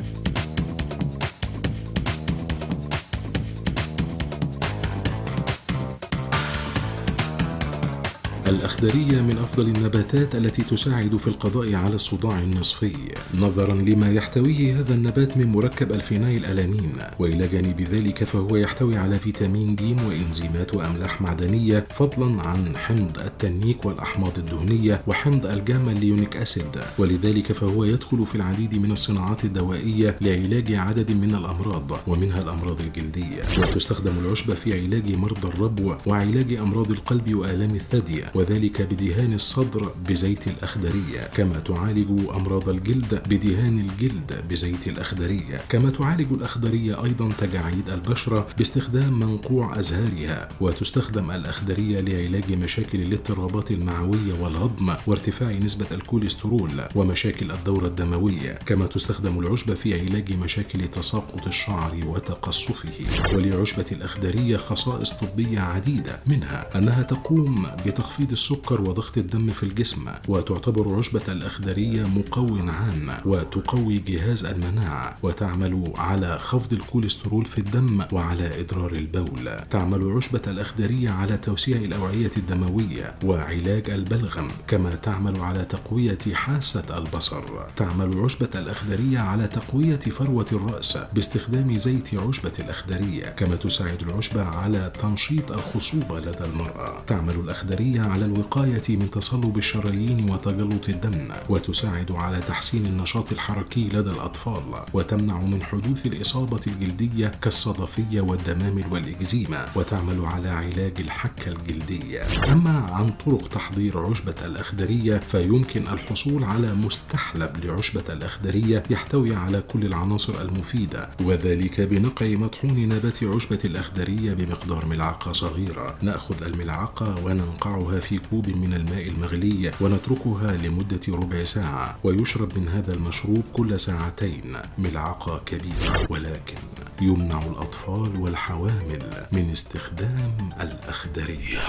الأخدرية من أفضل النباتات التي تساعد في القضاء على الصداع النصفي. نظرا لما يحتويه هذا النبات من مركب الفينايل ألانين وإلى جانب ذلك فهو يحتوي على فيتامين ج وإنزيمات وأملاح معدنية فضلا عن حمض التنيك والأحماض الدهنية وحمض ال gamma linolenic acid. ولذلك فهو يدخل في العديد من الصناعات الدوائية لعلاج عدد من الأمراض ومنها الأمراض الجلدية. وتستخدم العشبة في علاج مرضى الربو وعلاج أمراض القلب وآلام الثدي. وذلك بدهان الصدر بزيت الأخدرية كما تعالج أمراض الجلد بدهان الجلد بزيت الأخدرية. كما تعالج الأخدرية أيضا تجاعيد البشرة باستخدام منقوع أزهارها وتستخدم الأخدرية لعلاج مشاكل الاضطرابات المعوية والهضم وارتفاع نسبة الكوليسترول ومشاكل الدورة الدموية. كما تستخدم العشبة في علاج مشاكل تساقط الشعر وتقصفه. ولعشبة الأخدرية خصائص طبية عديدة منها أنها تقوم بتخفيض السكر وضغط الدم في الجسم وتعتبر عشبة الأخدرية مقوٍ عام وتقوي جهاز المناعة وتعمل على خفض الكوليسترول في الدم وعلى إدرار البول. تعمل عشبة الأخدرية على توسيع الأوعية الدموية وعلاج البلغم كما تعمل على تقوية حاسة البصر. تعمل عشبة الأخدرية على تقوية فروة الرأس باستخدام زيت عشبة الأخدرية كما تساعد العشبة على تنشيط الخصوبة لدى المرأة. تعمل الأخدرية على الوقاية من تصلب الشرايين وتجلط الدم وتساعد على تحسين النشاط الحركي لدى الأطفال وتمنع من حدوث الإصابة الجلدية كالصدفية والدمامل والإكزيما وتعمل على علاج الحكة الجلدية. أما عن طرق تحضير عشبة الأخدرية فيمكن الحصول على مستحلب لعشبة الأخدرية يحتوي على كل العناصر المفيدة وذلك بنقع مطحون نبات عشبة الأخدرية بمقدار ملعقة صغيرة. نأخذ الملعقة وننقعها في كوب من الماء المغلي ونتركها لمدة ربع ساعة ويشرب من هذا المشروب كل ساعتين ملعقة كبيرة. ولكن يمنع الأطفال والحوامل من استخدام الأخدرية.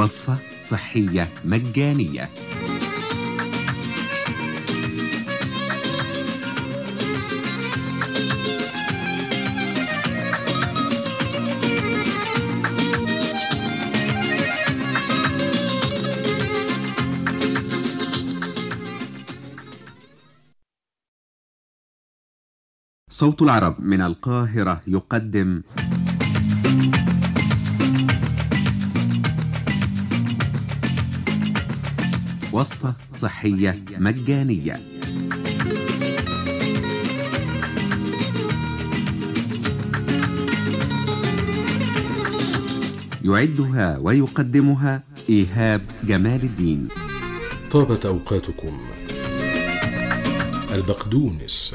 وصفة صحية مجانية. صوت العرب من القاهرة يقدم وصفة صحية مجانية. يعدها ويقدمها إيهاب جمال الدين. طابت أوقاتكم البقدونس.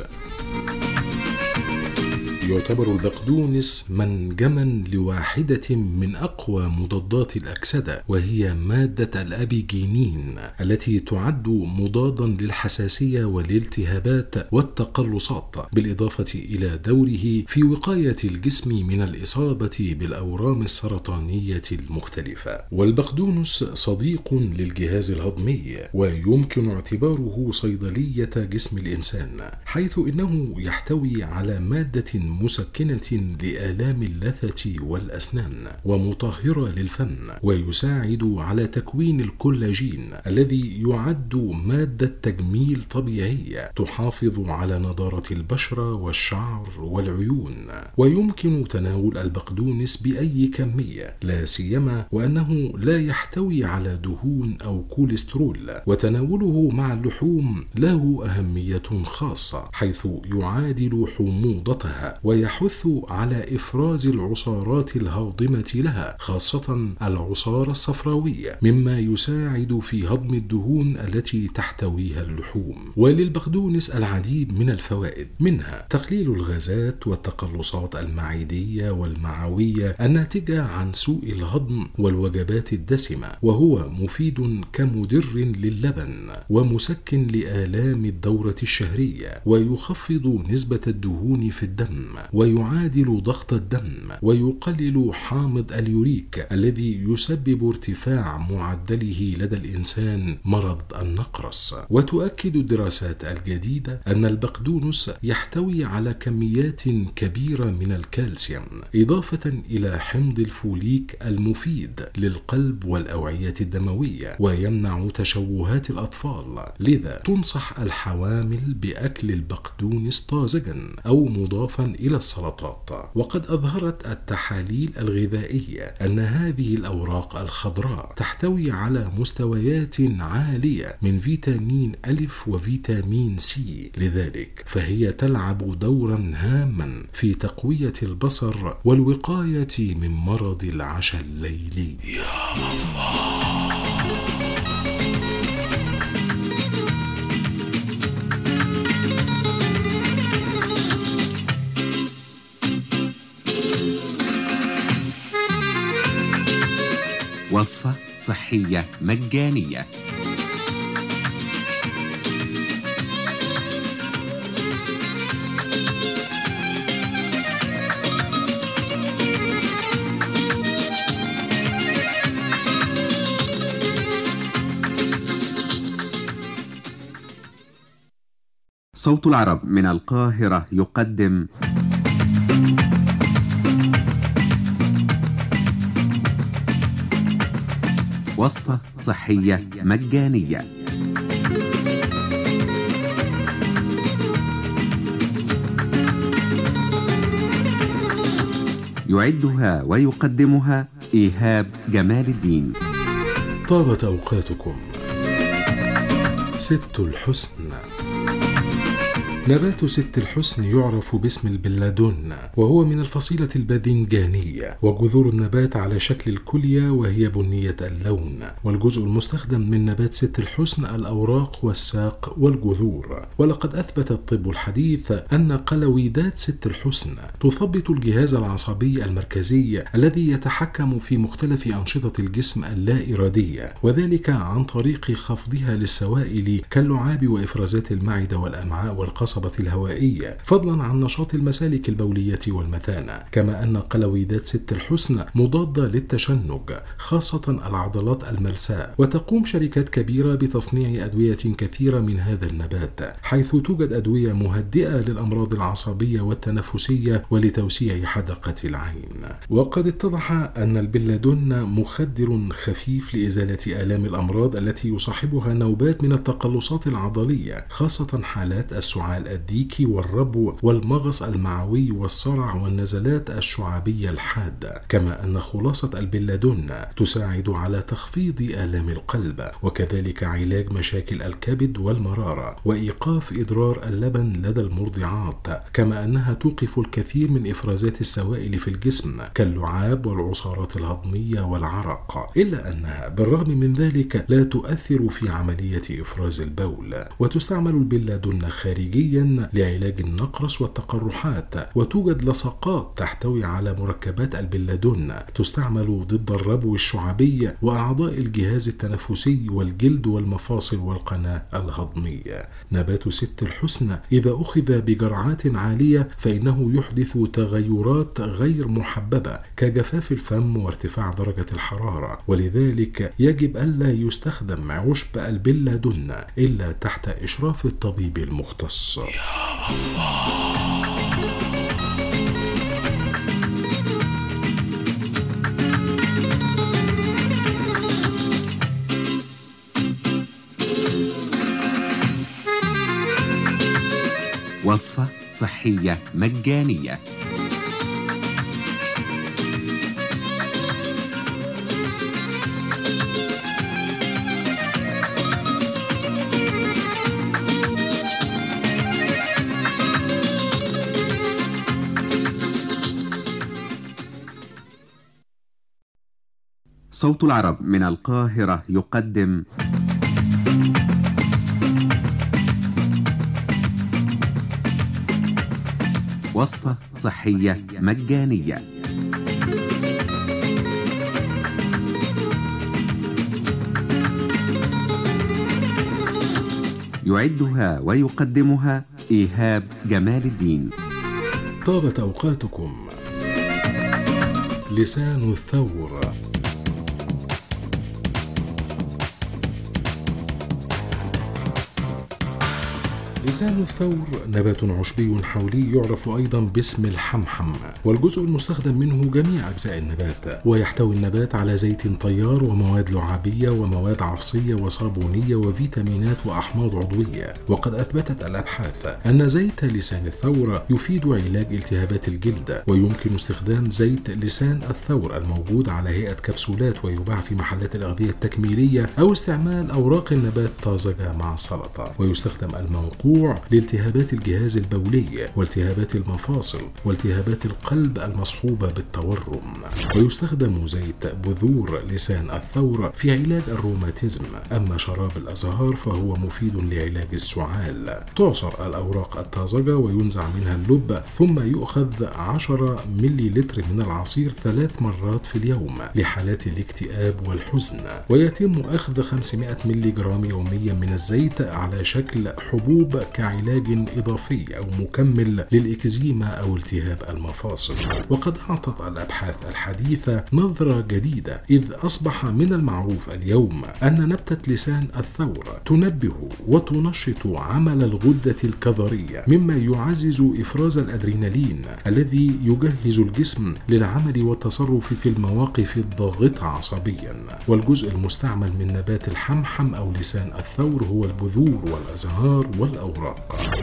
يعتبر البقدونس منجما لواحدة من أقوى مضادات الأكسدة وهي مادة الأبيجينين التي تعد مضادا للحساسية والالتهابات والتقلصات بالإضافة إلى دوره في وقاية الجسم من الإصابة بالأورام السرطانية المختلفة. والبقدونس صديق للجهاز الهضمي ويمكن اعتباره صيدلية جسم الإنسان حيث إنه يحتوي على مادة مسكنة لآلام اللثة والأسنان ومطهرة للفم ويساعد على تكوين الكولاجين الذي يعد مادة تجميل طبيعية تحافظ على نضارة البشرة والشعر والعيون. ويمكن تناول البقدونس بأي كمية لا سيما وأنه لا يحتوي على دهون أو كوليسترول وتناوله مع اللحوم له أهمية خاصة حيث يعادل حموضتها ويحث على إفراز العصارات الهاضمة لها خاصة العصارة الصفراوية مما يساعد في هضم الدهون التي تحتويها اللحوم. وللبقدونس العديد من الفوائد منها تقليل الغازات والتقلصات المعدية والمعوية الناتجة عن سوء الهضم والوجبات الدسمة وهو مفيد كمدر للبن ومسكن لآلام الدورة الشهرية ويخفض نسبة الدهون في الدم. ويعادل ضغط الدم ويقلل حامض اليوريك الذي يسبب ارتفاع معدله لدى الإنسان مرض النقرس. وتؤكد الدراسات الجديدة أن البقدونس يحتوي على كميات كبيرة من الكالسيوم إضافة إلى حمض الفوليك المفيد للقلب والأوعية الدموية ويمنع تشوهات الأطفال. لذا تنصح الحوامل بأكل البقدونس طازجا أو مضافا إلى السلطات. وقد أظهرت التحاليل الغذائية أن هذه الأوراق الخضراء تحتوي على مستويات عالية من فيتامين ألف وفيتامين سي. لذلك فهي تلعب دورا هاما في تقوية البصر والوقاية من مرض العشى الليلي. يا الله. وصفة صحية مجانية. صوت العرب من القاهرة يقدم. وصفة صحية مجانية. يعدها ويقدمها إيهاب جمال الدين. طابت أوقاتكم ست الحسن نبات ست الحسن يعرف باسم البلادون وهو من الفصيلة الباذنجانية وجذور النبات على شكل الكلية وهي بنية اللون والجزء المستخدم من نبات ست الحسن الأوراق والساق والجذور. ولقد أثبت الطب الحديث أن قلويدات ست الحسن تثبط الجهاز العصبي المركزي الذي يتحكم في مختلف أنشطة الجسم اللا إرادية وذلك عن طريق خفضها للسوائل كاللعاب وإفرازات المعدة والأمعاء والقصب القصبة الهوائية فضلا عن نشاط المسالك البولية والمثانة. كما أن قلويدات ست الحسن مضادة للتشنج خاصة العضلات الملساء وتقوم شركات كبيرة بتصنيع أدوية كثيرة من هذا النبات حيث توجد أدوية مهدئة للأمراض العصبية والتنفسية ولتوسيع حدقة العين. وقد اتضح أن البلادون مخدر خفيف لإزالة آلام الأمراض التي يصاحبها نوبات من التقلصات العضلية خاصة حالات السعال الديكي والربو والمغص المعوي والصرع والنزلات الشعابية الحادة كما أن خلاصة البلادون تساعد على تخفيض آلام القلب وكذلك علاج مشاكل الكبد والمرارة وإيقاف إضرار اللبن لدى المرضعات كما أنها توقف الكثير من إفرازات السوائل في الجسم كاللعاب والعصارات الهضمية والعرق إلا أنها بالرغم من ذلك لا تؤثر في عملية إفراز البول وتستعمل البلادون خارجيا لعلاج النقرس والتقرحات وتوجد لصقات تحتوي على مركبات البلادون تستعمل ضد الربو الشعبي وأعضاء الجهاز التنفسي والجلد والمفاصل والقناة الهضمية. نبات ست الحسن إذا أخذ بجرعات عالية فإنه يحدث تغيرات غير محببة كجفاف الفم وارتفاع درجة الحرارة ولذلك يجب ألا يستخدم عشب البلادون إلا تحت إشراف الطبيب المختص. يا الله وصفة صحية مجانية. صوت العرب من القاهرة يقدم. وصفة صحية مجانية. يعدها ويقدمها إيهاب جمال الدين. طابت أوقاتكم لسان الثور لسان الثور نبات عشبي حولي يعرف أيضا باسم الحمحم والجزء المستخدم منه جميع أجزاء النبات ويحتوي النبات على زيت طيار ومواد لعابية ومواد عفصية وصابونية وفيتامينات وأحماض عضوية. وقد أثبتت الأبحاث أن زيت لسان الثور يفيد علاج التهابات الجلد ويمكن استخدام زيت لسان الثور الموجود على هيئة كبسولات ويباع في محلات الأغذية التكميلية أو استعمال أوراق النبات طازجة مع السلطة ويستخدم المنقوع لالتهابات الجهاز البولي والتهابات المفاصل والتهابات القلب المصحوبة بالتورم. ويستخدم زيت بذور لسان الثور في علاج الروماتيزم. أما شراب الأزهار فهو مفيد لعلاج السعال. تعصر الأوراق الطازجة وينزع منها اللب ثم يؤخذ 10 ملي لتر من العصير ثلاث مرات في اليوم لحالات الاكتئاب والحزن. ويتم أخذ 500 ملي جرام يوميا من الزيت على شكل حبوب كعلاج إضافي أو مكمل للإكزيما أو التهاب المفاصل. وقد أعطت الأبحاث الحديثة نظرة جديدة إذ أصبح من المعروف اليوم أن نبتة لسان الثور تنبه وتنشط عمل الغدة الكظرية مما يعزز إفراز الأدرينالين الذي يجهز الجسم للعمل والتصرف في المواقف الضاغطة عصبيا. والجزء المستعمل من نبات الحمحم أو لسان الثور هو البذور والأزهار والأوراق.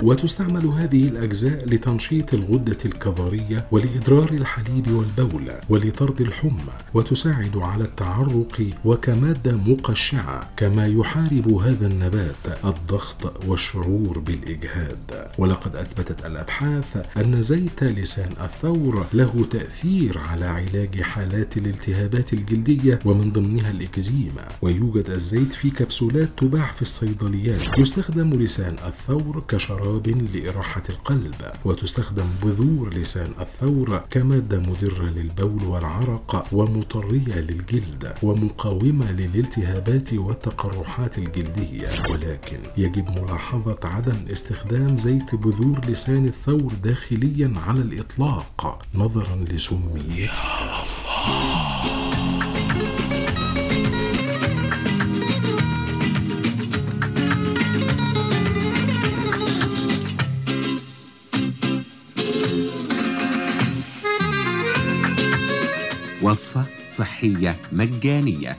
وتستعمل هذه الأجزاء لتنشيط الغدة الكظرية ولإدرار الحليب والبول ولطرد الحمى وتساعد على التعرق وكمادة مقشعة كما يحارب هذا النبات الضغط والشعور بالإجهاد. ولقد أثبتت الأبحاث أن زيت لسان الثور له تأثير على علاج حالات الالتهابات الجلدية ومن ضمنها الإكزيما. ويوجد الزيت في كبسولات تباع في الصيدليات يستخدم لسان الثور كشراب لإراحة القلب وتستخدم بذور لسان الثور كمادة مدرة للبول والعرق ومطرية للجلد ومقاومة للالتهابات والتقرحات الجلدية. ولكن يجب ملاحظة عدم استخدام زيت بذور لسان الثور داخليا على الإطلاق نظرا لسميتها وصفة صحية مجانية.